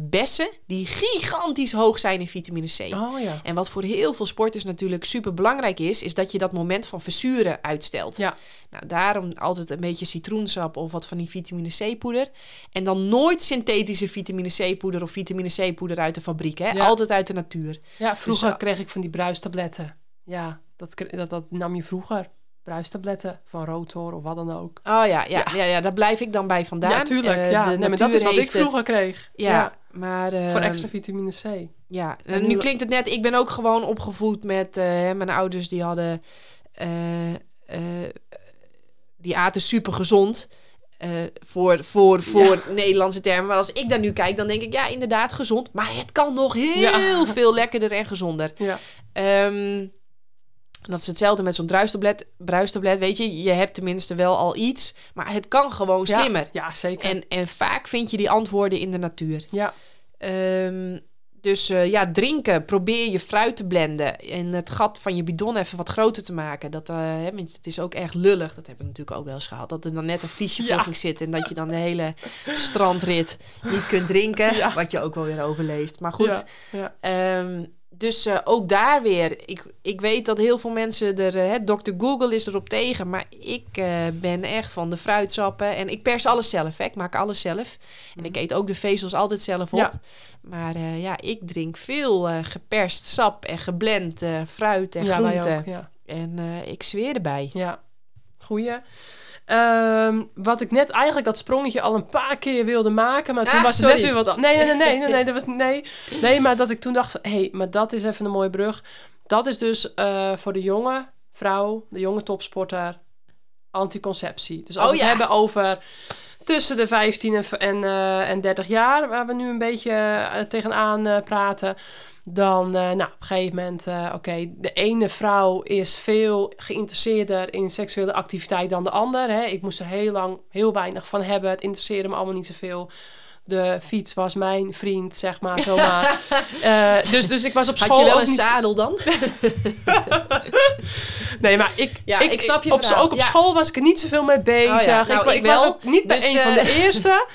bessen die gigantisch hoog zijn in vitamine C. Oh ja. En wat voor heel veel sporters natuurlijk super belangrijk is, is dat je dat moment van verzuren uitstelt. Ja. Nou, daarom altijd een beetje citroensap of wat van die vitamine C-poeder. En dan nooit synthetische vitamine C-poeder of vitamine C-poeder uit de fabriek. Hè? Ja. Altijd uit de natuur. Ja, vroeger Dus, uh, kreeg ik van die bruistabletten. Ja, dat, dat, dat nam je vroeger. Bruistabletten van Rotor of wat dan ook. Oh ja, ja, Ja. ja. ja, daar blijf ik dan bij vandaan. ja, tuurlijk. Eh, ja. de nee, maar dat is wat ik het- vroeger kreeg. Ja, maar... Voor ehm, extra vitamine C. Ja, En nu- klinkt het net, ik ben ook gewoon opgevoed met hè, mijn ouders die hadden, eh, die aten super gezond. voor voor, voor Nederlandse termen. Maar als ik daar nu kijk, dan denk ik, ja, inderdaad gezond. Maar het kan nog heel veel lekkerder en gezonder. Ja. Ehm, dat is hetzelfde met zo'n druistablet. Bruistablet, weet je, je hebt tenminste wel al iets. Maar het kan gewoon slimmer. Ja, zeker. En, en vaak vind je die antwoorden in de natuur. ja. Ehm, dus eh, ja, drinken. Probeer je fruit te blenden. En het gat van je bidon even wat groter te maken. Dat, want het is ook erg lullig. Dat heb ik natuurlijk ook wel eens gehad. Dat er dan net een vliesje Ja. zitten. En dat je dan de hele strandrit niet kunt drinken. Ja. Wat je ook wel weer overleeft. Maar goed. Ja. Ehm, dus eh, ook daar weer. Ik, ik weet dat heel veel mensen er... eh, hè, Dr. Google is erop tegen. Maar ik eh, ben echt van de fruitsappen. En ik pers alles zelf. Hè. Ik maak alles zelf. En ik eet ook de vezels altijd zelf op. Ja. Maar ja, ik drink veel geperst sap en geblend fruit en ja, groenten. ook. Ja. En ik zweer erbij. Ja, goeie. Ehm, wat ik net eigenlijk dat sprongetje al een paar keer wilde maken, maar toen Ah, was het sorry. net weer wat. Nee, nee, nee, nee, nee, nee, dat was nee, nee, maar dat ik toen dacht, hé, hey, maar dat is even een mooie brug. Dat is dus eh, voor de jonge vrouw, de jonge topsporter, anticonceptie. Dus als Oh, we het hebben over tussen de 15 en, en, eh, en 30 jaar, waar we nu een beetje eh, tegenaan eh, praten. Dan, nou, op een gegeven moment, oké, de ene vrouw is veel geïnteresseerder in seksuele activiteit dan de ander. Hè. Ik moest er heel lang heel weinig van hebben. Het interesseerde me allemaal niet zoveel. De fiets was mijn vriend, zeg maar, zomaar. Eh, dus, dus ik was op school Had je wel een niet- zadel dan? Nee, maar ik, Ja, ik snap je op, verhaal. Ook op Ja. school was ik er niet zoveel mee bezig. Oh ja, nou, ik, wa- ik ik was wel. ook niet bij Dus, een van eh, de eerste.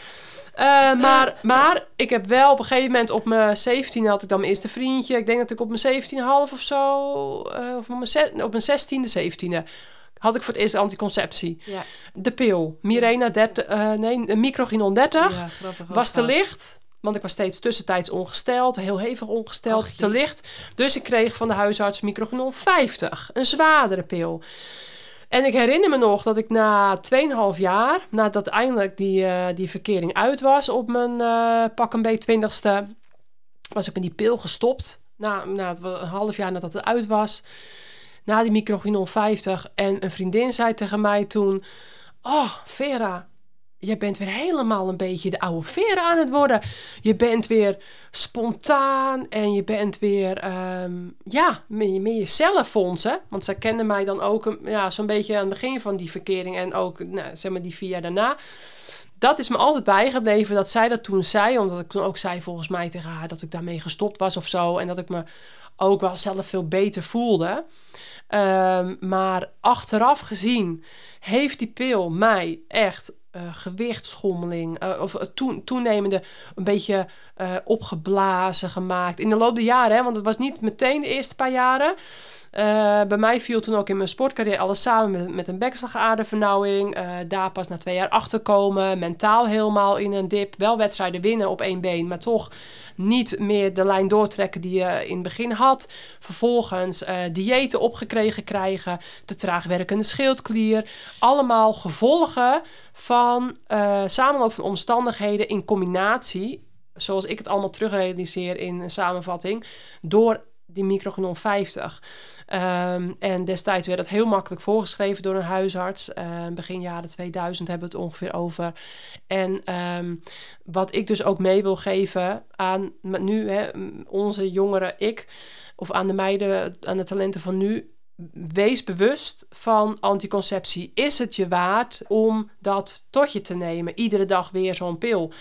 Eh, maar, maar ik heb wel op een gegeven moment op mijn 17 had ik dan mijn eerste vriendje. Ik denk dat ik op mijn 17,5 of zo, eh, of op mijn, op mijn 16e, 17e, had ik voor het eerst anticonceptie. Ja. De pil, Mirena 30, eh, nee, microginon 30 Ja, grappig. ook was te licht. Want ik was steeds tussentijds ongesteld, heel hevig ongesteld, te licht. Dus ik kreeg van de huisarts microgenon 50, een zwaardere pil. En ik herinner me nog dat ik na 2,5 jaar, nadat eindelijk die, uh, die verkering uit was op mijn uh, pak een beetje twintigste, was ik met die pil gestopt. Na, na een half jaar nadat het uit was. Na die microginon 50. En een vriendin zei tegen mij toen... Oh, Vera, je bent weer helemaal een beetje de oude Vera aan het worden. Je bent weer spontaan en je bent weer, um, ja, meer, meer jezelf, vond Want zij kende mij dan ook ja, zo'n beetje aan het begin van die verkering en ook, nou, zeg maar, die vier jaar daarna. Dat is me altijd bijgebleven dat zij dat toen zei, omdat ik toen ook zei volgens mij tegen haar dat ik daarmee gestopt was of zo. En dat ik me ook wel zelf veel beter voelde. Um, maar achteraf gezien heeft die pil mij echt uh, gewichtschommeling uh, of uh, toenemende een beetje opgeblazen gemaakt in de loop der jaren. Hè, want het was niet meteen de eerste paar jaren. Bij mij viel toen ook in mijn sportcarrière alles samen met, met een bekslagadervernauwing. daar pas na twee jaar achterkomen. Mentaal helemaal in een dip. Wel wedstrijden winnen op één been, maar toch niet meer de lijn doortrekken die je in het begin had. Vervolgens uh, diëten opgekregen krijgen, te traag werkende schildklier. Allemaal gevolgen van uh, samenloop van omstandigheden in combinatie, zoals ik het allemaal terugrealiseer in een samenvatting, door die microgenom 50. Um, en destijds werd dat heel makkelijk voorgeschreven door een huisarts. Uh, begin jaren 2000 hebben we het ongeveer over. En um, wat ik dus ook mee wil geven aan nu, hè, onze jongeren, ik, of aan de meiden, aan de talenten van nu. Wees bewust van anticonceptie. Is het je waard om dat tot je te nemen? Iedere dag weer zo'n pil.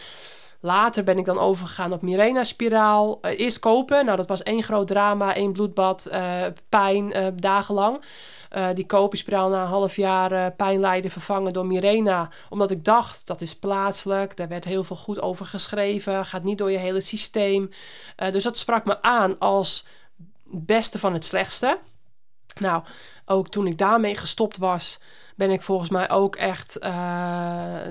Later ben ik dan overgegaan op Mirena-spiraal. Uh, eerst kopen. Nou, dat was één groot drama, één bloedbad, uh, pijn, uh, dagenlang. die kopenspiraal na een half jaar pijn lijden vervangen door Mirena. Omdat ik dacht, dat is plaatselijk. Daar werd heel veel goed over geschreven. Gaat niet door je hele systeem. dus dat sprak me aan als beste van het slechtste. Nou, ook toen ik daarmee gestopt was ben ik volgens mij ook echt, uh,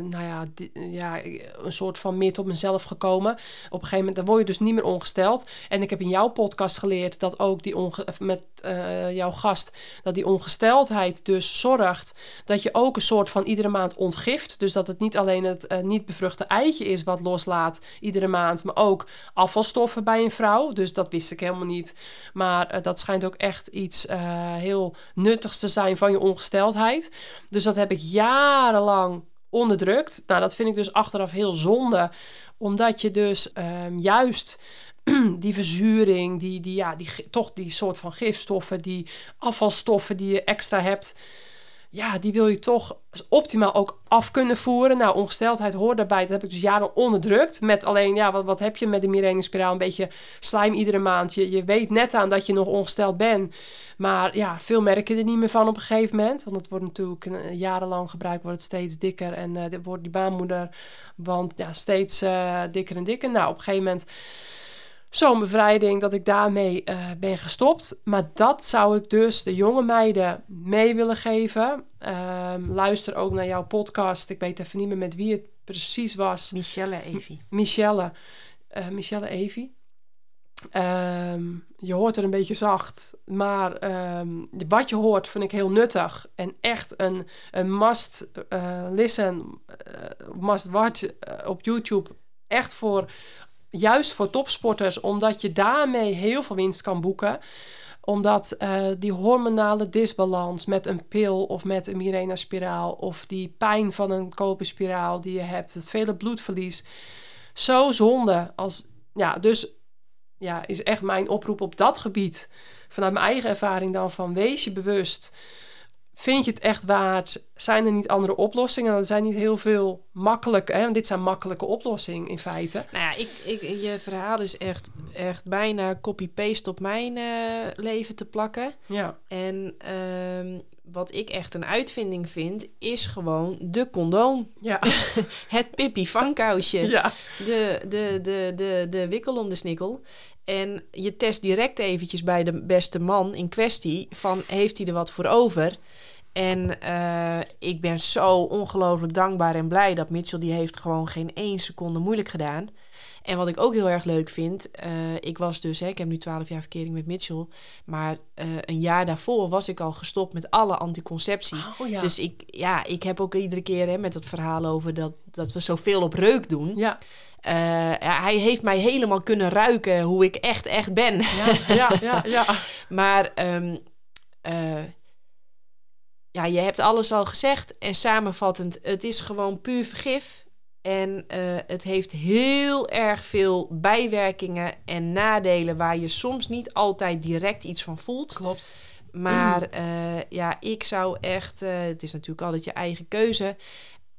nou ja, ja, een soort van meer tot mezelf gekomen. Op een gegeven moment, dan word je dus niet meer ongesteld. En ik heb in jouw podcast geleerd dat ook die onge met uh, jouw gast, dat die ongesteldheid dus zorgt dat je ook een soort van iedere maand ontgift. Dus dat het niet alleen het niet bevruchte eitje is wat loslaat iedere maand, maar ook afvalstoffen bij een vrouw. Dus dat wist ik helemaal niet. Maar dat schijnt ook echt iets heel nuttigs te zijn van je ongesteldheid. Dus dat heb ik jarenlang onderdrukt. Nou, dat vind ik dus achteraf heel zonde. Omdat je dus um, juist die verzuring, die, die, ja, die, toch die soort van gifstoffen, die afvalstoffen die je extra hebt ja, die wil je toch optimaal ook af kunnen voeren. Nou, ongesteldheid hoort daarbij. Dat heb ik dus jaren onderdrukt. Met alleen, ja, wat, wat heb je met de Mirene-spiraal? Een beetje slijm iedere maand. Je, je weet net aan dat je nog ongesteld bent. Maar ja, veel merken er niet meer van op een gegeven moment. Want het wordt natuurlijk uh, jarenlang gebruikt, wordt het steeds dikker. En uh, wordt die baarmoeder, want ja, steeds uh, dikker en dikker. Nou, op een gegeven moment zo'n bevrijding dat ik daarmee uh, ben gestopt. Maar dat zou ik dus de jonge meiden mee willen geven. Um, luister ook naar jouw podcast. Ik weet even niet meer met wie het precies was. Michelle Evi. Michelle. Uh, Michelle Evi. Um, je hoort er een beetje zacht, maar um, wat je hoort vind ik heel nuttig en echt een, een must uh, listen, must watch op YouTube. Echt voor juist voor topsporters, omdat je daarmee heel veel winst kan boeken. Omdat uh, die hormonale disbalans met een pil of met een Mirena-spiraal... of die pijn van een koperspiraal die je hebt, het vele bloedverlies... zo zonde als... Ja, dus ja, is echt mijn oproep op dat gebied. Vanuit mijn eigen ervaring dan van wees je bewust Vind je het echt waard? Zijn er niet andere oplossingen? Er zijn niet heel veel makkelijke. Hè? Dit zijn makkelijke oplossingen in feite. Nou ja, ik, ik, je verhaal is echt, echt bijna copy-paste op mijn uh, leven te plakken. Ja. En uh, wat ik echt een uitvinding vind, is gewoon de condoom. Ja. het Pippi vankousje. Ja. De, de, de, de, de wikkel om de snikkel. En je test direct eventjes bij de beste man in kwestie van heeft hij er wat voor over. En eh, ik ben zo ongelooflijk dankbaar en blij dat Mitchell die heeft gewoon geen één seconde moeilijk gedaan. En wat ik ook heel erg leuk vind, eh, ik was dus, hè, ik heb nu 12 jaar verkering met Mitchell, maar eh, een jaar daarvoor was ik al gestopt met alle anticonceptie. Oh, ja. Dus ik, ja, ik heb ook iedere keer hè, met dat verhaal over dat, dat we zoveel op reuk doen. ja. Hij heeft mij helemaal kunnen ruiken hoe ik echt, echt ben. Ja, ja, ja, ja. Maar ehm, eh, ja, je hebt alles al gezegd. En samenvattend, het is gewoon puur vergif. En eh, het heeft heel erg veel bijwerkingen en nadelen waar je soms niet altijd direct iets van voelt. Klopt. Maar eh, ja, ik zou echt, eh, het is natuurlijk altijd je eigen keuze.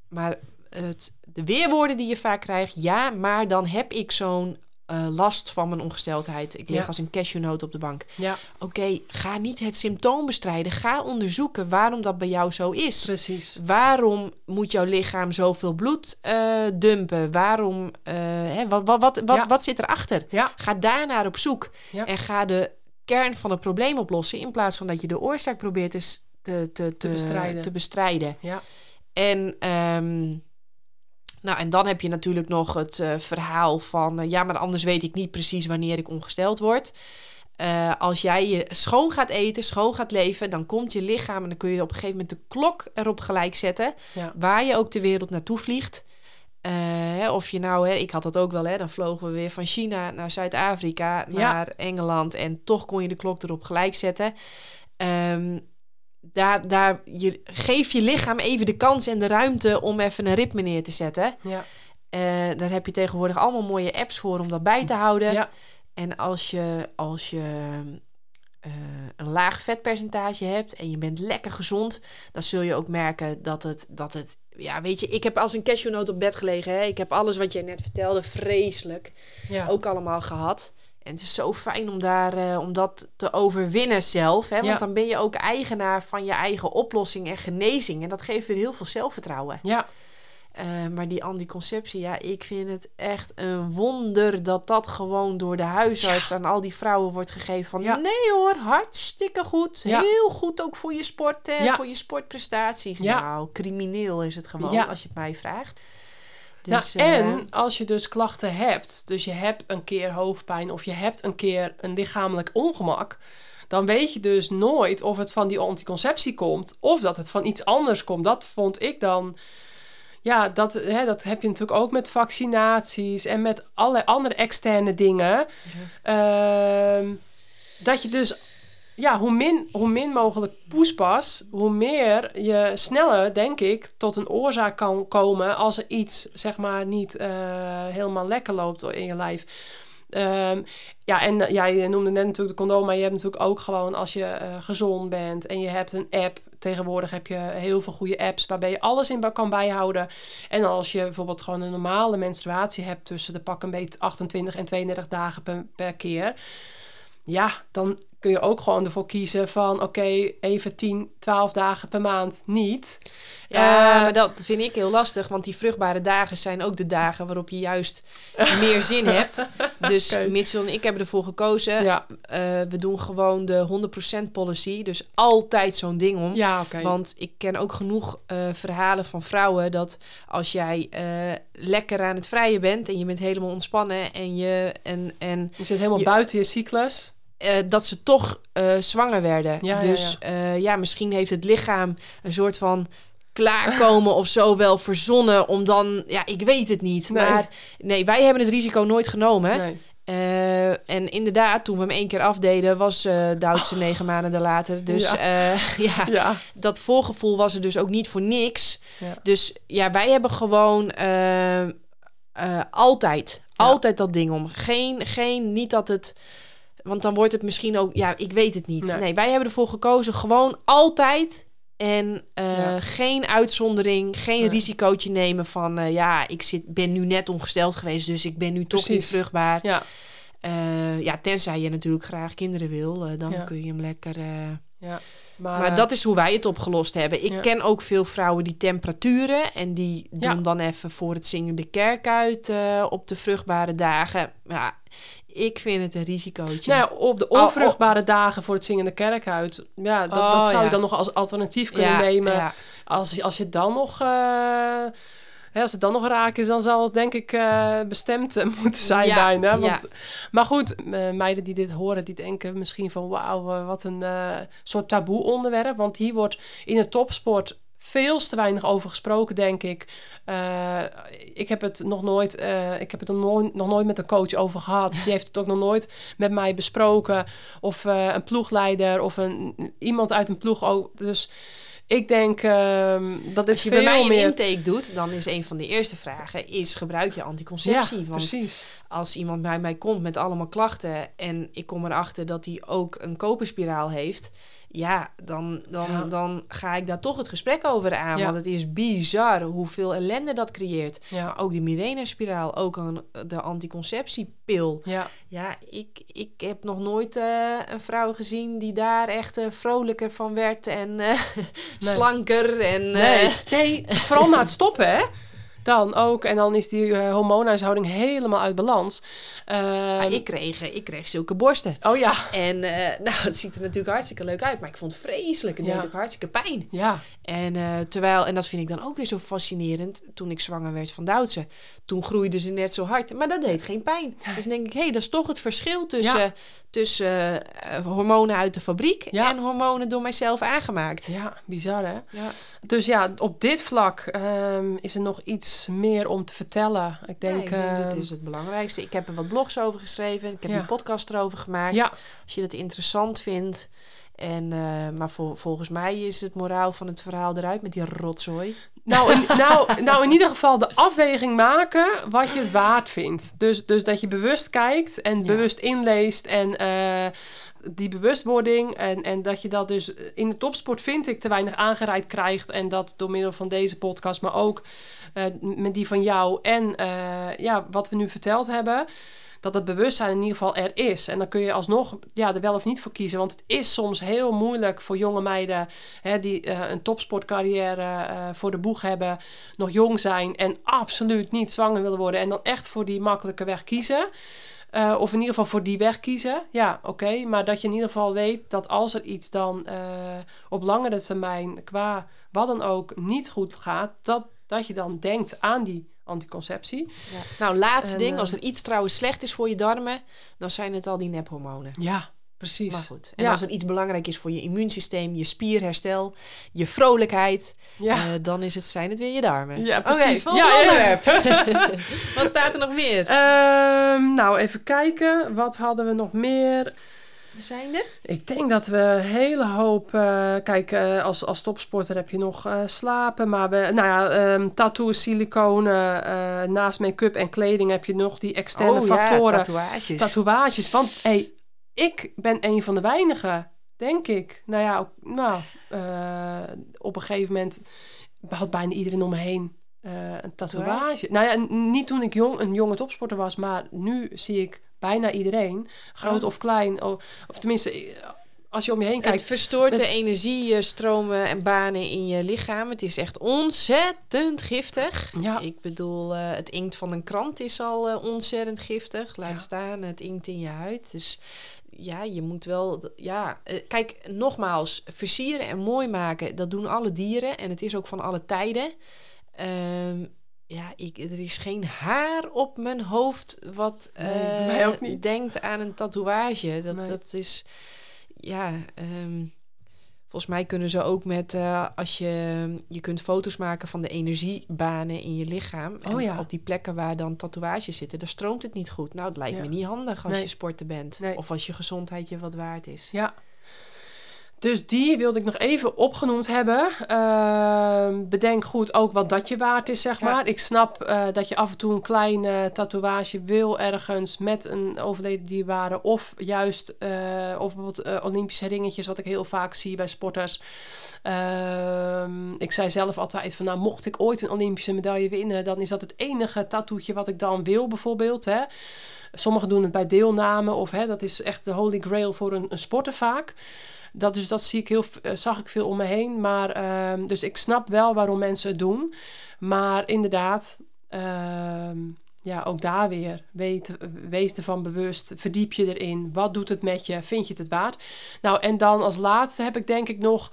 Maar het, de weerwoorden die je vaak krijgt, ja, maar dan heb ik zo'n eh, last van mijn ongesteldheid. Ik lig Ja. als een cashewnoot op de bank. Ja, Oké, ga niet het symptoom bestrijden. Ga onderzoeken waarom dat bij jou zo is. precies. Waarom moet jouw lichaam zoveel bloed eh, dumpen? Waarom, eh, hè, wat, wat, wat, wat, Ja. wat zit erachter? Ja, Ga daarnaar op zoek. En ga de kern van het probleem oplossen. In plaats van dat je de oorzaak probeert te, te, te, te, bestrijden. te bestrijden. ja, En, ehm, nou, en dan heb je natuurlijk nog het eh, verhaal van... eh, ja, maar anders weet ik niet precies wanneer ik ongesteld word. Eh, als jij je schoon gaat eten, schoon gaat leven... dan komt je lichaam en dan kun je op een gegeven moment de klok erop gelijk zetten... ja. waar je ook de wereld naartoe vliegt. Of je nou, hè, ik had dat ook wel, hè, dan vlogen we weer van China naar Zuid-Afrika, Ja. naar Engeland en toch kon je de klok erop gelijk zetten. Ehm, daar, daar, je, geef je lichaam even de kans en de ruimte om even een ritme neer te zetten. ja. Eh, daar heb je tegenwoordig allemaal mooie apps voor om dat bij te houden. Ja. En als je, als je eh, een laag vetpercentage hebt en je bent lekker gezond, dan zul je ook merken dat het, dat het ja, weet je, ik heb als een cashewnoot op bed gelegen. Hè? Ik heb alles wat jij net vertelde, vreselijk, ja. ook allemaal gehad. En het is zo fijn om, daar, eh, om dat te overwinnen zelf. Hè? Want Ja. dan ben je ook eigenaar van je eigen oplossing en genezing. En dat geeft weer heel veel zelfvertrouwen. ja. Eh, maar die anticonceptie, ja, ik vind het echt een wonder dat dat gewoon door de huisarts aan al die vrouwen wordt gegeven. Van Ja. nee hoor, hartstikke goed. Ja. Heel goed ook voor je sport voor je sportprestaties. Nou, crimineel is het gewoon, als je het mij vraagt. Nou, Dus, eh, en als je dus klachten hebt, dus je hebt een keer hoofdpijn of je hebt een keer een lichamelijk ongemak, dan weet je dus nooit of het van die anticonceptie komt of dat het van iets anders komt. Dat vond ik dan. Ja, dat, hè, dat heb je natuurlijk ook met vaccinaties en met allerlei andere externe dingen. Ehm, dat je dus, ja, hoe min, hoe min mogelijk poespas, hoe meer je sneller, denk ik, tot een oorzaak kan komen als er iets, zeg maar, niet eh, helemaal lekker loopt in je lijf. Ehm, ja, en eh, ja, je noemde net natuurlijk de condoom, maar je hebt natuurlijk ook gewoon als je eh, gezond bent en je hebt een app. Tegenwoordig heb je heel veel goede apps waarbij je alles in kan bijhouden. En als je bijvoorbeeld gewoon een normale menstruatie hebt tussen de pak een beetje 28 en 32 dagen per, per keer. Ja, dan kun je ook gewoon ervoor kiezen van oké, even 10, 12 dagen per maand niet. Ja, Eh, maar dat vind ik heel lastig, want die vruchtbare dagen zijn ook de dagen waarop je juist meer zin hebt. Dus Oké. Mitchell en ik hebben ervoor gekozen. ja, Eh, we doen gewoon de 100% policy, dus altijd zo'n ding om. ja. Want ik ken ook genoeg eh, verhalen van vrouwen dat als jij lekker aan het vrijen bent en je bent helemaal ontspannen en je en, en Je zit helemaal je- buiten je cyclus. Eh, dat ze toch eh, zwanger werden. Ja, ja, dus ja. ja, misschien heeft het lichaam een soort van klaarkomen of zo wel verzonnen om dan, ja, ik weet het niet. Nee. Maar nee, wij hebben het risico nooit genomen. Nee. Eh, en inderdaad, toen we hem één keer afdeden, was eh Duitse negen maanden later. Dus Ja. ja. ja, Ja, dat voorgevoel was er dus ook niet voor niks. Ja. Dus ja, wij hebben gewoon eh, eh, altijd, altijd dat ding om. Geen, geen, niet dat het... Want dan wordt het misschien ook... Ja, ik weet het niet. Nee. Nee, wij hebben ervoor gekozen gewoon altijd... En eh, Ja. geen uitzondering, geen Nee. risicootje nemen van... eh, ja, ik zit, ben nu net ongesteld geweest, dus ik ben nu toch niet vruchtbaar. ja, Eh, ja, tenzij je natuurlijk graag kinderen wil, dan Ja. kun je hem lekker... Ja. Maar, Maar, dat is hoe wij het opgelost hebben. Ik Ja. ken ook veel vrouwen die temperaturen en die doen dan even voor het zingen de kerk uit op de vruchtbare dagen. Ja, ik vind het een risicootje. Nou ja, op de Oh, oh. onvruchtbare dagen voor het zingende kerk uit. Ja, dat, Oh, dat zou ja. je dan nog als alternatief kunnen Ja, nemen. Als, als je dan nog... hè, als het dan nog raak is, dan zal het denk ik eh, bestemd eh, moeten zijn bijna. Want, Maar goed, meiden die dit horen, die denken misschien van... wauw, wat een soort taboe onderwerp. Want hier wordt in de topsport veel te weinig over gesproken, denk ik. Eh, ik heb het nog nooit, eh, ik heb het nog nooit, nog nooit met een coach over gehad. Die heeft het ook nog nooit met mij besproken. Of eh, een ploegleider of een, iemand uit een ploeg ook. Dus ik denk ehm, dat Als je bij mij een meer... intake doet, dan is een van de eerste vragen: is gebruik je anticonceptie? ja, Want precies. als iemand bij mij komt met allemaal klachten en ik kom erachter dat hij ook een koperspiraal heeft, ja, dan, dan, Ja. dan ga ik daar toch het gesprek over aan. Ja. Want het is bizar hoeveel ellende dat creëert. Ja, Ook die Mirena-spiraal, ook een, de anticonceptiepil. ja. Ja, ik, ik heb nog nooit eh, een vrouw gezien die daar echt eh, vrolijker van werd en eh, slanker. En, Nee, nee, vooral na het stoppen, hè? Dan ook. En dan is die eh, hormoonhuishouding helemaal uit balans. Ehm, ik, kreeg, eh, ik kreeg zulke borsten. Oh ja, En eh, nou, het ziet er natuurlijk hartstikke leuk uit, maar ik vond het vreselijk. Het Ja. deed ook hartstikke pijn. ja, En terwijl, en dat vind ik dan ook weer zo fascinerend, toen ik zwanger werd van Duitse, toen groeide ze net zo hard, maar dat deed geen pijn. Dus denk ik, hé, hey, dat is toch het verschil tussen, Ja. tussen eh, hormonen uit de fabriek Ja. en hormonen door mijzelf aangemaakt. ja, bizar hè? Ja. Dus ja, op dit vlak ehm, is er nog iets meer om te vertellen. Ik denk, ik denk dat ehm, is het belangrijkste. Ik heb er wat blogs over geschreven. Ik heb een podcast erover gemaakt. Ja. Als je dat interessant vindt. En, eh, maar vol- volgens mij is het moraal van het verhaal eruit met die rotzooi. Nou in, nou, nou, in ieder geval de afweging maken wat je het waard vindt. Dus, dus dat je bewust kijkt en Ja. bewust inleest en eh, die bewustwording. En, en dat je dat dus in de topsport, vind ik, te weinig aangereikt krijgt. En dat door middel van deze podcast, maar ook eh, met die van jou en ja, wat we nu verteld hebben. Dat het bewustzijn in ieder geval er is. En dan kun je alsnog ja, er wel of niet voor kiezen. Want het is soms heel moeilijk voor jonge meiden hè, die eh, een topsportcarrière eh, voor de boeg hebben, nog jong zijn en absoluut niet zwanger willen worden. En dan echt voor die makkelijke weg kiezen. Eh, of in ieder geval voor die weg kiezen. Ja, oké. Maar dat je in ieder geval weet dat als er iets dan op langere termijn qua wat dan ook niet goed gaat, dat, dat je dan denkt aan die anticonceptie. Nou, laatste En, ding. eh, Als er iets trouwens slecht is voor je darmen, dan zijn het al die nephormonen. Ja, precies. Maar goed. En Ja. als er iets belangrijk is voor je immuunsysteem, je spierherstel, je vrolijkheid, Ja. eh, dan is het, zijn het weer je darmen. Ja, precies. volgende Ja, ja. onderwerp. Wat staat er nog meer? Ehm, nou, even kijken. Wat hadden we nog meer? We zijn er. Ik denk dat we een hele hoop... eh, kijk, eh, als, als topsporter heb je nog eh, slapen. Maar we, nou ja, ehm tattoos, siliconen, naast make-up en kleding heb je nog die externe oh ja, factoren. tatoeages. tatoeages. Want hey, ik ben een van de weinigen, denk ik. Nou ja, nou, op een gegeven moment had bijna iedereen om me heen een tatoeage. Nou ja, niet toen ik jong, een jonge topsporter was, maar nu zie ik bijna iedereen, groot Oh. of klein, of, of tenminste, als je om je heen kijkt. Het verstoort Het- de energiestromen en banen in je lichaam. Het is echt ontzettend giftig. Ja. Ik bedoel, eh, het inkt van een krant is al eh, ontzettend giftig. Laat Ja. staan het inkt in je huid. Dus ja, je moet wel... Ja, eh, kijk, nogmaals, versieren en mooi maken, dat doen alle dieren. En het is ook van alle tijden. Ehm, ja, ik, er is geen haar op mijn hoofd wat Nee, mij ook niet. denkt aan een tatoeage. Dat, Nee. dat is... Ja, ehm, volgens mij kunnen ze ook met... eh, als je... Je kunt foto's maken van de energiebanen in je lichaam. En Oh ja. op die plekken waar dan tatoeages zitten, daar stroomt het niet goed. Nou, het lijkt Ja. me niet handig als Nee. je sporter bent. Of als je gezondheid je wat waard is. Ja. Dus die wilde ik nog even opgenoemd hebben. Ehm, bedenk goed ook wat dat je waard is, zeg Ja. maar. Ik snap eh, dat je af en toe een klein eh, tatoeage wil ergens met een overleden dierbare. Of juist, eh, of bijvoorbeeld eh, Olympische ringetjes, wat ik heel vaak zie bij sporters. Ehm, ik zei zelf altijd van, nou, mocht ik ooit een Olympische medaille winnen, dan is dat het enige tattoetje wat ik dan wil, bijvoorbeeld. Hè. Sommigen doen het bij deelname, of hè, dat is echt de holy grail voor een, een sporter vaak. Dat, dus dat zie ik heel, eh, zag ik veel om me heen. Maar, ehm, dus ik snap wel waarom mensen het doen. Maar inderdaad, ehm, ja, ook daar weer. Weet, wees ervan bewust. Verdiep je erin. Wat doet het met je? Vind je het het waard? Nou, en dan als laatste heb ik denk ik nog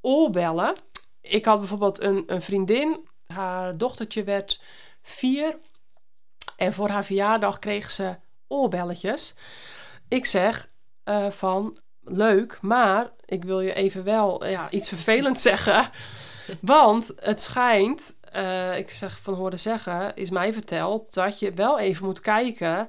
oorbellen. Ik had bijvoorbeeld een, een vriendin. Haar dochtertje werd vier. En voor haar verjaardag kreeg ze oorbelletjes. Ik zeg uh, van leuk, maar ik wil je even wel ja, iets vervelends zeggen. Want het schijnt, uh, ik zeg van horen zeggen, is mij verteld dat je wel even moet kijken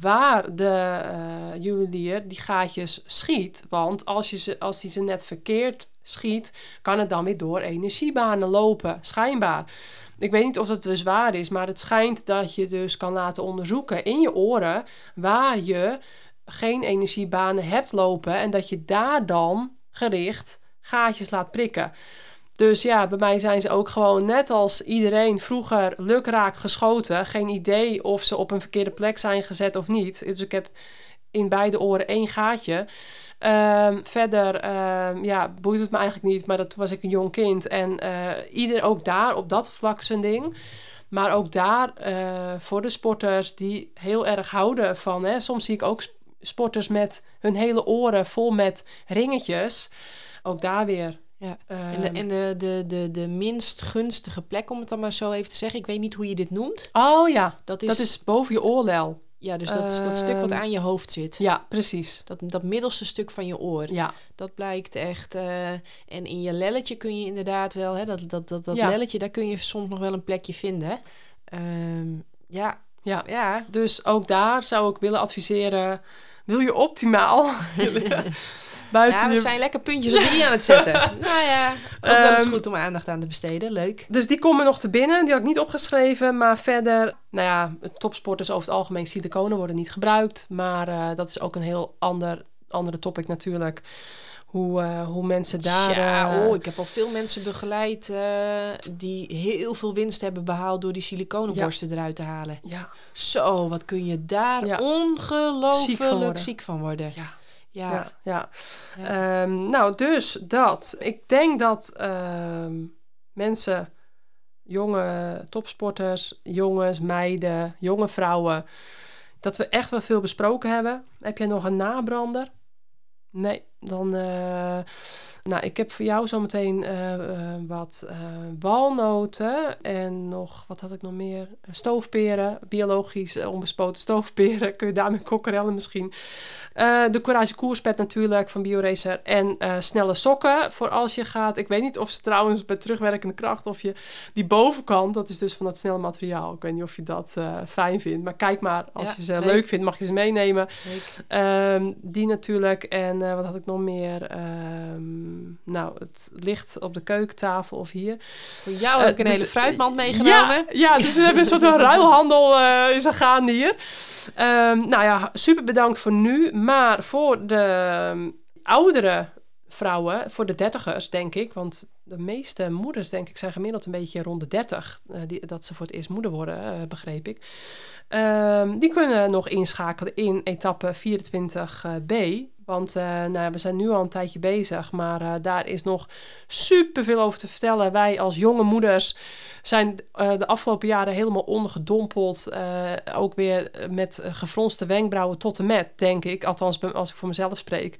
waar de uh, juwelier die gaatjes schiet. Want als, je ze, als hij ze net verkeerd schiet, kan het dan weer door energiebanen lopen, schijnbaar. Ik weet niet of dat dus waar is, maar het schijnt dat je dus kan laten onderzoeken in je oren waar je geen energiebanen hebt lopen en dat je daar dan gericht gaatjes laat prikken. Dus ja, bij mij zijn ze ook gewoon net als iedereen vroeger lukraak geschoten. Geen idee of ze op een verkeerde plek zijn gezet of niet. Dus ik heb in beide oren één gaatje. Um, verder, um, ja, boeit het me eigenlijk niet. Maar dat was ik een jong kind. En uh, ieder ook daar op dat vlak zijn ding. Maar ook daar uh, voor de sporters die heel erg houden van. Hè, soms zie ik ook sporters met hun hele oren vol met ringetjes. Ook daar weer. Ja. en de, ehm, en de, de, de, de minst gunstige plek, om het dan maar zo even te zeggen. Ik weet niet hoe je dit noemt. Oh ja, dat is, dat is boven je oorlel. Ja, dus dat is dat stuk wat ehm, aan je hoofd zit. Ja, precies. Dat, dat middelste stuk van je oor. Ja. Dat blijkt echt. Uh, en in je lelletje kun je inderdaad wel, hè, dat, dat, dat, dat lelletje, daar kun je soms nog wel een plekje vinden. Um, ja. Ja. ja, dus ook daar zou ik willen adviseren. Wil je optimaal? Buiten ja, we zijn lekker puntjes op die aan het zetten. nou ja, ook wel eens ehm, goed om aandacht aan te besteden. Leuk. Dus die komen nog te binnen. Die had ik niet opgeschreven. Maar verder, nou ja, topsporters over het algemeen siliconen worden niet gebruikt. Maar uh, dat is ook een heel ander, andere topic natuurlijk. Hoe, uh, hoe mensen daar. Ja, uh, oh, ik heb al veel mensen begeleid uh, die heel veel winst hebben behaald door die siliconenborsten ja. eruit te halen. Ja. Zo, wat kun je daar ja. ongelooflijk ziek van worden. Ja. Ja. ja, ja. Um, nou, dus dat. Ik denk dat um, mensen, jonge topsporters, jongens, meiden, jonge vrouwen, dat we echt wel veel besproken hebben. Heb jij nog een nabrander? Nee, dan. Uh, nou, ik heb voor jou zometeen uh, wat walnoten en nog, wat had ik nog meer? Stoofperen, biologisch onbespoten stoofperen. Kun je daarmee kokkerellen misschien. De Courage Koerspet natuurlijk van BioRacer. En snelle sokken voor als je gaat. Ik weet niet of ze trouwens bij terugwerkende kracht... of je die bovenkant, dat is dus van dat snelle materiaal. Ik weet niet of je dat fijn vindt. Maar kijk maar, als ja, je ze leuk. vindt, mag je ze meenemen. Um, die natuurlijk. En wat had ik nog meer? Um, nou, het ligt op de keukentafel of hier. Voor jou heb ik een dus, hele fruitmand meegenomen. Ja, ja, dus we hebben een soort van ruilhandel is er gaande hier. Um, nou ja, super bedankt voor nu. Maar voor de um, oudere vrouwen, voor de dertigers denk ik, want de meeste moeders denk ik zijn gemiddeld een beetje rond de 30 uh, eh, die, dat ze voor het eerst moeder worden, uh, begreep ik. Um, die kunnen nog inschakelen in etappe 24b. Want uh, nou, we zijn nu al een tijdje bezig, maar uh, daar is nog superveel over te vertellen. Wij als jonge moeders zijn uh, de afgelopen jaren helemaal ondergedompeld. ook weer met gefronste wenkbrauwen tot en met, denk ik. Althans, als ik voor mezelf spreek.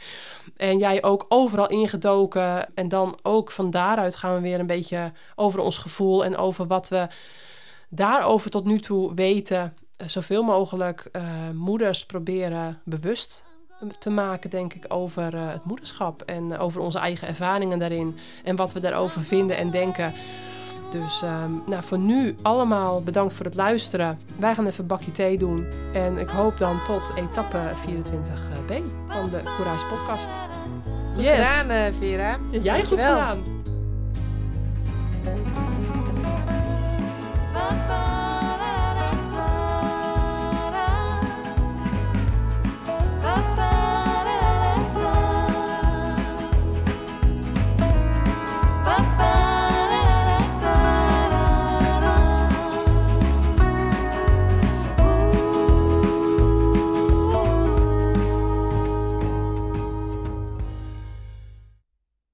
En jij ook overal ingedoken. En dan ook van daaruit gaan we weer een beetje over ons gevoel en over wat we daarover tot nu toe weten. zoveel mogelijk moeders proberen bewust te maken, denk ik, over uh, het moederschap en uh, over onze eigen ervaringen daarin en wat we daarover vinden en denken. Dus um, nou, voor nu allemaal bedankt voor het luisteren. Wij gaan even een bakje thee doen. En ik hoop dan tot etappe 24b van de Courage podcast. Goed yes. gedaan, uh, Vera. Jij goed gedaan.